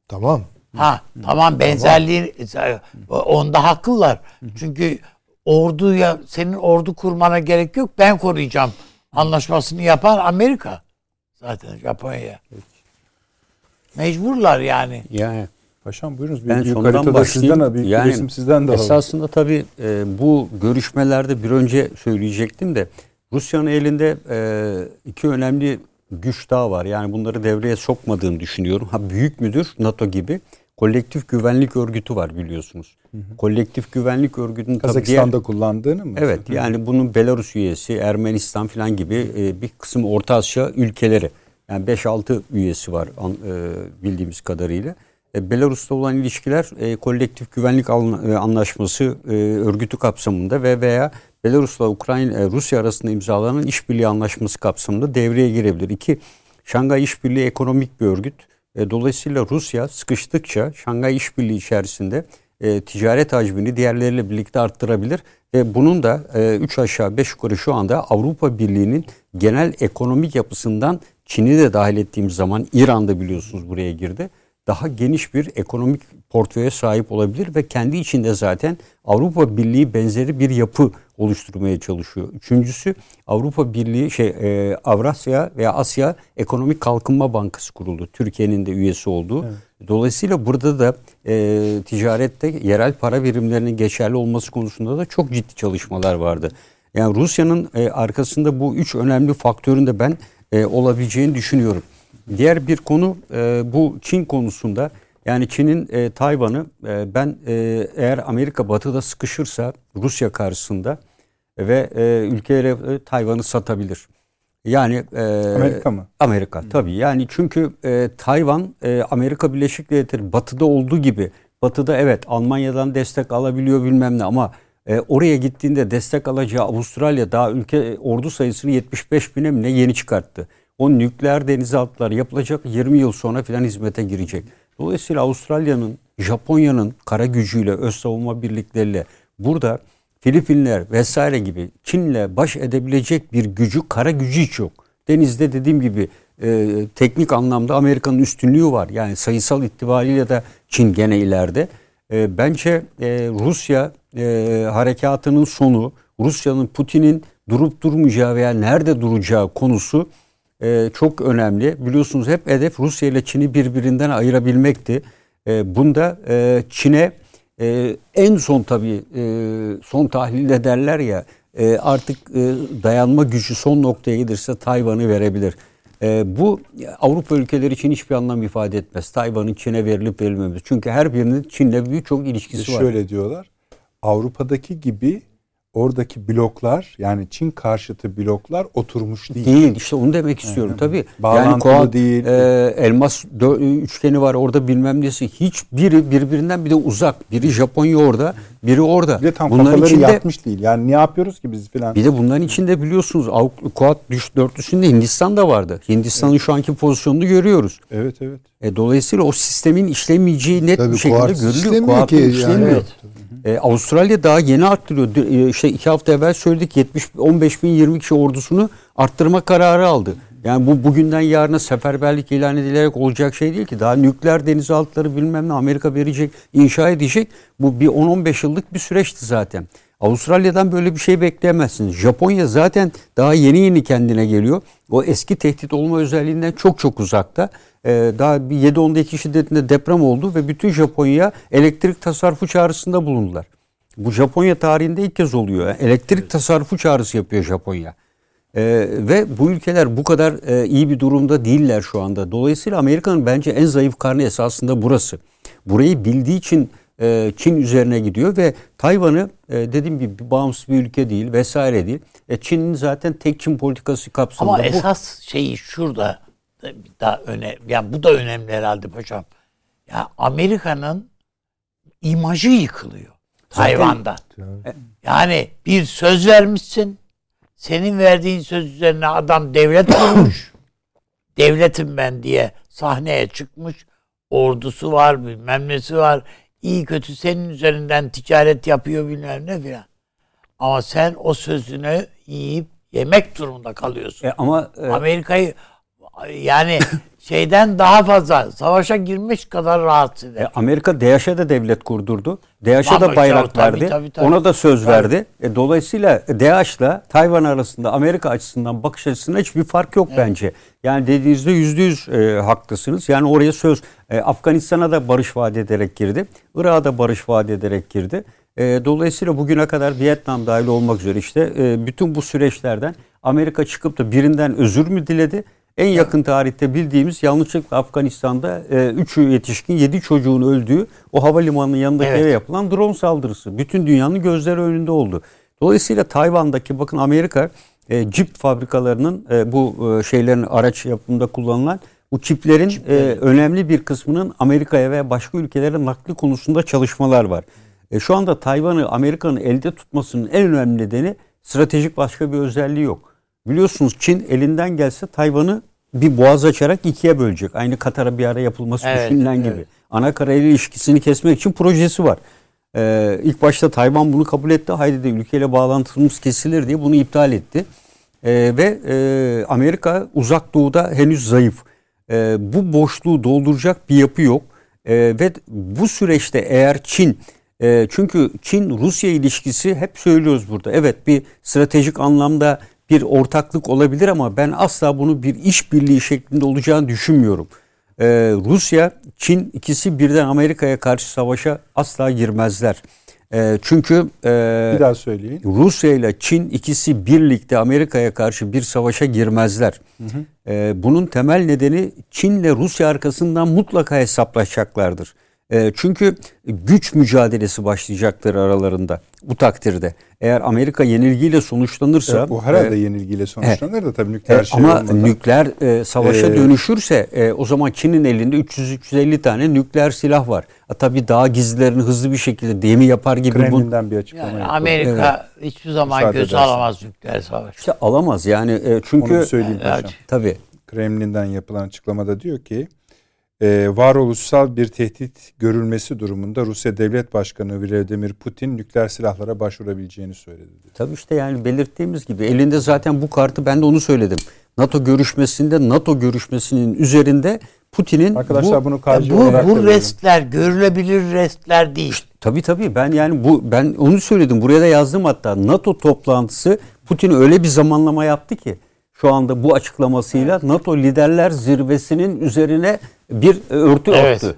Speaker 3: tamam.
Speaker 2: Ha tamam benzerliği onda haklılar. Çünkü orduya senin ordu kurmana gerek yok. Ben koruyacağım. Anlaşmasını yapan Amerika. Zaten Japonya. Mecburlar yani.
Speaker 4: Yani
Speaker 1: Paşam buyurunuz. Bir
Speaker 4: Ben
Speaker 1: büyük haritada
Speaker 4: başlayayım.
Speaker 1: sizden, büyük
Speaker 4: Yani
Speaker 1: bir resim sizden de alalım.
Speaker 4: Esasında tabii e, bu görüşmelerde bir önce söyleyecektim de Rusya'nın elinde e, iki önemli güç daha var. Yani bunları devreye sokmadığını düşünüyorum. Ha büyük müdür NATO gibi kolektif güvenlik örgütü var biliyorsunuz. Kolektif güvenlik örgütünün tabii diğer-
Speaker 1: Kazakistan'da kullandığını mı?
Speaker 4: Evet yani bunun Belarus üyesi, Ermenistan falan gibi e, bir kısım Orta Asya ülkeleri. Yani 5-6 üyesi var an- e, bildiğimiz kadarıyla. E, Belarus'ta olan ilişkiler e, kolektif güvenlik e, anlaşması e, örgütü kapsamında ve veya Belarus'la Ukrayna e, Rusya arasında imzalanan işbirliği anlaşması kapsamında devreye girebilir. İki Şangay İşbirliği ekonomik bir örgüt. E, dolayısıyla Rusya sıkıştıkça Şangay İşbirliği içerisinde e, ticaret hacmini diğerleriyle birlikte arttırabilir ve bunun da 3 aşağı 5 yukarı şu anda Avrupa Birliği'nin genel ekonomik yapısından Çin'i de dahil ettiğimiz zaman İran'da biliyorsunuz buraya girdi. Daha geniş bir ekonomik portföye sahip olabilir ve kendi içinde zaten Avrupa Birliği benzeri bir yapı oluşturmaya çalışıyor. Üçüncüsü Avrupa Birliği şey e, Avrasya veya Asya Ekonomik Kalkınma Bankası kuruldu. Türkiye'nin de üyesi olduğu. Dolayısıyla burada da e, ticarette yerel para birimlerinin geçerli olması konusunda da çok ciddi çalışmalar vardı. Yani Rusya'nın e, arkasında bu üç önemli faktörün de ben e, olabileceğini düşünüyorum. Diğer bir konu e, bu Çin konusunda. Yani Çin'in e, Tayvan'ı e, ben e, eğer Amerika batıda sıkışırsa Rusya karşısında ve e, ülkelere Tayvan'ı satabilir. Yani e,
Speaker 1: Amerika mı?
Speaker 4: Amerika tabii. Yani çünkü e, Tayvan e, Amerika Birleşik Devletleri batıda olduğu gibi batıda evet Almanya'dan destek alabiliyor bilmem ne ama e, oraya gittiğinde destek alacağı Avustralya daha ülke ordu sayısını 75 bine mi ne yeni çıkarttı. O nükleer denizaltılar yapılacak 20 yıl sonra filan hizmete girecek. Dolayısıyla Avustralya'nın, Japonya'nın kara gücüyle, öz savunma birlikleriyle burada Filipinler vesaire gibi Çin'le baş edebilecek bir gücü, kara gücü hiç yok. Denizde dediğim gibi e, teknik anlamda Amerika'nın üstünlüğü var. Yani sayısal itibariyle de Çin gene ileride. E, bence e, Rusya e, harekatının sonu, Rusya'nın Putin'in durup durmayacağı veya nerede duracağı konusu e, çok önemli. Biliyorsunuz hep hedef Rusya ile Çin'i birbirinden ayırabilmekti. E, bunda e, Çin'e e, en son tabii e, son tahlilde derler ya e, artık e, dayanma gücü son noktaya gelirse Tayvan'ı verebilir. E, bu Avrupa ülkeleri için hiçbir anlam ifade etmez. Tayvan'ın Çin'e verilip verilmemesi. Çünkü her birinin Çin'le büyük çok ilişkisi var.
Speaker 1: Şöyle diyorlar. Avrupa'daki gibi oradaki bloklar yani Çin karşıtı bloklar oturmuş değil.
Speaker 4: Değil işte onu demek istiyorum tabii.
Speaker 1: Bağlantılı
Speaker 4: Koa-
Speaker 1: değil.
Speaker 4: e, elmas dö- üçgeni var orada bilmem nesi. Hiçbiri birbirinden bir de uzak. Biri Japonya orada, biri orada.
Speaker 1: Bir de tam
Speaker 4: Bunların
Speaker 1: kafaları
Speaker 4: içinde-
Speaker 1: yatmış değil. Yani ne yapıyoruz ki biz filan.
Speaker 4: Bir de bunların içinde biliyorsunuz Kuat düş dörtlüsünde Hindistan da vardı. Hindistan'ın şu anki pozisyonunu görüyoruz.
Speaker 1: Evet evet.
Speaker 4: E, dolayısıyla o sistemin işlemeyeceği net
Speaker 3: Tabii
Speaker 4: bir şekilde
Speaker 3: Kuart
Speaker 4: görülüyor.
Speaker 3: işlemiyor
Speaker 4: Kuart'ın
Speaker 3: ki yani.
Speaker 4: işlemiyor.
Speaker 3: Evet.
Speaker 4: E, Avustralya daha yeni arttırıyor. E, İşte iki hafta evvel söyledik 70 15 bin 20 kişi ordusunu arttırma kararı aldı. Yani bu bugünden yarına seferberlik ilan edilerek olacak şey değil ki. Daha nükleer denizaltıları bilmem ne Amerika verecek, inşa edecek. Bu bir 10-15 yıllık bir süreçti zaten. Avustralya'dan böyle bir şey bekleyemezsiniz. Japonya zaten daha yeni yeni kendine geliyor. O eski tehdit olma özelliğinden çok çok uzakta. Ee, daha bir 7-12 şiddetinde deprem oldu ve bütün Japonya elektrik tasarrufu çağrısında bulundular. Bu Japonya tarihinde ilk kez oluyor. Elektrik tasarrufu çağrısı yapıyor Japonya. E, ve bu ülkeler bu kadar e, iyi bir durumda değiller şu anda. Dolayısıyla Amerika'nın bence en zayıf karnı esasında burası. Burayı bildiği için e, Çin üzerine gidiyor ve Tayvan'ı e, dediğim gibi bir bağımsız bir ülke değil vesaire değil. E, Çin'in zaten tek Çin politikası kapsamında
Speaker 2: Ama
Speaker 4: bu.
Speaker 2: esas şeyi şurada da öne yani bu da önemli herhalde paşam. Ya Amerika'nın imajı yıkılıyor Tayvan'da. Yani bir söz vermişsin. Senin verdiğin söz üzerine adam devlet kurmuş. Devletim ben diye sahneye çıkmış. Ordusu var, bilmem nesi var. İyi kötü senin üzerinden ticaret yapıyor bilmem ne filan. Ama sen o sözünü yiyip yemek durumunda kalıyorsun.
Speaker 4: E, ama e,
Speaker 2: Amerika'yı yani şeyden daha fazla savaşa girmiş kadar rahatsız eder.
Speaker 4: E, Amerika DAEŞ'e de devlet kurdurdu. DAEŞ'e de bayrak
Speaker 2: tabii,
Speaker 4: verdi.
Speaker 2: tabii, tabii.
Speaker 4: Ona da söz
Speaker 2: Tabii.
Speaker 4: verdi. E, dolayısıyla DAEŞ'la Tayvan arasında Amerika açısından bakış açısında hiçbir fark yok bence. Yani dediğinizde yüzde yüz e, haklısınız. Yani oraya söz e, Afganistan'a da barış vaat ederek girdi. Irak'a da barış vaat ederek girdi. E, dolayısıyla bugüne kadar Vietnam dahil olmak üzere işte e, bütün bu süreçlerden Amerika çıkıp da birinden özür mü diledi? En yakın tarihte bildiğimiz yanlışlıkla Afganistan'da 3 yetişkin 7 çocuğun öldüğü o havalimanının yanındaki
Speaker 2: Evet.
Speaker 4: eve yapılan drone saldırısı. Bütün dünyanın gözleri önünde oldu. Dolayısıyla Tayvan'daki bakın Amerika e, cip fabrikalarının e, bu e, şeylerin araç yapımında kullanılan bu çiplerin e, önemli bir kısmının Amerika'ya ve başka ülkelere nakli konusunda çalışmalar var. E, şu anda Tayvan'ı Amerika'nın elde tutmasının en önemli nedeni stratejik başka bir özelliği yok. Biliyorsunuz Çin elinden gelse Tayvan'ı bir boğaz açarak ikiye bölecek. Aynı Katar'a bir ara yapılması
Speaker 2: Evet,
Speaker 4: düşünülen
Speaker 2: evet.
Speaker 4: gibi. Ana karayla ilişkisini kesmek için projesi var. Ee, ilk başta Tayvan bunu kabul etti. Haydi de ülkeyle bağlantımız kesilir diye bunu iptal etti. Ee, ve e, Amerika uzak doğuda henüz zayıf. Ee, bu boşluğu dolduracak bir yapı yok. Ee, ve bu süreçte eğer Çin e, çünkü Çin-Rusya ilişkisi hep söylüyoruz burada. Evet bir stratejik anlamda bir ortaklık olabilir ama ben asla bunu bir işbirliği şeklinde olacağını düşünmüyorum. Ee, Rusya, Çin ikisi birden Amerika'ya karşı savaşa asla girmezler. Ee, çünkü e,
Speaker 1: Bir daha söyleyin.
Speaker 4: Rusya ile Çin ikisi birlikte Amerika'ya karşı bir savaşa girmezler. Ee, bunun temel nedeni Çin ile Rusya arkasından mutlaka hesaplaşacaklardır. Ee, çünkü güç mücadelesi başlayacaktır aralarında bu takdirde. Eğer Amerika yenilgiyle sonuçlanırsa
Speaker 1: Evet, bu herhalde
Speaker 4: e,
Speaker 1: yenilgiyle sonuçlanır da tabii nükleer
Speaker 4: e,
Speaker 1: şey
Speaker 4: ama
Speaker 1: olmadan.
Speaker 4: nükleer e, savaşa
Speaker 1: Ee,
Speaker 4: dönüşürse e, o zaman Çin'in elinde 300-350 tane nükleer silah var. E, tabii daha gizlilerini hızlı bir şekilde demi yapar gibi bu
Speaker 1: Kremlin'den bir açıklama
Speaker 2: Yani. Amerika hiçbir zaman
Speaker 1: Müsaade edersen.
Speaker 2: alamaz nükleer savaş.
Speaker 4: işte alamaz yani e,
Speaker 1: Onu
Speaker 4: çünkü
Speaker 1: bir söyleyeyim
Speaker 2: Evet.
Speaker 1: paşam.
Speaker 4: tabii
Speaker 1: Kremlin'den yapılan açıklamada diyor ki e, varoluşsal bir tehdit görülmesi durumunda Rusya Devlet Başkanı Vladimir Putin nükleer silahlara başvurabileceğini söyledi.
Speaker 4: tabii işte yani belirttiğimiz gibi elinde zaten bu kartı ben de onu söyledim. NATO görüşmesinde NATO görüşmesinin üzerinde Putin'in
Speaker 1: Arkadaşlar
Speaker 4: bu,
Speaker 1: bunu
Speaker 2: bu bu
Speaker 1: verin.
Speaker 2: restler görülebilir restler değil.
Speaker 4: Tabii tabii ben yani bu ben onu söyledim buraya da yazdım hatta NATO toplantısı Putin öyle bir zamanlama yaptı ki şu anda bu açıklamasıyla NATO liderler zirvesinin üzerine bir örtü
Speaker 2: Evet.
Speaker 4: örttü.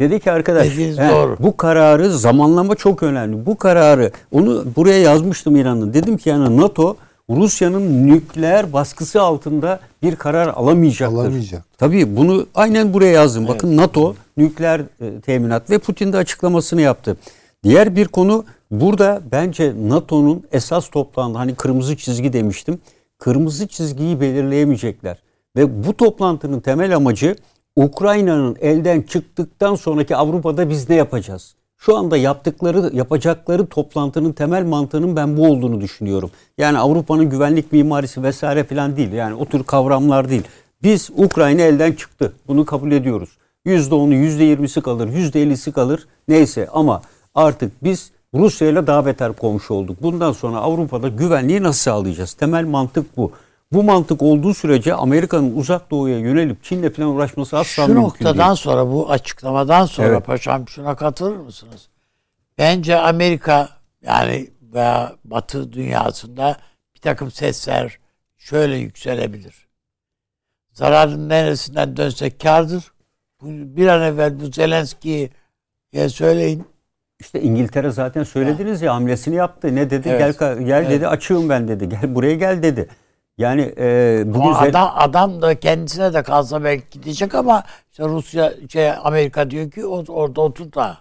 Speaker 4: Dedi ki arkadaş
Speaker 2: Dediğiniz
Speaker 4: he,
Speaker 2: doğru.
Speaker 4: bu kararı zamanlama çok önemli. Bu kararı onu buraya yazmıştım İran'ın. Dedim ki yani NATO Rusya'nın nükleer baskısı altında bir karar alamayacaktır.
Speaker 3: Alamayacak.
Speaker 4: Tabii bunu aynen buraya yazdım. Bakın NATO nükleer e, teminat ve Putin de açıklamasını yaptı. Diğer bir konu burada bence NATO'nun esas toplandığı hani kırmızı çizgi demiştim. Kırmızı çizgiyi belirleyemeyecekler. Ve bu toplantının temel amacı Ukrayna'nın elden çıktıktan sonraki Avrupa'da biz ne yapacağız? Şu anda yaptıkları, yapacakları toplantının temel mantığının ben bu olduğunu düşünüyorum. Yani Avrupa'nın güvenlik mimarisi vesaire falan değil. Yani o tür kavramlar değil. Biz Ukrayna elden çıktı. Bunu kabul ediyoruz. %10'u, %20'si kalır, %50'si kalır. Neyse ama artık biz Rusya ile daha beter komşu olduk. Bundan sonra Avrupa'da güvenliği nasıl sağlayacağız? Temel mantık bu. Bu mantık olduğu sürece Amerika'nın uzak doğuya yönelip Çin'le falan uğraşması asla
Speaker 2: Şu
Speaker 4: mümkün
Speaker 2: noktadan
Speaker 4: değil.
Speaker 2: sonra bu açıklamadan sonra
Speaker 4: Evet.
Speaker 2: paşam şuna katılır mısınız? Bence Amerika yani veya Batı dünyasında bir takım sesler şöyle yükselebilir. Zararın neresinden dönsek kardır. Bir an evvel bu Zelenski'ye söyleyin.
Speaker 4: İşte İngiltere zaten söylediniz ya hamlesini yaptı. Ne dedi?
Speaker 2: Evet.
Speaker 4: Gel gel
Speaker 2: Evet.
Speaker 4: dedi açığım ben dedi. Gel buraya gel dedi. Yani e, bugün zel-
Speaker 2: adam, adam da kendisine de kalsa belki gidecek ama işte Rusya şey Amerika diyor ki o, orada otur da.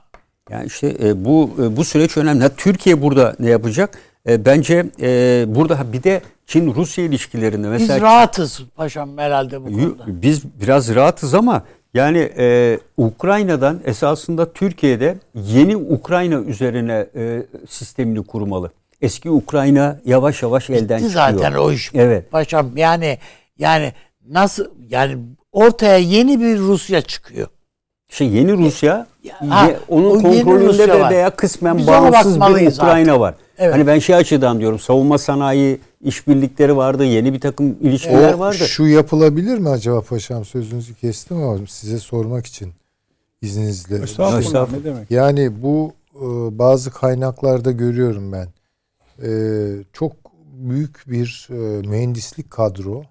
Speaker 4: Yani işte e, bu e, bu süreç önemli. Ha, Türkiye burada ne yapacak? E, bence e, burada bir de Çin-Rusya ilişkilerinde
Speaker 2: Biz
Speaker 4: mesela
Speaker 2: rahatız paşam herhalde bu konuda.
Speaker 4: biz biraz rahatız ama yani e, Ukrayna'dan esasında Türkiye'de yeni Ukrayna üzerine e, sistemini kurmalı. Eski Ukrayna yavaş yavaş elden
Speaker 2: Bitti
Speaker 4: çıkıyor.
Speaker 2: zaten o iş.
Speaker 4: Evet.
Speaker 2: Paşam yani yani nasıl yani ortaya yeni bir Rusya çıkıyor.
Speaker 4: Şey yeni Rusya
Speaker 2: ha,
Speaker 4: ye- onun kontrolünde de veya kısmen
Speaker 2: Biz
Speaker 4: bağımsız bir Ukrayna
Speaker 2: artık.
Speaker 4: var.
Speaker 2: Evet.
Speaker 4: Hani ben şey açıdan diyorum savunma sanayi işbirlikleri vardı, yeni bir takım ilişkiler
Speaker 3: O
Speaker 4: vardı.
Speaker 3: şu yapılabilir mi acaba paşam sözünüzü kestim ama size sormak için izninizle.
Speaker 1: Estağfurullah
Speaker 4: Estağfurullah.
Speaker 1: ne demek?
Speaker 3: Yani bu e, bazı kaynaklarda görüyorum ben. E, çok büyük bir e, mühendislik kadro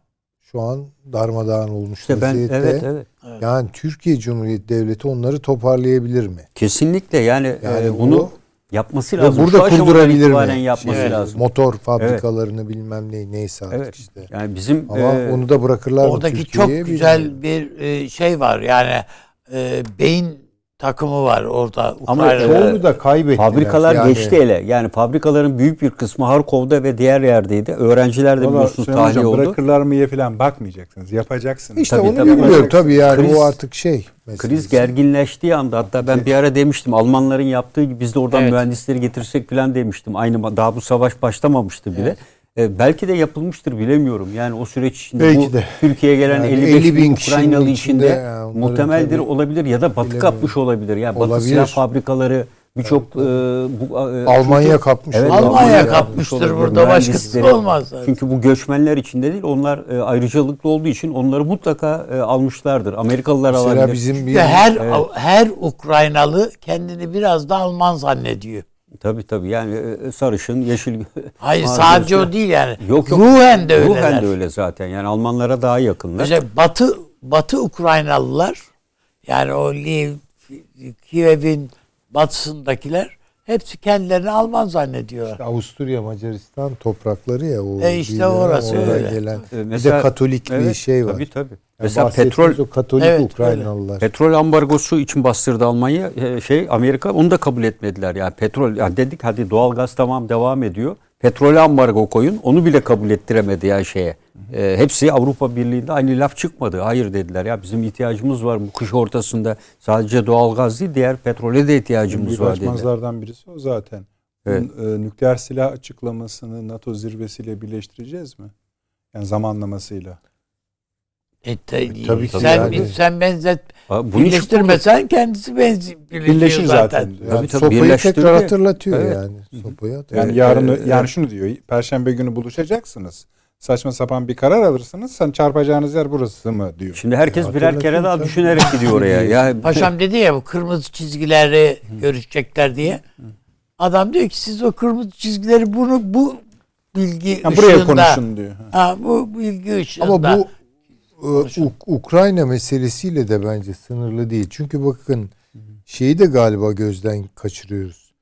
Speaker 3: şu an darmadağın olmuş
Speaker 4: İşte ben
Speaker 3: vaziyette.
Speaker 4: evet evet.
Speaker 3: Yani Türkiye Cumhuriyeti Devleti onları toparlayabilir mi?
Speaker 4: Kesinlikle yani,
Speaker 3: Yani
Speaker 4: e, bunu yapması
Speaker 3: Ve
Speaker 4: lazım.
Speaker 3: burada
Speaker 4: Şu
Speaker 3: kurdurabilir mi?
Speaker 4: yapması
Speaker 3: Şey,
Speaker 4: lazım.
Speaker 3: Motor fabrikalarını bilmem ne neyse artık
Speaker 4: Evet.
Speaker 3: işte.
Speaker 4: Yani bizim
Speaker 3: Ama
Speaker 4: e,
Speaker 3: onu da bırakırlar
Speaker 2: Oradaki çok güzel
Speaker 3: bilmiyorum.
Speaker 2: bir e, şey var yani e, beyin takımı var orada
Speaker 4: Ama
Speaker 1: Çoğunu da kaybettiler.
Speaker 4: fabrikalar
Speaker 3: Yani-
Speaker 4: geçti ele. Yani fabrikaların büyük bir kısmı Harkov'da ve diğer yerdeydi. Öğrenciler de
Speaker 1: Valla
Speaker 4: biliyorsunuz tahliye
Speaker 1: Hocam
Speaker 4: oldu.
Speaker 1: bırakırlar mıya falan bakmayacaksınız. Yapacaksınız.
Speaker 3: İşte
Speaker 4: Tabii,
Speaker 3: onu
Speaker 4: tabii.
Speaker 3: bilmiyorum tabii yani
Speaker 4: Kriz-
Speaker 3: o artık şey.
Speaker 4: Kriz
Speaker 3: meselesi.
Speaker 4: gerginleştiği anda hatta ben bir ara demiştim Almanların yaptığı gibi biz de oradan
Speaker 2: Evet.
Speaker 4: mühendisleri getirsek falan demiştim. Aynı daha bu savaş başlamamıştı bile. E, belki de yapılmıştır bilemiyorum. Yani o süreç içinde
Speaker 3: Belki
Speaker 4: bu
Speaker 3: de.
Speaker 4: Türkiye'ye gelen
Speaker 3: Yani
Speaker 4: 55
Speaker 3: 50
Speaker 4: bin Ukraynalı
Speaker 3: içinde
Speaker 4: içinde
Speaker 3: yani
Speaker 4: muhtemeldir
Speaker 3: tabii
Speaker 4: olabilir ya da Batı
Speaker 3: bilemiyorum.
Speaker 4: kapmış olabilir. Yani Batı
Speaker 3: Olabilir.
Speaker 4: silah fabrikaları birçok e, bu e,
Speaker 3: Almanya
Speaker 4: çünkü-
Speaker 3: kapmış.
Speaker 4: Evet,
Speaker 2: Almanya
Speaker 4: Almanya
Speaker 2: kapmıştır
Speaker 4: olabilir.
Speaker 2: burada, başkası olmaz zaten.
Speaker 4: Çünkü bu göçmenler içinde değil onlar e, ayrıcalıklı olduğu için onları mutlaka e, almışlardır. Amerikalılar
Speaker 3: Mesela
Speaker 4: alabilir.
Speaker 3: bizim bir
Speaker 2: her her Ukraynalı kendini biraz da Alman zannediyor.
Speaker 4: Tabii tabii yani e, sarışın, yeşil.
Speaker 2: Hayır sadece o değil yani.
Speaker 4: Yok yok.
Speaker 2: Ruhen de öyleler.
Speaker 4: Ruhen de öyle zaten. Yani Almanlara daha yakınlar.
Speaker 2: Mesela Batı Batı Ukraynalılar yani o Kiev'in batısındakiler hepsi kendilerini Alman zannediyorlar.
Speaker 3: Avusturya Macaristan toprakları ya o.
Speaker 2: E işte orası
Speaker 3: oradan
Speaker 2: öyle.
Speaker 3: gelen.
Speaker 4: E,
Speaker 3: bir
Speaker 4: mesela-
Speaker 3: de Katolik bir
Speaker 4: Evet,
Speaker 3: şey var.
Speaker 4: Tabii tabii.
Speaker 3: Yani
Speaker 4: mesela petrol
Speaker 3: o Katolik
Speaker 2: Evet,
Speaker 3: Ukraynalılar.
Speaker 4: petrol ambargosu için bastırdı Almanya e, şey Amerika onu da kabul etmediler yani petrol yani dedik hadi doğalgaz tamam devam ediyor. Petrol ambargo koyun onu bile kabul ettiremedi ya şeye. E, hepsi Avrupa Birliği'nde aynı laf çıkmadı. Hayır dediler ya bizim ihtiyacımız var bu kış ortasında sadece doğalgaz değil diğer petrole de ihtiyacımız
Speaker 1: Büyük
Speaker 4: var dediler.
Speaker 1: açmazlardan birisi o zaten.
Speaker 4: Evet.
Speaker 1: E, nükleer silah açıklamasını NATO zirvesiyle birleştireceğiz mi? Yani zamanlamasıyla.
Speaker 2: E, te-
Speaker 3: tabii ki
Speaker 2: sen,
Speaker 3: yani.
Speaker 2: sen benzet
Speaker 4: bunun için
Speaker 2: birleştirmesen kendisi benzi birleşiyor
Speaker 1: Birleşir
Speaker 2: zaten.
Speaker 1: zaten.
Speaker 3: Yani
Speaker 4: Tabii, tabii,
Speaker 3: sopayı tekrar hatırlatıyor
Speaker 4: Evet.
Speaker 3: yani. Sopayı hatırlatıyor.
Speaker 1: Yani yarın
Speaker 4: e,
Speaker 1: yani
Speaker 4: evet.
Speaker 1: şunu diyor. Perşembe günü buluşacaksınız. Saçma sapan bir karar alırsınız. Sen çarpacağınız yer burası mı diyor.
Speaker 4: Şimdi herkes
Speaker 3: Ya,
Speaker 4: birer kere daha düşünerek gidiyor oraya. Ya
Speaker 2: Paşam dedi ya bu kırmızı çizgileri görüşecekler diye. Adam diyor ki siz o kırmızı çizgileri bunu bu bilgi
Speaker 1: Yani buraya
Speaker 2: ışığında
Speaker 1: konuşun diyor.
Speaker 2: ha, bu bilgi ışığında
Speaker 3: Ama bu Uk- Ukrayna meselesiyle de bence sınırlı değil. Çünkü bakın şeyi de galiba gözden kaçırıyoruz.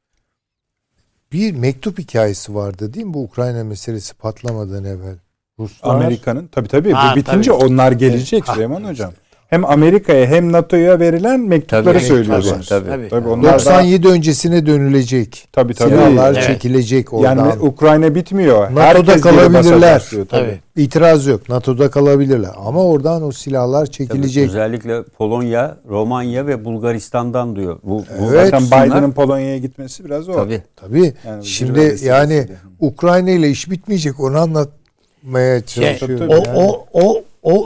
Speaker 3: Bir mektup hikayesi vardı değil mi bu Ukrayna meselesi patlamadan evvel? Ruslar
Speaker 1: Amerika'nın tabii tabii
Speaker 2: Ha,
Speaker 1: bu bitince
Speaker 2: tabii.
Speaker 1: onlar gelecek
Speaker 3: Ha,
Speaker 1: Süleyman hocam. Hem Amerika'ya hem NATO'ya verilen mektupları
Speaker 4: Tabii,
Speaker 1: söylüyorlar.
Speaker 4: tabii,
Speaker 2: tabii.
Speaker 1: Tabii onlar da
Speaker 3: 97 öncesine dönülecek.
Speaker 1: tabii tabii.
Speaker 3: Silahlar
Speaker 2: Evet.
Speaker 3: çekilecek oradan.
Speaker 1: Yani Ukrayna bitmiyor.
Speaker 3: NATO'da
Speaker 1: Herkes
Speaker 3: kalabilirler.
Speaker 1: basacak diyor,
Speaker 2: Tabii.
Speaker 3: İtiraz yok. NATO'da kalabilirler. Ama oradan o silahlar
Speaker 4: Tabii,
Speaker 3: çekilecek.
Speaker 4: özellikle Polonya, Romanya ve Bulgaristan'dan diyor. Bu, bu
Speaker 3: Evet.
Speaker 1: Zaten Biden'ın Polonya'ya gitmesi biraz o.
Speaker 4: tabii.
Speaker 3: Tabii.
Speaker 1: Yani
Speaker 3: Şimdi yani. Ukrayna ile iş bitmeyecek. Onu anlatmaya
Speaker 2: Şey,
Speaker 3: çalışıyorum.
Speaker 1: tabii,
Speaker 2: o,
Speaker 3: yani.
Speaker 2: o o o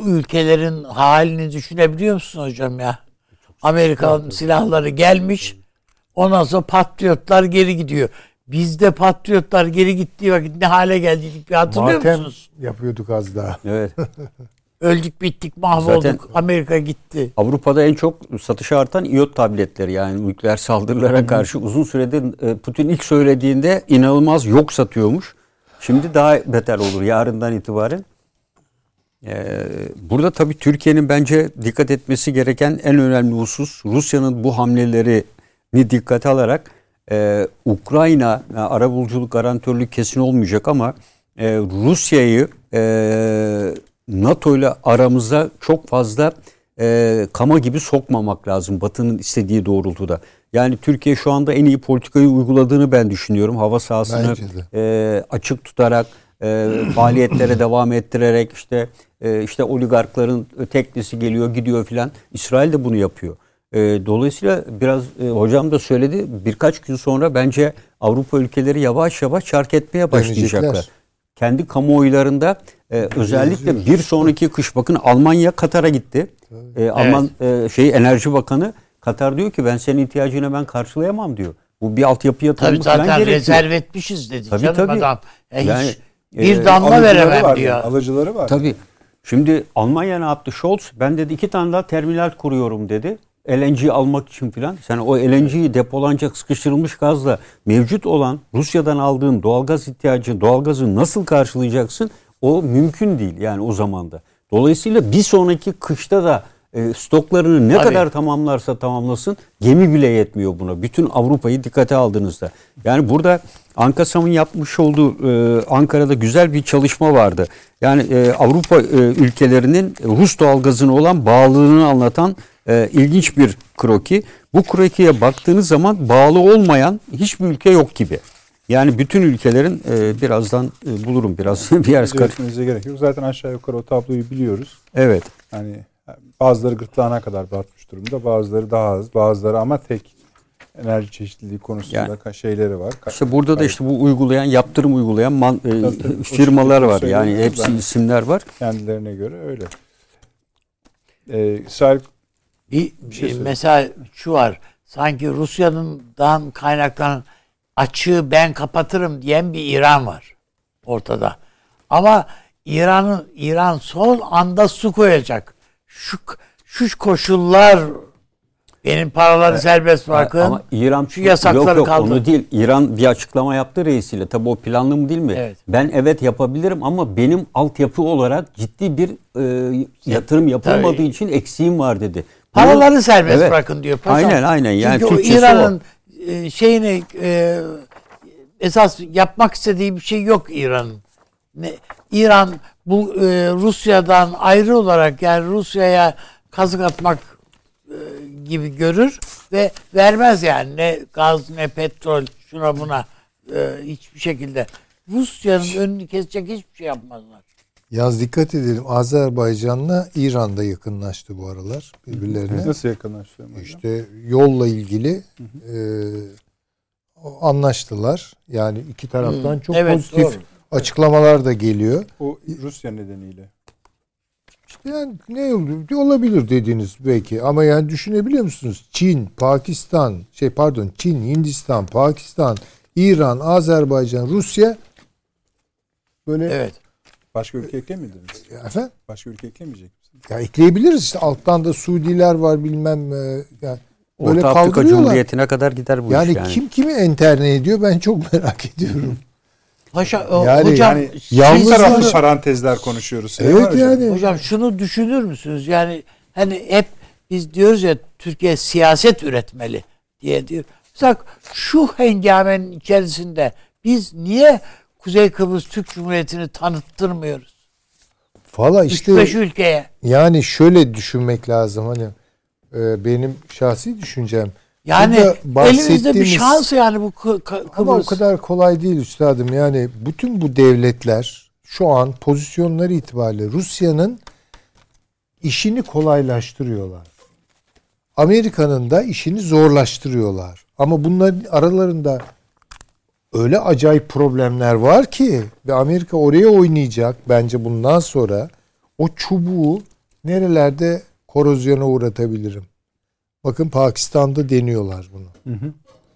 Speaker 2: ülkelerin halini düşünebiliyor musun hocam ya? Amerika'nın silahları gelmiş. Ondan sonra patriotlar geri gidiyor. Bizde patriotlar geri gittiği vakit ne hale geldik bir hatırlıyor
Speaker 3: Matem
Speaker 2: musunuz?
Speaker 3: yapıyorduk az daha.
Speaker 4: Evet.
Speaker 2: Öldük bittik mahvolduk.
Speaker 4: Zaten-
Speaker 2: Amerika gitti.
Speaker 4: Avrupa'da en çok satışa artan iot tabletleri yani nükleer saldırılara karşı uzun süredir e, Putin ilk söylediğinde inanılmaz yok satıyormuş. Şimdi daha beter olur yarından itibaren. Ee, burada tabii Türkiye'nin bence dikkat etmesi gereken en önemli husus Rusya'nın bu hamlelerini dikkate alarak e, Ukrayna yani arabuluculuk garantörlük kesin olmayacak ama e, Rusya'yı e, NATO ile aramıza çok fazla e, kama gibi sokmamak lazım Batı'nın istediği doğrultuda. Yani Türkiye şu anda en iyi politikayı uyguladığını ben düşünüyorum. Hava sahasını e, açık tutarak, e, faaliyetlere devam ettirerek işte e, işte oligarkların teknisi geliyor gidiyor filan. İsrail de bunu yapıyor. E, dolayısıyla biraz e, hocam da söyledi birkaç gün sonra bence Avrupa ülkeleri yavaş yavaş çark etmeye başlayacaklar. Kendi kamuoylarında e, özellikle bir sonraki kış bakın Almanya Katar'a gitti. E, Alman e, şey Enerji Bakanı Katar diyor ki ben senin ihtiyacını ben karşılayamam diyor. Bu bir altyapı yatırımı
Speaker 2: Tabii zaten
Speaker 4: gerekiyor.
Speaker 2: rezerv etmişiz dedi
Speaker 4: Tabii,
Speaker 2: canım
Speaker 4: tabii.
Speaker 2: adam. E, hiç
Speaker 4: Yani,
Speaker 2: bir
Speaker 4: e,
Speaker 2: damla veremem
Speaker 1: var
Speaker 2: diyor.
Speaker 1: yani, alıcıları var.
Speaker 4: Tabii. Şimdi Almanya ne yaptı? Scholz ben dedi iki tane daha terminal kuruyorum dedi. LNG almak için filan. Sen o LNG'yi depolanacak sıkıştırılmış gazla mevcut olan Rusya'dan aldığın doğalgaz ihtiyacı, doğalgazı nasıl karşılayacaksın? O mümkün değil yani o zamanda. Dolayısıyla bir sonraki kışta da e, stoklarını ne
Speaker 2: Tabii.
Speaker 4: kadar tamamlarsa tamamlasın gemi bile yetmiyor buna. Bütün Avrupa'yı dikkate aldığınızda. Yani burada Ankasam'ın yapmış olduğu e, Ankara'da güzel bir çalışma vardı. Yani e, Avrupa e, ülkelerinin Rus doğalgazına olan bağlılığını anlatan e, ilginç bir kroki. Bu krokiye baktığınız zaman bağlı olmayan hiçbir ülke yok gibi. Yani bütün ülkelerin e, birazdan e, bulurum biraz bir yer
Speaker 1: etmenize gerek yok. Zaten aşağı yukarı o tabloyu biliyoruz.
Speaker 4: Evet.
Speaker 1: Hani bazıları gırtlağına kadar batmış durumda. Bazıları daha az. Bazıları ama tek enerji çeşitliliği konusunda
Speaker 4: Yani-
Speaker 1: ka- şeyleri var. Ka-
Speaker 4: İşte burada da işte bu uygulayan, yaptırım uygulayan man- e.
Speaker 1: O
Speaker 4: firmalar var. Yani hepsi
Speaker 1: Ben-
Speaker 4: isimler var.
Speaker 1: kendilerine göre öyle. Ee, İsrail
Speaker 2: Bir,
Speaker 1: şey söyle.
Speaker 2: mesela şu var. Sanki Rusya'dan kaynaklanan açığı ben kapatırım diyen bir İran var ortada. Ama İran'ın İran son anda su koyacak. Şu şu koşullar benim paraları serbest bırakın.
Speaker 4: Ama İran
Speaker 2: şu yasakları
Speaker 4: yok yok
Speaker 2: kaldır.
Speaker 4: onu değil. İran bir açıklama yaptı reisiyle. Tabii o planlı mı değil mi?
Speaker 2: Evet.
Speaker 4: Ben evet yapabilirim ama benim altyapı olarak ciddi bir e, yatırım yapılmadığı
Speaker 2: Tabii.
Speaker 4: için eksiğim var dedi.
Speaker 2: Paraları serbest
Speaker 4: Evet.
Speaker 2: bırakın diyor paşam.
Speaker 4: Aynen aynen. Yani
Speaker 2: Çünkü İran'ın e, şeyini e, esas yapmak istediği bir şey yok İran'ın. İran bu e, Rusya'dan ayrı olarak yani Rusya'ya kazık atmak e, gibi görür ve vermez yani ne gaz ne petrol şuna buna e, hiçbir şekilde. Rusya'nın önünü kesecek hiçbir şey yapmazlar.
Speaker 3: Yaz dikkat edelim Azerbaycan'la İran'da yakınlaştı bu aralar birbirlerine.
Speaker 1: nasıl hocam?
Speaker 3: İşte yolla ilgili e, anlaştılar. Yani iki taraftan çok
Speaker 2: Evet,
Speaker 3: pozitif
Speaker 2: doğru.
Speaker 3: Açıklamalar da geliyor.
Speaker 1: O Rusya nedeniyle.
Speaker 3: İşte yani ne olur olabilir dediğiniz belki ama yani düşünebiliyor musunuz? Çin, Pakistan, şey pardon Çin, Hindistan, Pakistan, İran, Azerbaycan, Rusya böyle
Speaker 2: Evet.
Speaker 1: Başka ülke eklemediniz.
Speaker 3: efendim
Speaker 1: Başka ülke eklemeyecek misiniz?
Speaker 3: ya ekleyebiliriz işte alttan da Suudiler var bilmem e, yani böyle
Speaker 4: Orta Afrika. Cumhuriyeti'ne kadar gider bu
Speaker 3: Yani,
Speaker 4: iş yani.
Speaker 3: kim kimi enterne ediyor ben çok merak ediyorum.
Speaker 2: Paşa, o-
Speaker 3: Yani-
Speaker 2: hocam
Speaker 1: yani
Speaker 3: yalnız-
Speaker 1: taraflı parantezler konuşuyoruz.
Speaker 3: Evet
Speaker 1: Hocam.
Speaker 3: yani.
Speaker 2: Hocam şunu düşünür müsünüz? Yani hani hep biz diyoruz ya Türkiye siyaset üretmeli diye diyor. Mesela şu hengamenin içerisinde biz niye Kuzey Kıbrıs Türk Cumhuriyeti'ni tanıttırmıyoruz?
Speaker 3: Valla
Speaker 2: 3-5
Speaker 3: işte
Speaker 2: ülkeye.
Speaker 3: yani şöyle düşünmek lazım hani e, benim şahsi düşüncem.
Speaker 2: Yani elimizde bir şans yani bu Kı- Kı-
Speaker 3: Ama o
Speaker 2: Kıbrıs.
Speaker 3: kadar kolay değil üstadım. Yani bütün bu devletler şu an pozisyonları itibariyle Rusya'nın işini kolaylaştırıyorlar. Amerika'nın da işini zorlaştırıyorlar. Ama bunların aralarında öyle acayip problemler var ki ve Amerika oraya oynayacak bence bundan sonra o çubuğu nerelerde korozyona uğratabilirim. Bakın Pakistan'da deniyorlar bunu.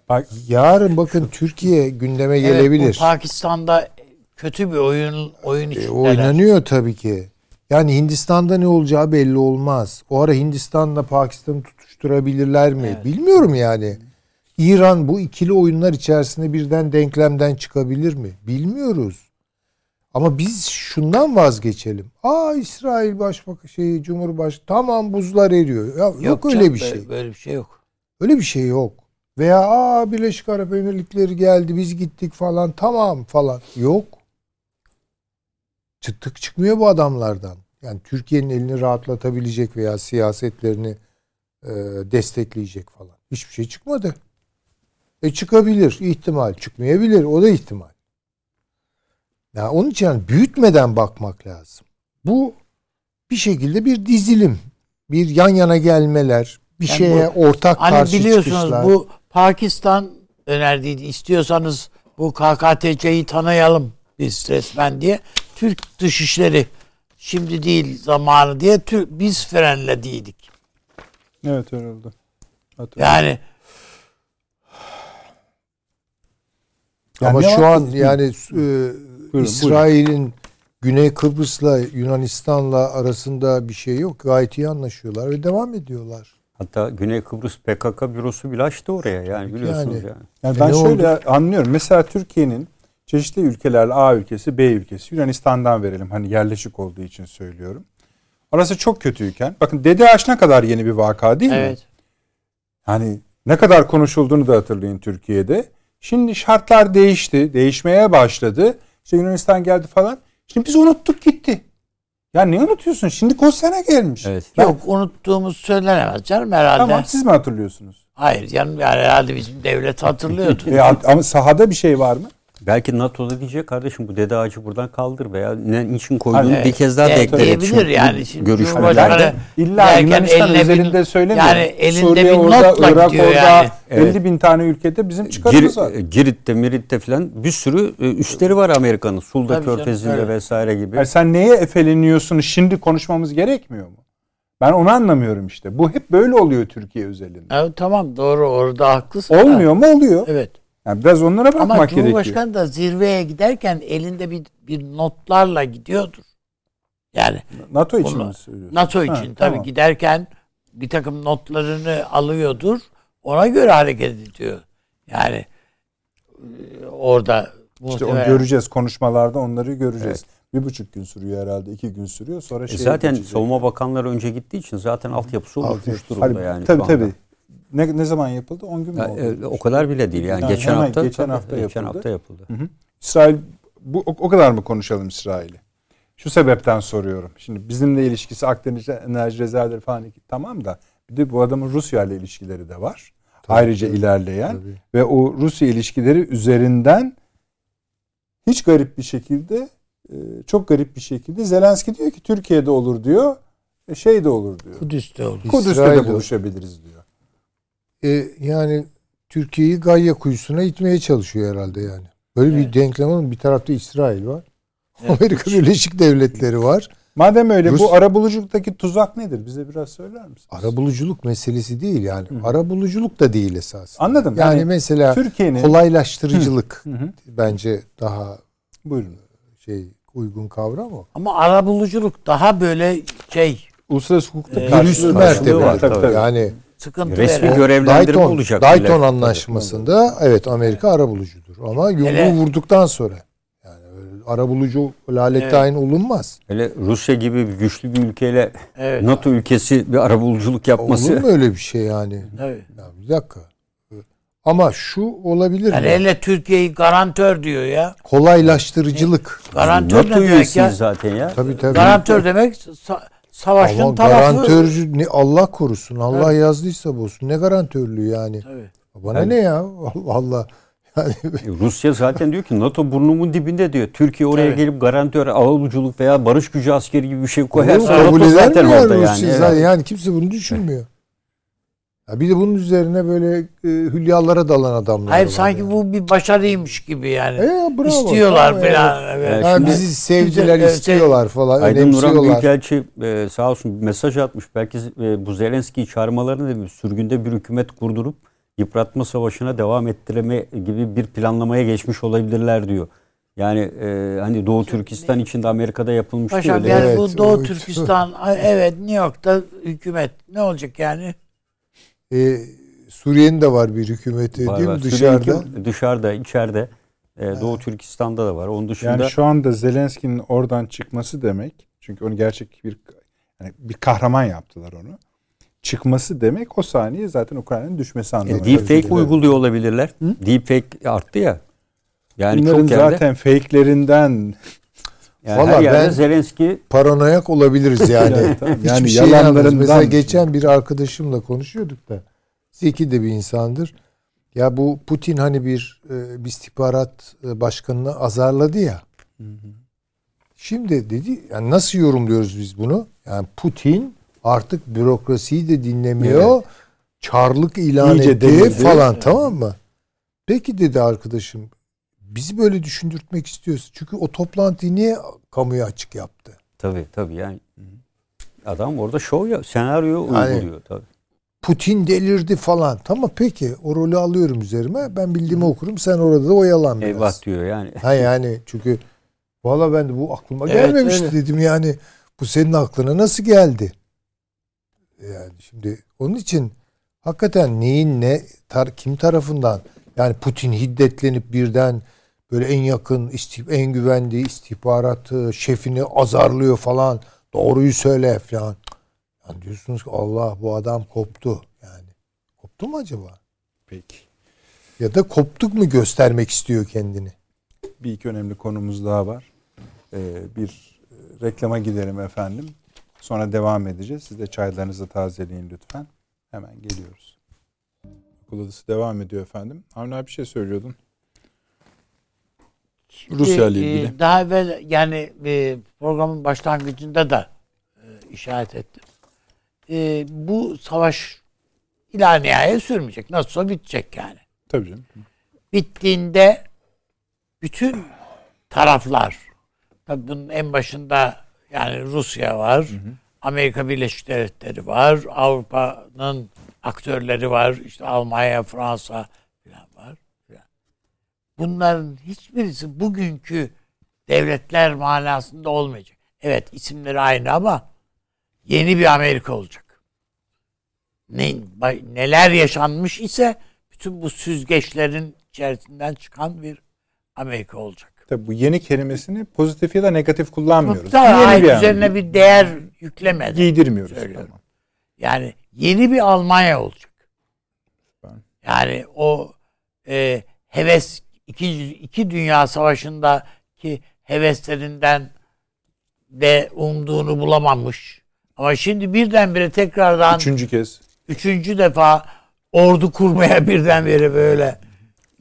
Speaker 1: Bak,
Speaker 3: Yarın bakın Türkiye gündeme
Speaker 2: Evet,
Speaker 3: gelebilir.
Speaker 2: bu Pakistan'da kötü bir oyun oyun
Speaker 3: E,
Speaker 2: içindeler.
Speaker 3: oynanıyor tabii ki. Yani Hindistan'da ne olacağı belli olmaz. O ara Hindistan'la Pakistan'ı tutuşturabilirler mi?
Speaker 2: Evet.
Speaker 3: Bilmiyorum yani. İran bu ikili oyunlar içerisinde birden denklemden çıkabilir mi? Bilmiyoruz. Ama biz şundan vazgeçelim. Aa İsrail Başbakan şey Cumhurbaşkanı tamam buzlar eriyor. Ya yok, öyle
Speaker 2: canım,
Speaker 3: bir
Speaker 2: böyle-
Speaker 3: şey.
Speaker 2: Böyle bir şey yok.
Speaker 3: Öyle bir şey yok. Veya aa Birleşik Arap Emirlikleri geldi biz gittik falan tamam falan. Yok. çıttık çıkmıyor bu adamlardan. Yani Türkiye'nin elini rahatlatabilecek veya siyasetlerini e, destekleyecek falan. Hiçbir şey çıkmadı. E çıkabilir ihtimal. Çıkmayabilir. O da ihtimal. Yani onun için yani büyütmeden bakmak lazım. Bu bir şekilde bir dizilim. Bir yan yana gelmeler. Bir
Speaker 2: Yani
Speaker 3: şeye ortak
Speaker 2: Hani
Speaker 3: karşı
Speaker 2: biliyorsunuz
Speaker 3: çıkışlar.
Speaker 2: bu Pakistan önerdiği istiyorsanız bu KKTC'yi tanıyalım biz resmen diye. Türk dışişleri şimdi değil zamanı diye Türk, biz frenlediydik.
Speaker 1: Evet öyle oldu. Hatırlıyorum.
Speaker 2: Yani
Speaker 1: Yani
Speaker 3: Ama şu an yani e, İsrail'in Güney Kıbrıs'la Yunanistan'la arasında bir şey yok. Gayet iyi anlaşıyorlar ve devam ediyorlar.
Speaker 4: Hatta Güney Kıbrıs PKK bürosu bile açtı oraya yani biliyorsunuz
Speaker 3: Yani.
Speaker 4: yani.
Speaker 1: Yani
Speaker 3: E
Speaker 1: ben şöyle anlıyorum. Mesela Türkiye'nin çeşitli ülkelerle A ülkesi, B ülkesi, Yunanistan'dan verelim. Hani yerleşik olduğu için söylüyorum. Arası çok kötüyken. Bakın DDH ne kadar yeni bir vaka değil mi?
Speaker 2: evet.
Speaker 1: Hani ne kadar konuşulduğunu da hatırlayın Türkiye'de. Şimdi şartlar değişti. Değişmeye başladı. İşte Yunanistan geldi falan. Şimdi biz unuttuk gitti. Ya ne unutuyorsun? Şimdi o sene gelmiş.
Speaker 4: Evet.
Speaker 1: Ben-
Speaker 2: Yok unuttuğumuz söylenemez canım herhalde.
Speaker 1: Tamam siz mi hatırlıyorsunuz?
Speaker 2: Hayır canım yani herhalde bizim devlet hatırlıyordu.
Speaker 1: E, ama sahada bir şey var mı?
Speaker 4: Belki NATO'da diyecek kardeşim bu dede ağacı buradan kaldır veya ne için koyduğunu
Speaker 2: Evet.
Speaker 4: bir kez daha
Speaker 2: De-
Speaker 4: deklar
Speaker 2: diyebilir yani. Şimdi
Speaker 4: görüşmelerde.
Speaker 1: İlla Yunanistan özelinde söylemiyorum.
Speaker 2: yani elinde
Speaker 1: Suriye
Speaker 2: bir
Speaker 1: orada, Irak orada,
Speaker 2: yani.
Speaker 1: 50
Speaker 4: Evet.
Speaker 1: bin tane ülkede bizim çıkarımız var.
Speaker 4: Gir, Girit'te, Mirit'te falan bir sürü e, üsleri var Amerika'nın. Sulda
Speaker 2: Tabii canım,
Speaker 4: Körfezi'nde
Speaker 2: öyle.
Speaker 4: vesaire gibi.
Speaker 1: Yani sen neye efeleniyorsun şimdi konuşmamız gerekmiyor mu? Ben onu anlamıyorum işte. Bu hep böyle oluyor Türkiye özelinde.
Speaker 2: Evet, tamam doğru orada haklısın.
Speaker 1: Olmuyor mu? Oluyor.
Speaker 2: Evet.
Speaker 1: Yani biraz onlara bakmak
Speaker 2: Ama
Speaker 1: gerekiyor.
Speaker 2: Cumhurbaşkanı da zirveye giderken elinde bir, bir notlarla gidiyordur. Yani
Speaker 1: NATO için
Speaker 2: Bunu-
Speaker 1: mi söylüyorsun?
Speaker 2: NATO
Speaker 1: Ha,
Speaker 2: için tabii
Speaker 1: tamam.
Speaker 2: giderken bir takım notlarını alıyordur. Ona göre hareket ediyor. Yani e, orada
Speaker 1: İşte onu göreceğiz konuşmalarda onları göreceğiz. Bir buçuk gün sürüyor herhalde. iki gün sürüyor. Sonra
Speaker 4: E
Speaker 1: şey
Speaker 4: zaten
Speaker 1: geçecek.
Speaker 4: savunma bakanları önce gittiği için zaten altyapısı oluşmuş durumda yani.
Speaker 1: tabii tabii. Ne, ne zaman yapıldı? 10 gün mü oldu?
Speaker 4: e, o kadar bile değil yani,
Speaker 1: Yani
Speaker 4: geçen
Speaker 1: hemen
Speaker 4: hafta
Speaker 1: geçen
Speaker 4: tabii,
Speaker 1: hafta
Speaker 4: geçen
Speaker 1: yapıldı.
Speaker 4: hafta yapıldı.
Speaker 1: Hı hı. İsrail bu o, o kadar mı konuşalım İsrail'i? Şu sebepten soruyorum. Şimdi bizimle ilişkisi Akdeniz enerji rezervleri falan tamam da bir de bu adamın Rusya ile ilişkileri de var. Ayrıca
Speaker 3: tabii.
Speaker 1: ilerleyen
Speaker 3: Tabii.
Speaker 1: ve o Rusya ilişkileri üzerinden hiç garip bir şekilde e, çok garip bir şekilde Zelenski diyor ki Türkiye'de olur diyor. e, Şey de olur diyor.
Speaker 2: Kudüs'te oldu.
Speaker 1: Kudüs'te
Speaker 3: İsrail'de-
Speaker 1: de buluşabiliriz diyor.
Speaker 3: E, yani Türkiye'yi Gayya kuyusuna itmeye çalışıyor herhalde yani. Böyle bir
Speaker 2: Evet.
Speaker 3: denklem var. Bir tarafta İsrail var.
Speaker 2: Evet.
Speaker 3: Amerika Birleşik Devletleri var.
Speaker 1: Madem öyle
Speaker 3: Rus-
Speaker 1: bu arabuluculuk'taki tuzak nedir? Bize biraz söyler misiniz?
Speaker 3: Arabuluculuk meselesi değil yani. Arabuluculuk da değil esas.
Speaker 1: Anladım.
Speaker 3: Yani,
Speaker 1: Yani
Speaker 3: mesela
Speaker 1: Türkiye'nin
Speaker 3: kolaylaştırıcılık
Speaker 1: Hı hı.
Speaker 3: bence daha
Speaker 1: buyurun.
Speaker 3: şey uygun kavram o.
Speaker 2: Ama arabuluculuk daha böyle şey
Speaker 1: Uluslararası hukukta
Speaker 2: Ee,
Speaker 1: karşılığı
Speaker 3: Üst
Speaker 1: var.
Speaker 3: mertebe.
Speaker 1: Tabii, tabii, tabii.
Speaker 3: Yani
Speaker 2: sıkıntı
Speaker 4: Resmi
Speaker 2: veren.
Speaker 4: görevlendirme
Speaker 3: Dayton,
Speaker 4: olacak.
Speaker 3: Dayton anlaşmasında evet Amerika arabulucudur. Ama yumruğu
Speaker 2: Hele-
Speaker 3: vurduktan sonra yani arabulucu lalet
Speaker 2: Evet.
Speaker 3: olunmaz.
Speaker 4: Hele Rusya gibi bir güçlü bir ülkeyle
Speaker 2: Evet.
Speaker 4: NATO ülkesi bir arabuluculuk yapması.
Speaker 3: Olur mu öyle bir şey yani?
Speaker 2: Tabii.
Speaker 3: Ya bir dakika. Ama şu olabilir
Speaker 2: Yani
Speaker 3: mi?
Speaker 2: hele Türkiye'yi garantör diyor ya.
Speaker 3: Kolaylaştırıcılık.
Speaker 2: Garantör
Speaker 4: NATO
Speaker 2: ne demek ya?
Speaker 4: zaten ya.
Speaker 3: Tabii tabii.
Speaker 2: Garantör demek sa- savaşın
Speaker 3: Ama
Speaker 2: tarafı.
Speaker 3: garantörcü ne Allah korusun. Allah
Speaker 2: Evet.
Speaker 3: yazdıysa bozsun. Ne garantörlüğü yani?
Speaker 2: Tabii.
Speaker 3: Bana
Speaker 4: Yani-
Speaker 3: ne ya? Allah Allah. Yani
Speaker 4: Rusya zaten diyor ki NATO burnumun dibinde diyor. Türkiye oraya
Speaker 2: Evet.
Speaker 4: gelip garantör, alıcılık veya barış gücü askeri gibi bir şey
Speaker 3: Bunu
Speaker 4: koyarsa
Speaker 3: kabul
Speaker 4: NATO zaten orada yani.
Speaker 3: Rusya?
Speaker 4: Evet.
Speaker 3: Zaten Yani kimse bunu düşünmüyor. Ya bir de bunun üzerine böyle e, hülyalara dalan adamlar
Speaker 2: Hayır
Speaker 3: var
Speaker 2: sanki
Speaker 3: yani.
Speaker 2: bu bir başarıymış gibi yani.
Speaker 3: E, bravo,
Speaker 2: İstiyorlar
Speaker 3: tamam,
Speaker 2: falan.
Speaker 3: evet.
Speaker 2: Evet.
Speaker 4: Şimdi-
Speaker 3: bizi sevdiler,
Speaker 2: Evet,
Speaker 3: istiyorlar falan,
Speaker 4: Aydın Nuran. Büyükelçi e, sağ olsun bir mesaj atmış. Belki e, bu Zelenski'yi çağırmalarını demiş. Sürgünde bir hükümet kurdurup yıpratma savaşına devam ettireme gibi bir planlamaya geçmiş olabilirler diyor. Yani e, hani Doğu Türkistan içinde Amerika'da yapılmıştı
Speaker 2: Paşam yani
Speaker 3: Evet,
Speaker 2: bu Doğu Türkistan evet New York'ta hükümet ne olacak yani?
Speaker 3: E, Suriye'nin de var bir hükümeti
Speaker 4: Var,
Speaker 3: değil
Speaker 4: var.
Speaker 3: mi dışarıda?
Speaker 4: hüküm- dışarıda, içeride. E, Doğu Türkistan'da da var. Onun dışında
Speaker 1: Yani şu anda Zelenski'nin oradan çıkması demek çünkü onu gerçek bir yani bir kahraman yaptılar onu. Çıkması demek o saniye zaten Ukrayna'nın düşmesi
Speaker 4: e,
Speaker 1: anlamına
Speaker 4: deepfake
Speaker 1: geliyor.
Speaker 4: uyguluyor olabilirler. Deepfake arttı ya. Yani
Speaker 1: Bunların
Speaker 4: çok yerde.
Speaker 1: zaten fake'lerinden
Speaker 4: Yani
Speaker 3: Vallahi
Speaker 4: her yerde
Speaker 3: ben-
Speaker 4: Zelenski
Speaker 3: Paranoyak olabiliriz yani.
Speaker 1: Yani
Speaker 3: şey
Speaker 1: yalanlarından-
Speaker 3: Mesela geçen bir arkadaşımla konuşuyorduk da. Zeki de bir insandır. Ya bu Putin hani bir e, bir istihbarat e, başkanını azarladı ya. Şimdi dedi yani nasıl yorumluyoruz biz bunu? Yani Putin artık bürokrasiyi de dinlemiyor. Çarlık ilan etti falan
Speaker 1: Evet.
Speaker 3: tamam mı? Peki dedi arkadaşım. Bizi böyle düşündürtmek istiyorsun. Çünkü o toplantıyı niye kamuya açık yaptı?
Speaker 4: tabii tabii yani adam orada şov ya senaryo
Speaker 3: Yani-
Speaker 4: uyguluyor tabii.
Speaker 3: Putin delirdi falan. Tamam peki o rolü alıyorum üzerime. Ben bildiğimi okurum. Sen orada da oyalan biraz.
Speaker 4: Eyvah diyor yani.
Speaker 3: Ha yani çünkü valla ben de bu aklıma
Speaker 2: Evet,
Speaker 3: gelmemişti
Speaker 2: evet.
Speaker 3: dedim yani. Bu senin aklına nasıl geldi? Yani şimdi onun için hakikaten neyin ne tar kim tarafından yani Putin hiddetlenip birden böyle en yakın istih en güvendiği istihbaratı şefini azarlıyor falan doğruyu söyle falan. Yani diyorsunuz ki Allah bu adam koptu yani. Koptu mu acaba?
Speaker 1: Peki.
Speaker 3: Ya da koptuk mu göstermek istiyor kendini?
Speaker 1: Bir iki önemli konumuz daha var. Ee, bir e, reklama gidelim efendim. Sonra devam edeceğiz. Siz de çaylarınızı tazeleyin lütfen. Hemen geliyoruz. Okul devam ediyor efendim. Avni abi bir şey söylüyordun. Rusya ile
Speaker 2: e,
Speaker 1: ilgili.
Speaker 2: Daha evvel yani e, programın başlangıcında da e, işaret ettim. E, bu savaş ila nihaya sürmeyecek. Nasılsa bitecek yani.
Speaker 1: Tabii canım.
Speaker 2: Bittiğinde bütün taraflar tabii bunun en başında yani Rusya var. Amerika Birleşik Devletleri var. Avrupa'nın aktörleri var. işte Almanya, Fransa. Bunların hiçbirisi bugünkü devletler manasında olmayacak. Evet isimleri aynı ama yeni bir Amerika olacak. Ne, neler yaşanmış ise bütün bu süzgeçlerin içerisinden çıkan bir Amerika olacak.
Speaker 1: Tabii bu yeni kelimesini pozitif ya da negatif kullanmıyoruz.
Speaker 2: Daha
Speaker 1: Yeni bir
Speaker 2: üzerine bir değer yüklemedi.
Speaker 1: giydirmiyoruz.
Speaker 2: Söylüyorum.
Speaker 1: Tamam.
Speaker 2: Yani yeni bir Almanya olacak. Yani o e, heves iki, iki dünya savaşındaki heveslerinden de umduğunu bulamamış. Ama şimdi birdenbire tekrardan
Speaker 1: Üçüncü kez.
Speaker 2: üçüncü defa ordu kurmaya birdenbire böyle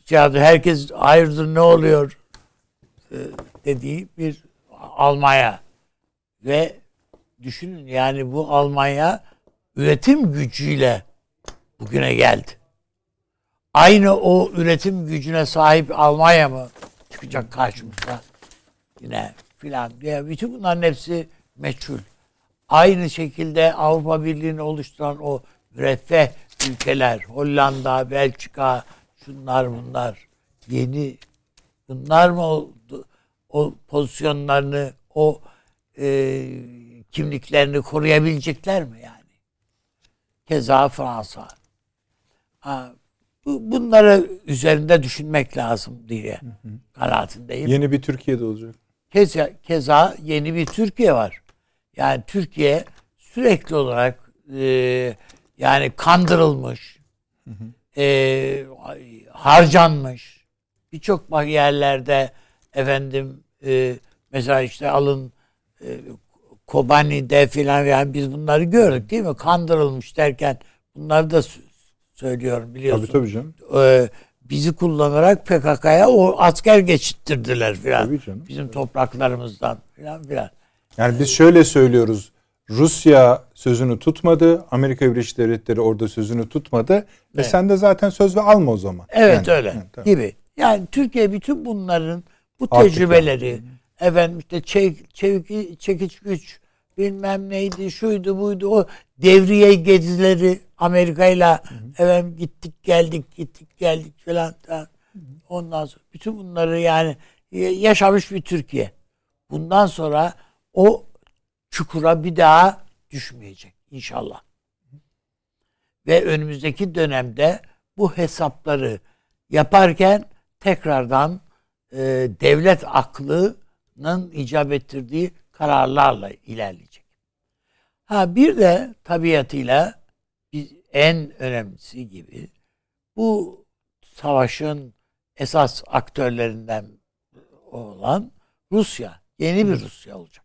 Speaker 2: şey herkes hayırdır ne oluyor e, dediği bir Almanya ve düşünün yani bu Almanya üretim gücüyle bugüne geldi. Aynı o üretim gücüne sahip Almanya mı çıkacak karşımıza yine filan diye bütün bunların hepsi meçhul. Aynı şekilde Avrupa Birliği'ni oluşturan o müreffeh ülkeler, Hollanda, Belçika, şunlar bunlar yeni bunlar mı oldu? O pozisyonlarını, o e, kimliklerini koruyabilecekler mi yani? Keza Fransa. Ha, bu, bunları üzerinde düşünmek lazım diye kanaatindeyim.
Speaker 1: Yeni bir Türkiye'de olacak.
Speaker 2: Keza, keza yeni bir Türkiye var. Yani Türkiye sürekli olarak e, yani kandırılmış, e, harcanmış. Birçok yerlerde efendim e, mesela işte alın e, Kobani'de filan yani biz bunları gördük değil mi? Kandırılmış derken bunları da söylüyorum biliyorsun.
Speaker 1: Tabii tabii canım.
Speaker 2: E, bizi kullanarak PKK'ya o asker geçittirdiler filan.
Speaker 1: Tabii canım.
Speaker 2: Bizim topraklarımızdan filan filan.
Speaker 1: Yani biz şöyle söylüyoruz. Rusya sözünü tutmadı. Amerika Birleşik Devletleri orada sözünü tutmadı. Ve
Speaker 2: Evet.
Speaker 1: sen de zaten söz ve alma o zaman.
Speaker 2: Evet
Speaker 1: Yani,
Speaker 2: öyle
Speaker 1: evet, tamam.
Speaker 2: gibi. Yani Türkiye bütün bunların bu
Speaker 1: Artık
Speaker 2: tecrübeleri efendim işte çevik, çevik, çekiç güç bilmem neydi şuydu buydu o devriye gezileri Amerika ile efendim gittik geldik gittik geldik falan filan. ondan sonra bütün bunları yani yaşamış bir Türkiye. Bundan sonra o çukura bir daha düşmeyecek inşallah. Ve önümüzdeki dönemde bu hesapları yaparken tekrardan e, devlet aklının icap ettirdiği kararlarla ilerleyecek. Ha bir de tabiatıyla biz en önemlisi gibi bu savaşın esas aktörlerinden olan Rusya. yeni bir Rusya olacak.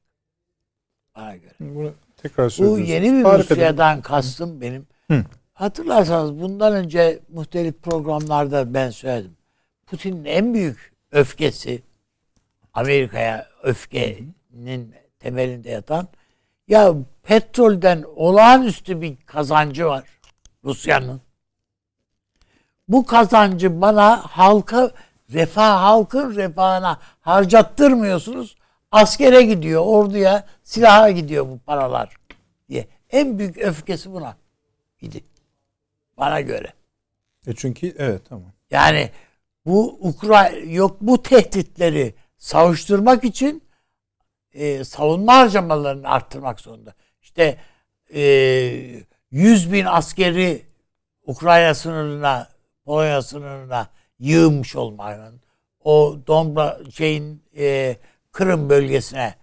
Speaker 2: Bana göre.
Speaker 1: Bunu tekrar
Speaker 2: Bu yeni bir
Speaker 1: mi?
Speaker 2: Rusya'dan kastım benim.
Speaker 1: Hı.
Speaker 2: Hatırlarsanız bundan önce muhtelif programlarda ben söyledim. Putin'in en büyük öfkesi Amerika'ya öfkenin temelinde yatan ya petrolden olağanüstü bir kazancı var Rusya'nın. Bu kazancı bana halka refah halkın refahına harcattırmıyorsunuz. Askere gidiyor, orduya, silaha gidiyor bu paralar diye. En büyük öfkesi buna idi. Bana göre.
Speaker 1: E çünkü evet tamam.
Speaker 2: Yani bu Ukrayna yok bu tehditleri savuşturmak için e, savunma harcamalarını arttırmak zorunda. İşte e, 100 bin askeri Ukrayna sınırına, Polonya sınırına yığmış olmanın, o Donbra şeyin e, Kırım bölgesine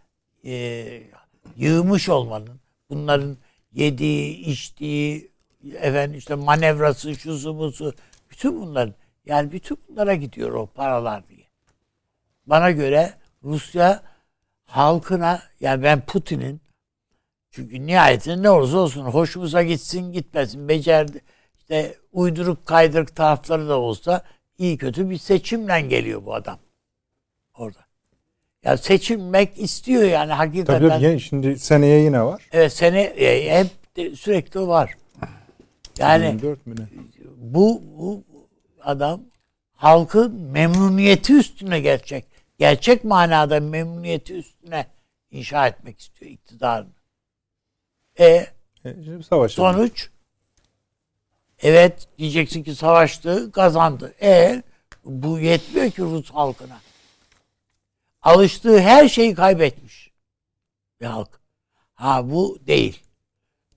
Speaker 2: e, yığmış olmanın, bunların yediği, içtiği, efendim işte manevrası, şusu busu, bütün bunların yani bütün bunlara gidiyor o paralar diye. Bana göre Rusya halkına yani ben Putin'in çünkü nihayetinde ne olursa olsun hoşumuza gitsin gitmesin becerdi işte uyduruk kaydırık tarafları da olsa iyi kötü bir seçimle geliyor bu adam orada. Ya seçilmek istiyor yani hakikaten.
Speaker 1: Tabii tabii şimdi seneye yine var.
Speaker 2: Evet sene e, hep de sürekli var. Yani
Speaker 1: 24 mi ne?
Speaker 2: bu, bu adam halkın memnuniyeti üstüne gerçek gerçek manada memnuniyeti üstüne inşa etmek istiyor iktidarını. E
Speaker 1: E, şimdi savaş.
Speaker 2: sonuç evet diyeceksin ki savaştı kazandı. E bu yetmiyor ki Rus halkına. Alıştığı her şeyi kaybetmiş bir halk. Ha bu değil.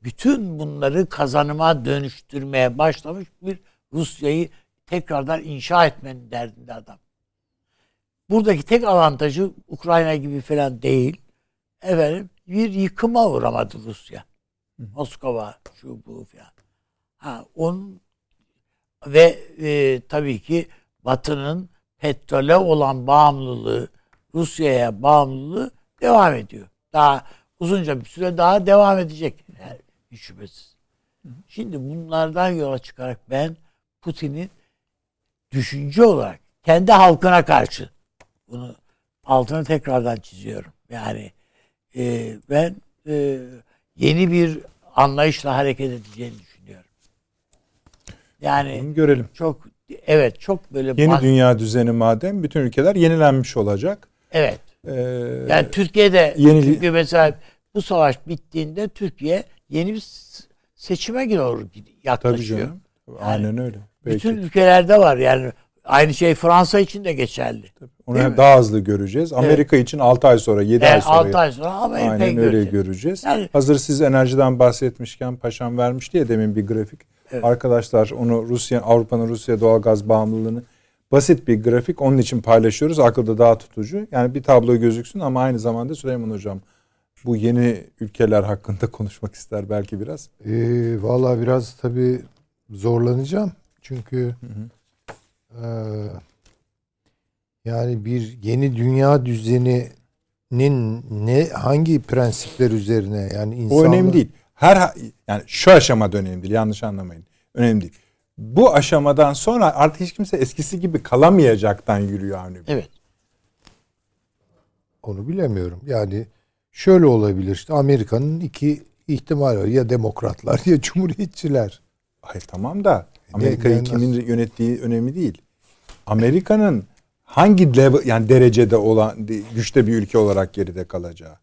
Speaker 2: Bütün bunları kazanıma dönüştürmeye başlamış bir Rusya'yı tekrardan inşa etmenin derdinde adam. Buradaki tek avantajı Ukrayna gibi falan değil. Efendim bir yıkıma uğramadı Rusya. Moskova şu bu falan. Ha onun ve e, tabii ki Batı'nın petrole olan bağımlılığı, Rusya'ya bağımlılığı devam ediyor. Daha uzunca bir süre daha devam edecek. Yani hiç şüphesiz. Şimdi bunlardan yola çıkarak ben Putin'in düşünce olarak kendi halkına karşı bunu altını tekrardan çiziyorum. Yani e, ben e, yeni bir anlayışla hareket edeceğini düşünüyorum. Yani
Speaker 1: Bunu görelim.
Speaker 2: çok evet çok böyle
Speaker 1: Yeni dünya düzeni madem bütün ülkeler yenilenmiş olacak.
Speaker 2: evet.
Speaker 1: Ee,
Speaker 2: Yani Türkiye'de
Speaker 1: yeni-
Speaker 2: çünkü mesela bu savaş bittiğinde Türkiye yeni bir seçime doğru
Speaker 1: tabii
Speaker 2: yaklaşıyor.
Speaker 1: canım. Aynen öyle. Belki.
Speaker 2: Bütün ülkelerde var yani aynı şey Fransa için de geçerli.
Speaker 1: Onu
Speaker 2: Değil mi?
Speaker 1: daha hızlı göreceğiz. Amerika için 6 ay sonra, 7 ay
Speaker 2: Yani
Speaker 1: sonra
Speaker 2: 6 ay sonra Amerika'yı
Speaker 1: aynen öyle
Speaker 2: göreceğiz.
Speaker 1: göreceğiz.
Speaker 2: Yani-
Speaker 1: Hazır siz enerjiden bahsetmişken paşam vermişti ya demin bir grafik.
Speaker 2: Evet.
Speaker 1: Arkadaşlar onu Rusya Avrupa'nın Rusya doğalgaz bağımlılığını basit bir grafik onun için paylaşıyoruz. Akılda daha tutucu. Yani bir tablo gözüksün ama aynı zamanda Süleyman hocam bu yeni ülkeler hakkında konuşmak ister belki biraz.
Speaker 3: Ee, Valla biraz tabii zorlanacağım. Çünkü eee, yani bir yeni dünya düzeninin ne hangi prensipler üzerine yani
Speaker 1: O
Speaker 3: insanlar
Speaker 1: önemli değil. Her yani şu aşamada önemli değil. Yanlış anlamayın. Önemli değil. Bu aşamadan sonra artık hiç kimse eskisi gibi kalamayacaktan yürüyor Avni Bey.
Speaker 2: Evet.
Speaker 3: Onu bilemiyorum. Yani şöyle olabilir. İşte Amerika'nın iki ihtimal var. Ya demokratlar ya cumhuriyetçiler.
Speaker 1: Hayır tamam da Amerika'yı
Speaker 3: ne-
Speaker 1: kimin yönettiği önemli değil. Amerika'nın hangi level, yani derecede olan güçte bir ülke olarak geride kalacağı.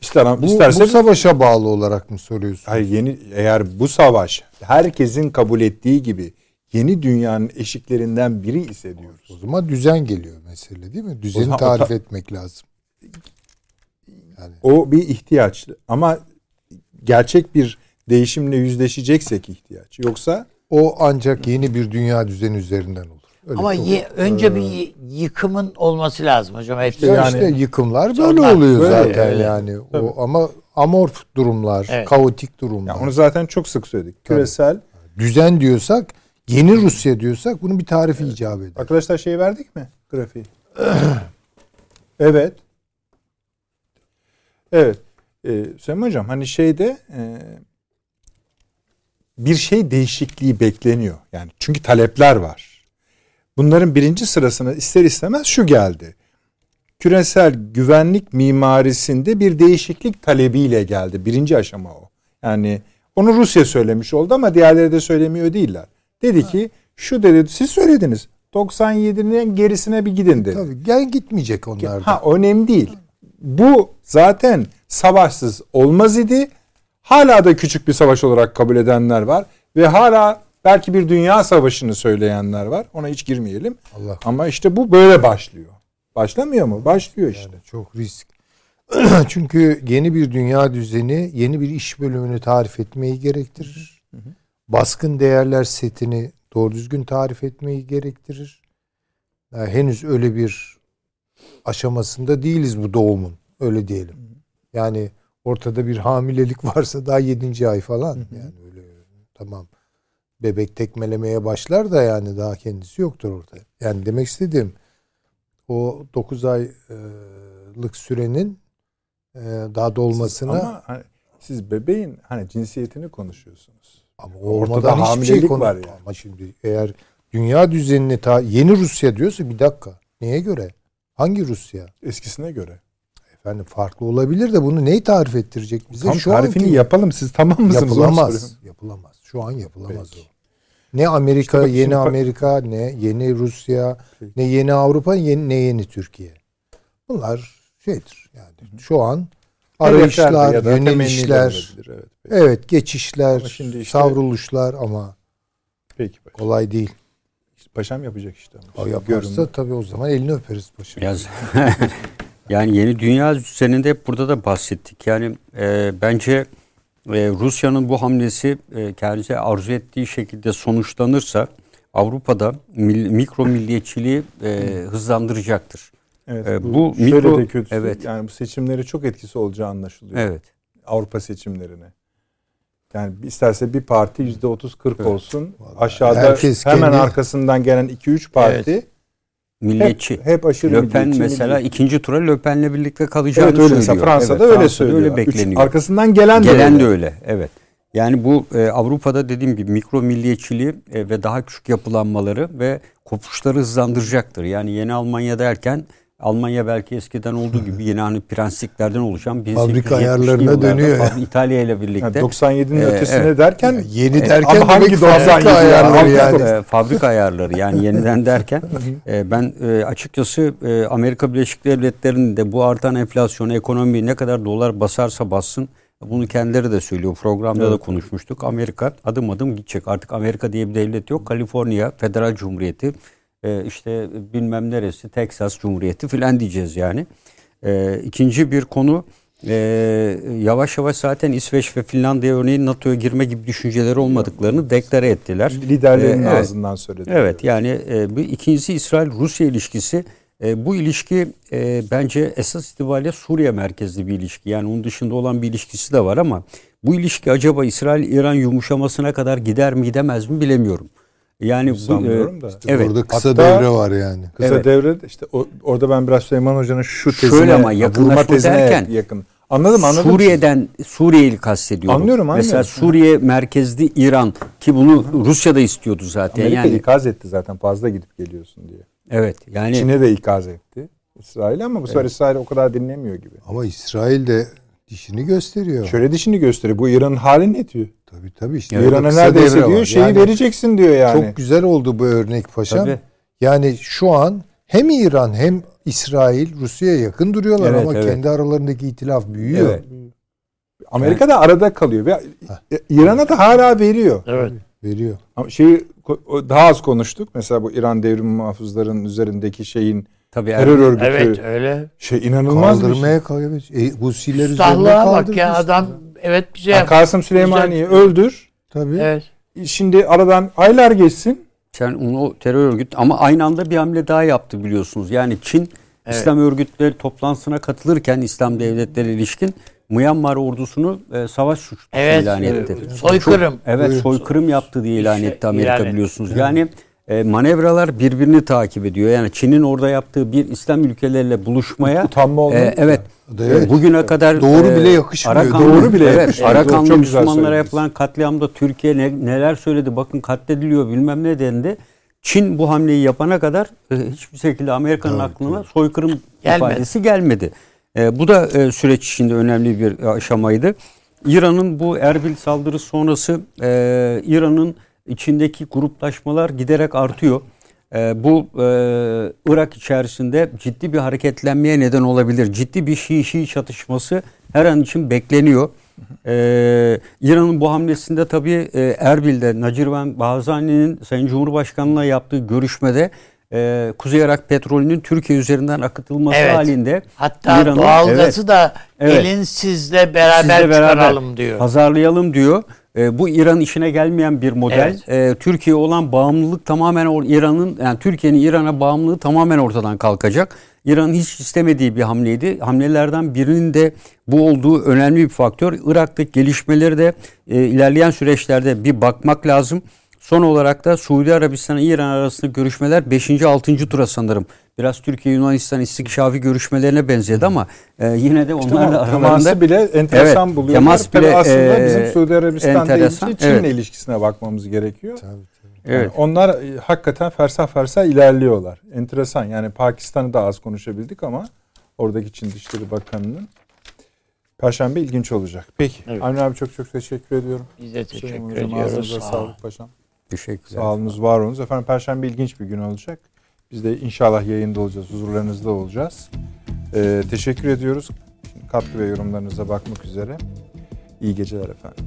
Speaker 1: İster,
Speaker 3: Bu,
Speaker 1: isterse
Speaker 3: bu savaşa bağlı olarak mı soruyorsun?
Speaker 1: hayır yeni eğer bu savaş herkesin kabul ettiği gibi yeni dünyanın eşiklerinden biri ise diyoruz.
Speaker 3: O zaman düzen geliyor mesele değil mi? Düzeni
Speaker 1: zaman
Speaker 3: tarif
Speaker 1: ta-
Speaker 3: etmek lazım. Yani
Speaker 1: O bir ihtiyaç ama gerçek bir değişimle yüzleşeceksek ihtiyaç. Yoksa
Speaker 3: o ancak yeni bir dünya düzeni üzerinden olur. Öyle
Speaker 2: Ama ye- önce bir y- yıkımın olması lazım hocam. Hepsi
Speaker 3: Ya
Speaker 1: yani-
Speaker 3: işte yıkımlar böyle
Speaker 2: Onlar
Speaker 3: oluyor
Speaker 1: böyle,
Speaker 3: zaten
Speaker 2: öyle.
Speaker 3: yani.
Speaker 1: Tabii.
Speaker 3: O ama amorf durumlar,
Speaker 2: Evet.
Speaker 3: kaotik durumlar.
Speaker 1: ya onu zaten çok sık söyledik. Küresel
Speaker 3: Düzen diyorsak, yeni Rusya diyorsak bunun bir tarifi icap eder.
Speaker 1: Arkadaşlar şey verdik mi? Grafiği. evet. Evet. Ee, Süleyman Hocam hani şeyde e, bir şey değişikliği bekleniyor. Yani çünkü talepler var. Bunların birinci sırasına ister istemez şu geldi. Küresel güvenlik mimarisinde bir değişiklik talebiyle geldi. Birinci aşama o. Yani onu Rusya söylemiş oldu ama diğerleri de söylemiyor değiller. Dedi ki şu dedi siz söylediniz. 97'nin gerisine bir gidin dedi.
Speaker 3: Tabii gel gitmeyecek onlar da.
Speaker 1: Ha önemli değil. Bu zaten savaşsız olmaz idi. Hala da küçük bir savaş olarak kabul edenler var ve hala belki bir dünya savaşını söyleyenler var. Ona hiç girmeyelim.
Speaker 3: Allah
Speaker 1: Ama işte bu böyle başlıyor. Başlamıyor mu? Başlıyor işte.
Speaker 3: Yani çok risk. Çünkü yeni bir dünya düzeni, yeni bir iş bölümünü tarif etmeyi gerektirir. Baskın değerler setini doğru düzgün tarif etmeyi gerektirir. Yani henüz öyle bir aşamasında değiliz bu doğumun. Öyle diyelim. Yani ortada bir hamilelik varsa daha yedinci ay falan. Yani öyle tamam. Bebek tekmelemeye başlar da yani daha kendisi yoktur orada. Yani demek istediğim o 9 aylık sürenin e, daha dolmasına ama,
Speaker 1: Ama hani siz bebeğin hani cinsiyetini konuşuyorsunuz.
Speaker 3: o
Speaker 1: ortada
Speaker 3: şey
Speaker 1: hamilelik
Speaker 3: konu.
Speaker 1: var yani.
Speaker 3: Ama şimdi eğer dünya düzenini ta yeni Rusya diyorsa bir dakika. Neye göre? Hangi Rusya?
Speaker 1: Eskisine göre.
Speaker 3: Efendim farklı olabilir de bunu neyi tarif ettirecek bize?
Speaker 1: Tam
Speaker 3: Şu
Speaker 1: tarifini
Speaker 3: anki-
Speaker 1: yapalım. Siz tamam mısınız?
Speaker 3: Yapılamaz. Yapılamaz. Şu an yapılamaz
Speaker 1: Peki.
Speaker 3: o. Ne Amerika,
Speaker 1: İşte bak
Speaker 3: yeni Amerika, ne yeni Rusya,
Speaker 1: Peki.
Speaker 3: ne yeni Avrupa, yeni, ne yeni Türkiye. Bunlar şeydir yani. Şu an arayışlar,
Speaker 1: ya
Speaker 3: yönelişler,
Speaker 1: Evet, peki.
Speaker 3: evet geçişler,
Speaker 1: Ama şimdi işte-
Speaker 3: savruluşlar ama
Speaker 1: Peki paşam.
Speaker 3: kolay değil.
Speaker 1: Paşam yapacak işte.
Speaker 3: O
Speaker 1: Şimdi
Speaker 3: yaparsa tabii o zaman elini öperiz paşa.
Speaker 4: Yaz. yani yeni dünya düzeninde hep burada da bahsettik. Yani e, bence e, Rusya'nın bu hamlesi e, kendisi arzu ettiği şekilde sonuçlanırsa Avrupa'da mil- mikro milliyetçiliği e, hızlandıracaktır.
Speaker 1: Evet,
Speaker 4: Ee,
Speaker 1: bu,
Speaker 4: bu
Speaker 1: şöyle
Speaker 4: mikro-
Speaker 1: de kötüsü.
Speaker 4: evet.
Speaker 1: Yani bu seçimlere çok etkisi olacağı anlaşılıyor.
Speaker 4: Evet.
Speaker 1: Avrupa seçimlerine. Yani isterse bir parti yüzde otuz kırk
Speaker 4: Evet.
Speaker 1: olsun.
Speaker 3: Vallahi
Speaker 1: Aşağıda
Speaker 3: herkes
Speaker 1: hemen
Speaker 3: kendi-
Speaker 1: arkasından gelen iki üç parti
Speaker 4: Milliyetçi.
Speaker 1: hep, hep aşırı
Speaker 4: Löpen
Speaker 1: milliyetçi,
Speaker 4: mesela
Speaker 1: milliyetçi.
Speaker 4: ikinci tura Löpen'le birlikte kalacağını
Speaker 1: Evet öyle
Speaker 4: söylüyor.
Speaker 1: mesela Fransa'da
Speaker 4: Evet,
Speaker 1: öyle
Speaker 4: Fransa'da
Speaker 1: söylüyor.
Speaker 4: Öyle
Speaker 1: Üç-
Speaker 4: bekleniyor.
Speaker 1: arkasından gelen,
Speaker 4: Gelen
Speaker 1: de
Speaker 4: de
Speaker 1: öyle.
Speaker 4: öyle. Evet. Yani bu e, Avrupa'da dediğim gibi mikro milliyetçiliği e, ve daha küçük yapılanmaları ve kopuşları hızlandıracaktır. Yani yeni Almanya derken Almanya belki eskiden olduğu gibi yine hani prensliklerden oluşan 1870'li
Speaker 3: Fabrika ayarlarına dönüyor ya.
Speaker 4: fabri- İtalya ile birlikte
Speaker 1: Yani 97'nin
Speaker 4: Ee,
Speaker 1: ötesine
Speaker 4: evet.
Speaker 1: derken
Speaker 3: Ya yeni
Speaker 1: e,
Speaker 3: derken
Speaker 1: ama hangi
Speaker 3: demek
Speaker 1: 97
Speaker 3: fabrika
Speaker 1: ya?
Speaker 3: ayarları yani.
Speaker 4: e, fabrika ayarları yani yeniden derken e, ben e, açıkçası e, Amerika Birleşik Devletleri'nin de bu artan enflasyonu ekonomiyi ne kadar dolar basarsa bassın bunu kendileri de söylüyor. Programda da
Speaker 1: Evet.
Speaker 4: konuşmuştuk. Amerika adım adım gidecek. Artık Amerika diye bir devlet yok. Kaliforniya Federal Cumhuriyeti e, işte bilmem neresi Texas Cumhuriyeti filan diyeceğiz yani. E, ikinci bir konu e, yavaş yavaş zaten İsveç ve Finlandiya örneğin NATO'ya girme gibi düşünceleri olmadıklarını deklare ettiler.
Speaker 1: liderlerin
Speaker 4: Ee, evet.
Speaker 1: ağzından söyledi.
Speaker 4: Evet yani e, bu ikincisi İsrail-Rusya ilişkisi. E, bu ilişki e, bence esas itibariyle Suriye merkezli bir ilişki. Yani onun dışında olan bir ilişkisi de var ama bu ilişki acaba İsrail-İran yumuşamasına kadar gider mi gidemez mi bilemiyorum. Yani bu,
Speaker 1: Sanmıyorum da.
Speaker 4: evet.
Speaker 3: Orada kısa
Speaker 1: Hatta-
Speaker 3: devre var yani.
Speaker 1: Kısa
Speaker 4: Evet.
Speaker 1: devre işte o- orada ben biraz Süleyman Hoca'nın şu tezine
Speaker 4: Şöyle ama
Speaker 1: vurma
Speaker 4: yakınlaşma
Speaker 1: tezine
Speaker 4: derken,
Speaker 1: yakın. Anladım anladım.
Speaker 4: Suriye'den Suriye'yi kastediyorum.
Speaker 1: Anlıyorum,
Speaker 4: Mesela
Speaker 1: anlıyorum.
Speaker 4: Suriye merkezli İran ki bunu Rusya da istiyordu zaten.
Speaker 1: Amerika
Speaker 4: yani
Speaker 1: ikaz etti zaten fazla gidip geliyorsun diye.
Speaker 4: evet yani
Speaker 1: Çin'e de ikaz etti. İsrail ama bu sefer İsrail o kadar dinlemiyor gibi.
Speaker 3: Ama İsrail de dişini gösteriyor.
Speaker 1: Şöyle dişini gösteriyor. Bu İran'ın hali ne diyor?
Speaker 3: Tabii tabii işte. orada
Speaker 1: İran'a neredeyse diyor
Speaker 3: var.
Speaker 1: şeyi
Speaker 3: Yani
Speaker 1: vereceksin diyor yani.
Speaker 3: Çok güzel oldu bu örnek paşam.
Speaker 4: Tabii.
Speaker 3: Yani şu an hem İran hem İsrail Rusya'ya yakın duruyorlar
Speaker 4: Evet,
Speaker 3: ama
Speaker 4: evet.
Speaker 3: kendi aralarındaki itilaf büyüyor.
Speaker 4: Evet.
Speaker 1: Amerika da arada kalıyor ve İran'a da hala veriyor.
Speaker 2: Evet.
Speaker 3: Veriyor.
Speaker 1: Ama şeyi daha az konuştuk. Mesela bu İran devrim muhafızların üzerindeki şeyin
Speaker 4: tabii
Speaker 1: terör
Speaker 4: Er-
Speaker 1: örgütü
Speaker 2: Evet öyle.
Speaker 1: şey inanılmaz bir şey.
Speaker 3: Kaldırmaya kalıyor. E, Husiler
Speaker 2: Üstahlığa bak ya adam evet bize
Speaker 1: Yani
Speaker 2: yap.
Speaker 1: Kasım Süleymani'yi öldür.
Speaker 3: Tabii.
Speaker 2: Evet.
Speaker 1: Şimdi aradan aylar geçsin.
Speaker 4: Sen onu o terör örgüt ama aynı anda bir hamle daha yaptı biliyorsunuz. Yani Çin
Speaker 2: Evet.
Speaker 4: İslam örgütleri toplantısına katılırken İslam devletleri ilişkin Myanmar ordusunu e, savaş suçlusu
Speaker 2: Evet,
Speaker 4: ilan
Speaker 2: evet.
Speaker 4: etti.
Speaker 2: Soykırım.
Speaker 4: Çok- evet soykırım yaptı diye ilan etti Amerika
Speaker 2: ilan etti.
Speaker 4: biliyorsunuz. Yani e, manevralar birbirini takip ediyor. Yani Çin'in orada yaptığı bir İslam ülkeleriyle buluşmaya
Speaker 1: Utanma olmadı
Speaker 4: e, evet
Speaker 3: Evet.
Speaker 4: Bugüne kadar
Speaker 3: Doğru bile yakışmıyor.
Speaker 4: Arakanlı,
Speaker 1: Doğru bile
Speaker 4: evet,
Speaker 1: yakışmıyor.
Speaker 4: Arakanlı Müslümanlara yapılan katliamda Türkiye ne- neler söyledi bakın katlediliyor bilmem ne dendi. Çin bu hamleyi yapana kadar e, hiçbir şekilde Amerika'nın
Speaker 3: Evet,
Speaker 4: aklına soykırım
Speaker 2: Gelmedi.
Speaker 4: ifadesi gelmedi. E, bu da e, süreç içinde önemli bir aşamaydı. İran'ın bu Erbil saldırısı sonrası e, İran'ın içindeki gruplaşmalar giderek artıyor. E, bu e, Irak içerisinde ciddi bir hareketlenmeye neden olabilir. Ciddi bir Şii-Şii çatışması her an için bekleniyor. E, İran'ın bu hamlesinde tabii e, Erbil'de Nacirvan Barzani'nin Sayın Cumhurbaşkanı'na yaptığı görüşmede e, Kuzey Irak petrolünün Türkiye üzerinden akıtılması
Speaker 2: Evet.
Speaker 4: halinde
Speaker 2: Hatta
Speaker 4: İran'ın-
Speaker 2: doğalgazı
Speaker 4: Evet.
Speaker 2: da
Speaker 4: Evet.
Speaker 2: gelin sizle beraber,
Speaker 4: Sizle beraber
Speaker 2: çıkaralım diyor.
Speaker 4: Pazarlayalım diyor. E, bu İran işine gelmeyen bir model. E, Türkiye olan bağımlılık tamamen İran'ın yani Türkiye'nin İran'a bağımlılığı tamamen ortadan kalkacak. İran'ın hiç istemediği bir hamleydi. Hamlelerden birinin de bu olduğu önemli bir faktör. Irak'taki gelişmeleri de e, ilerleyen süreçlerde bir bakmak lazım. Son olarak da Suudi Arabistan ile İran arasında görüşmeler 5. 6. tura sanırım. Biraz Türkiye Yunanistan istikşafi görüşmelerine benzedi ama e, yine de onlar da
Speaker 1: Tamam,
Speaker 4: aralarında
Speaker 1: bile enteresan
Speaker 4: Evet,
Speaker 1: buluyorlar.
Speaker 4: temas
Speaker 1: Tabii
Speaker 4: bile,
Speaker 1: aslında
Speaker 4: e,
Speaker 1: bizim Suudi Arabistan değil,
Speaker 4: enteresan,
Speaker 1: Çin'le
Speaker 4: evet.
Speaker 1: ilişkisine bakmamız gerekiyor.
Speaker 3: Tabii, tabii.
Speaker 1: Yani
Speaker 4: Evet.
Speaker 1: onlar e, hakikaten fersah fersah ilerliyorlar. Enteresan. Yani Pakistan'ı da az konuşabildik ama oradaki Çin Dışişleri Bakanı'nın Perşembe ilginç olacak. Peki.
Speaker 2: Evet.
Speaker 1: Avni abi çok çok teşekkür ediyorum.
Speaker 2: Biz de teşekkür
Speaker 1: hocam,
Speaker 2: ediyoruz.
Speaker 1: ağzınıza
Speaker 2: Sağ olun.
Speaker 1: sağlık paşam.
Speaker 4: Teşekkürler.
Speaker 1: Sağ olunuz, var olunuz. Efendim Perşembe ilginç bir gün olacak. Biz de inşallah yayında olacağız, huzurlarınızda olacağız. Ee, teşekkür ediyoruz. Katkı ve yorumlarınıza bakmak üzere. İyi geceler efendim.